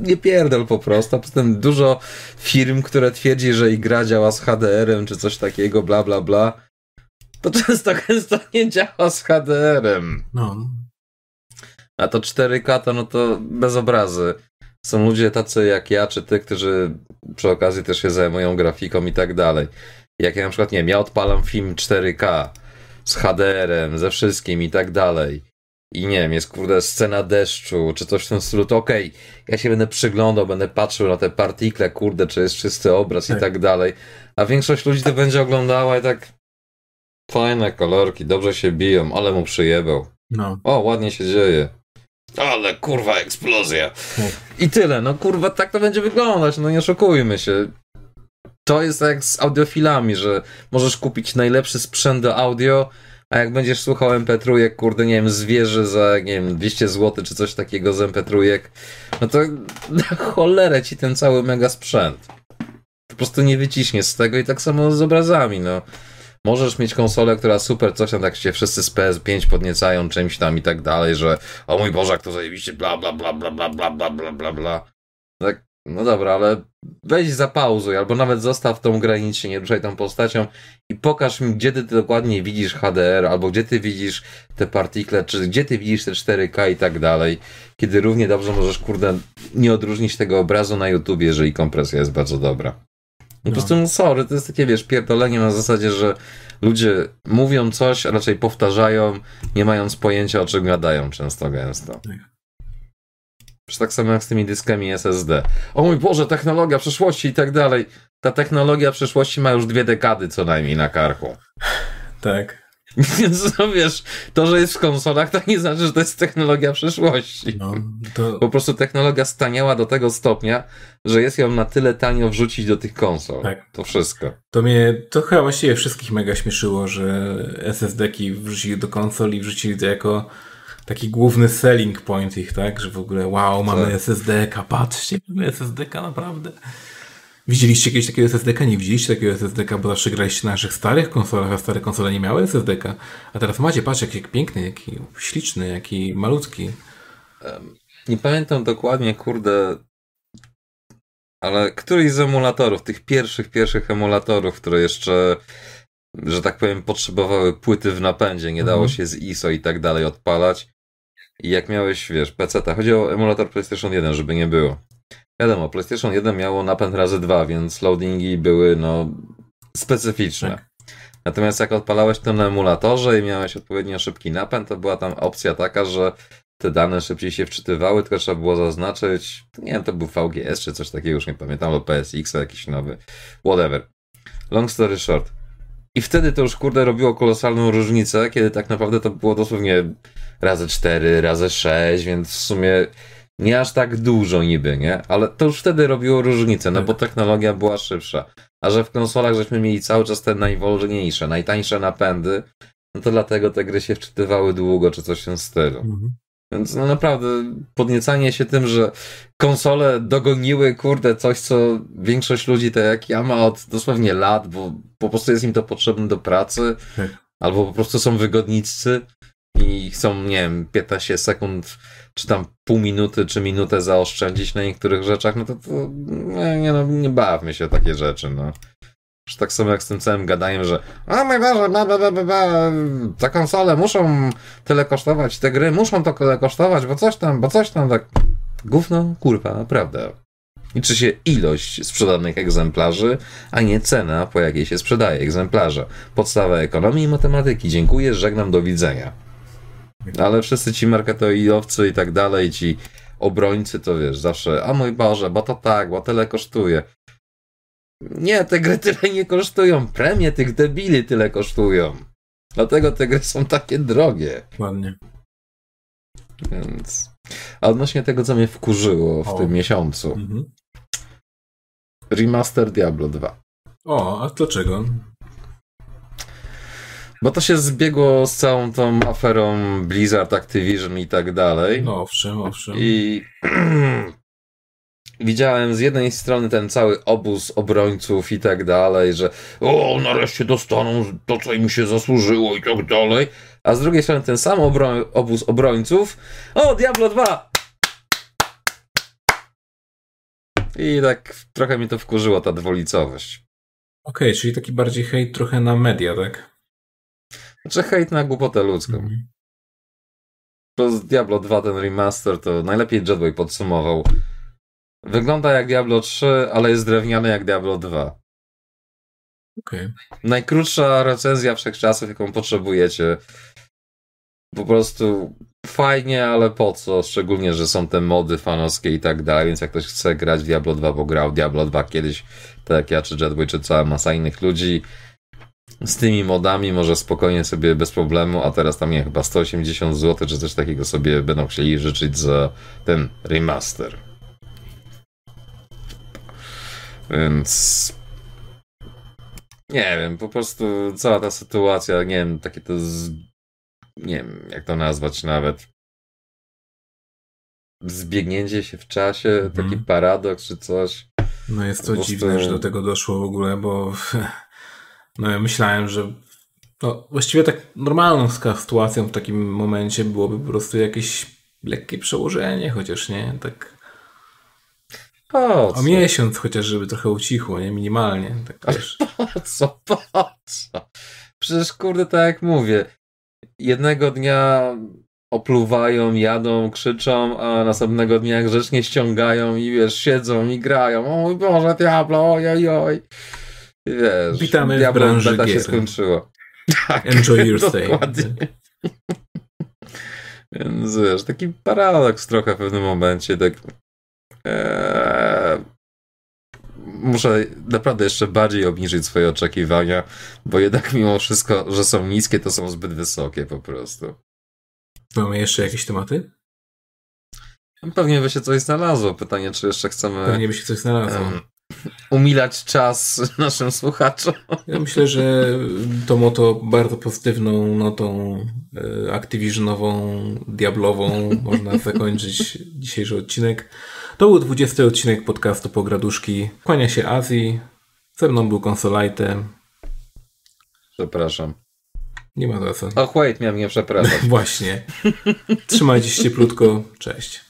nie pierdol po prostu. A potem dużo firm, które twierdzi, że i gra działa z HDR-em czy coś takiego, bla bla bla, to często często nie działa z HDR-em. No. A to 4K to no to bez obrazy. Są ludzie tacy jak ja, czy ty, którzy przy okazji też się zajmują grafiką i tak dalej. Jak ja na przykład, nie wiem, ja odpalam film 4K z HDR-em, ze wszystkim i tak dalej i nie wiem, jest kurde scena deszczu, czy coś w tym stylu, to okej, okay, ja się będę przyglądał, będę patrzył na te partikle, kurde, czy jest czysty obraz tak. i tak dalej. A większość ludzi to będzie oglądała i tak fajne kolorki, dobrze się biją, ale mu przyjebał. No. O, ładnie się dzieje. Ale kurwa eksplozja. I tyle, no kurwa, tak to będzie wyglądać, no nie oszukujmy się. To jest jak z audiofilami, że możesz kupić najlepszy sprzęt do audio, a jak będziesz słuchał MP3, kurde, nie wiem, zwierzę za, nie wiem, 200 zł czy coś takiego z MP3, no to na cholerę ci ten cały mega sprzęt. Po prostu nie wyciśnie z tego i tak samo z obrazami, no. Możesz mieć konsolę, która super coś tam, tak się wszyscy z PS5 podniecają czymś tam i tak dalej, że o mój Boże, jak to zajebiście, bla, bla, bla, bla, bla, bla, bla, bla, bla, bla. Tak, no dobra, ale weź zapauzuj, albo nawet zostaw tą grę, nic się nie ruszaj tą postacią i pokaż mi, gdzie ty dokładnie widzisz HDR, albo gdzie ty widzisz te partikle, czy gdzie ty widzisz te 4K i tak dalej, kiedy równie dobrze możesz, kurde, nie odróżnić tego obrazu na YouTube, jeżeli kompresja jest bardzo dobra. No. Po prostu, no sorry, to jest takie, wiesz, pierdolenie na zasadzie, że ludzie mówią coś, a raczej powtarzają, nie mając pojęcia, o czym gadają często gęsto. Tak. Czy tak samo jak z tymi dyskami SSD. O mój Boże, technologia przyszłości i tak dalej. Ta technologia przyszłości ma już dwie dekady co najmniej na karku. Tak. Więc no wiesz, to, że jest w konsolach, to nie znaczy, że to jest technologia przyszłości. No, to... Po prostu technologia staniała do tego stopnia, że jest ją na tyle tanio wrzucić do tych konsol. Tak. To wszystko. To mnie, to chyba właściwie wszystkich mega śmieszyło, że SSD-ki wrzucili do konsoli i wrzucili to jako taki główny selling point ich, tak? Że w ogóle wow, mamy tak. SSD-ka, patrzcie, mamy SSD-ka naprawdę. Widzieliście kiedyś takiego SSD-ka? Nie widzieliście takiego SSD-ka, bo zawsze graliście na naszych starych konsolach, a stare konsole nie miały SSD-ka. A teraz macie, patrz, jaki piękny, jaki śliczny, jaki malutki. Nie pamiętam dokładnie, kurde, ale któryś z emulatorów, tych pierwszych, pierwszych emulatorów, które jeszcze że tak powiem, potrzebowały płyty w napędzie, nie dało mhm. się z ISO i tak dalej odpalać. I jak miałeś, wiesz, PC, chodzi o emulator PlayStation 1, żeby nie było. Wiadomo, PlayStation 1 miało napęd razy dwa, więc loadingi były, no, specyficzne. Tak. Natomiast jak odpalałeś to na emulatorze i miałeś odpowiednio szybki napęd, to była tam opcja taka, że te dane szybciej się wczytywały, tylko trzeba było zaznaczyć, nie wiem, to był VGS czy coś takiego, już nie pamiętam, albo PSX jakiś nowy, whatever. Long story short. I wtedy to już, kurde, robiło kolosalną różnicę, kiedy tak naprawdę to było dosłownie razy 4, razy 6, więc w sumie nie aż tak dużo niby, nie? Ale to już wtedy robiło różnicę, no bo technologia była szybsza. A że w konsolach żeśmy mieli cały czas te najwolniejsze, najtańsze napędy, no to dlatego te gry się wczytywały długo, czy coś w tym stylu. Mhm. Więc no naprawdę podniecanie się tym, że konsole dogoniły, kurde, coś, co większość ludzi, tak jak ja, ma od dosłownie lat, bo po prostu jest im to potrzebne do pracy, Tak. albo po prostu są wygodnicy i chcą, nie wiem, 15 sekund, czy tam pół minuty, czy minutę zaoszczędzić na niektórych rzeczach, no to, to nie, nie, no, nie bawmy się o takie rzeczy, no. Już tak samo jak z tym całym gadaniem, że a mój Boże, bla, bla, bla, bla, te konsole muszą tyle kosztować, te gry muszą to tyle kosztować, bo coś tam, bo coś tam, tak. Gówno, kurwa, prawda. Liczy się ilość sprzedanych egzemplarzy, a nie cena, po jakiej się sprzedaje egzemplarze. Podstawa ekonomii i matematyki. Dziękuję, żegnam, do widzenia. Ale wszyscy ci marketoidowcy i tak dalej, ci obrońcy, to wiesz, zawsze, a mój Boże, bo to tak, bo tyle kosztuje. Nie, te gry tyle nie kosztują. Premie tych debili tyle kosztują. Dlatego te gry są takie drogie. Ładnie. Więc. A odnośnie tego, co mnie wkurzyło w O. tym miesiącu. Mhm. Remaster Diablo 2. O, a dlaczego? Bo to się zbiegło z całą tą aferą Blizzard, Activision i tak dalej. No owszem, owszem. I widziałem z jednej strony ten cały obóz obrońców i tak dalej, że o, nareszcie dostaną to, co im się zasłużyło i tak dalej. A z drugiej strony ten sam obro- obóz obrońców, o, Diablo 2! I tak trochę mi to wkurzyło, ta dwulicowość. Okej, czyli taki bardziej hejt trochę na media, tak? Znaczy hejt na głupotę ludzką. Mhm. Plus Diablo 2, ten remaster, to najlepiej Jetboy podsumował. Wygląda jak Diablo 3, ale jest drewniany jak Diablo 2. Okej. Najkrótsza recenzja wszechczasów, jaką potrzebujecie. Po prostu fajnie, ale po co? Szczególnie, że są te mody fanowskie i tak dalej, więc jak ktoś chce grać w Diablo 2, bo grał Diablo 2 kiedyś, tak jak ja, czy Jetboy, czy cała masa innych ludzi, z tymi modami może spokojnie sobie bez problemu, a teraz tam nie, chyba 180 zł, czy coś takiego sobie będą chcieli życzyć za ten remaster. Więc nie wiem, po prostu cała ta sytuacja, nie wiem, takie to z... nie wiem, jak to nazwać nawet. Zbiegnięcie się w czasie, taki paradoks czy coś. No jest to dziwne, że do tego doszło w ogóle, bo myślałem, że no, właściwie tak normalną sytuacją w takim momencie byłoby po prostu jakieś lekkie przełożenie, chociaż nie, tak Po co? o miesiąc chociaż, żeby trochę ucichło, nie, minimalnie, tak wiesz. Po co? Po co? Przecież kurde, tak jak mówię, jednego dnia opluwają, jadą, krzyczą, a następnego dnia grzecznie ściągają i wiesz, siedzą i grają. O mój Boże, Diablo, oj, oj, oj. Wiesz, Witamy w branży beta się gier. skończyło. Tak, Enjoy your stay. Więc wiesz, taki paradoks trochę w pewnym momencie, tak eee, muszę naprawdę jeszcze bardziej obniżyć swoje oczekiwania, bo jednak mimo wszystko, że są niskie, to są zbyt wysokie po prostu. Mamy jeszcze jakieś tematy? Pewnie by się coś znalazło. Pytanie, czy jeszcze chcemy Pewnie by się coś znalazło. em, umilać czas naszym słuchaczom. Ja myślę, że tą moto bardzo pozytywną notą e, Activisionową, diablową można zakończyć dzisiejszy odcinek. To był 20 odcinek podcastu Pograduszki. Kłania się Azji. Ze mną był Konsolajte. Przepraszam. Nie ma za co. Och, wait, miałem nie przepraszać. Właśnie. Trzymajcie się cieplutko. Cześć.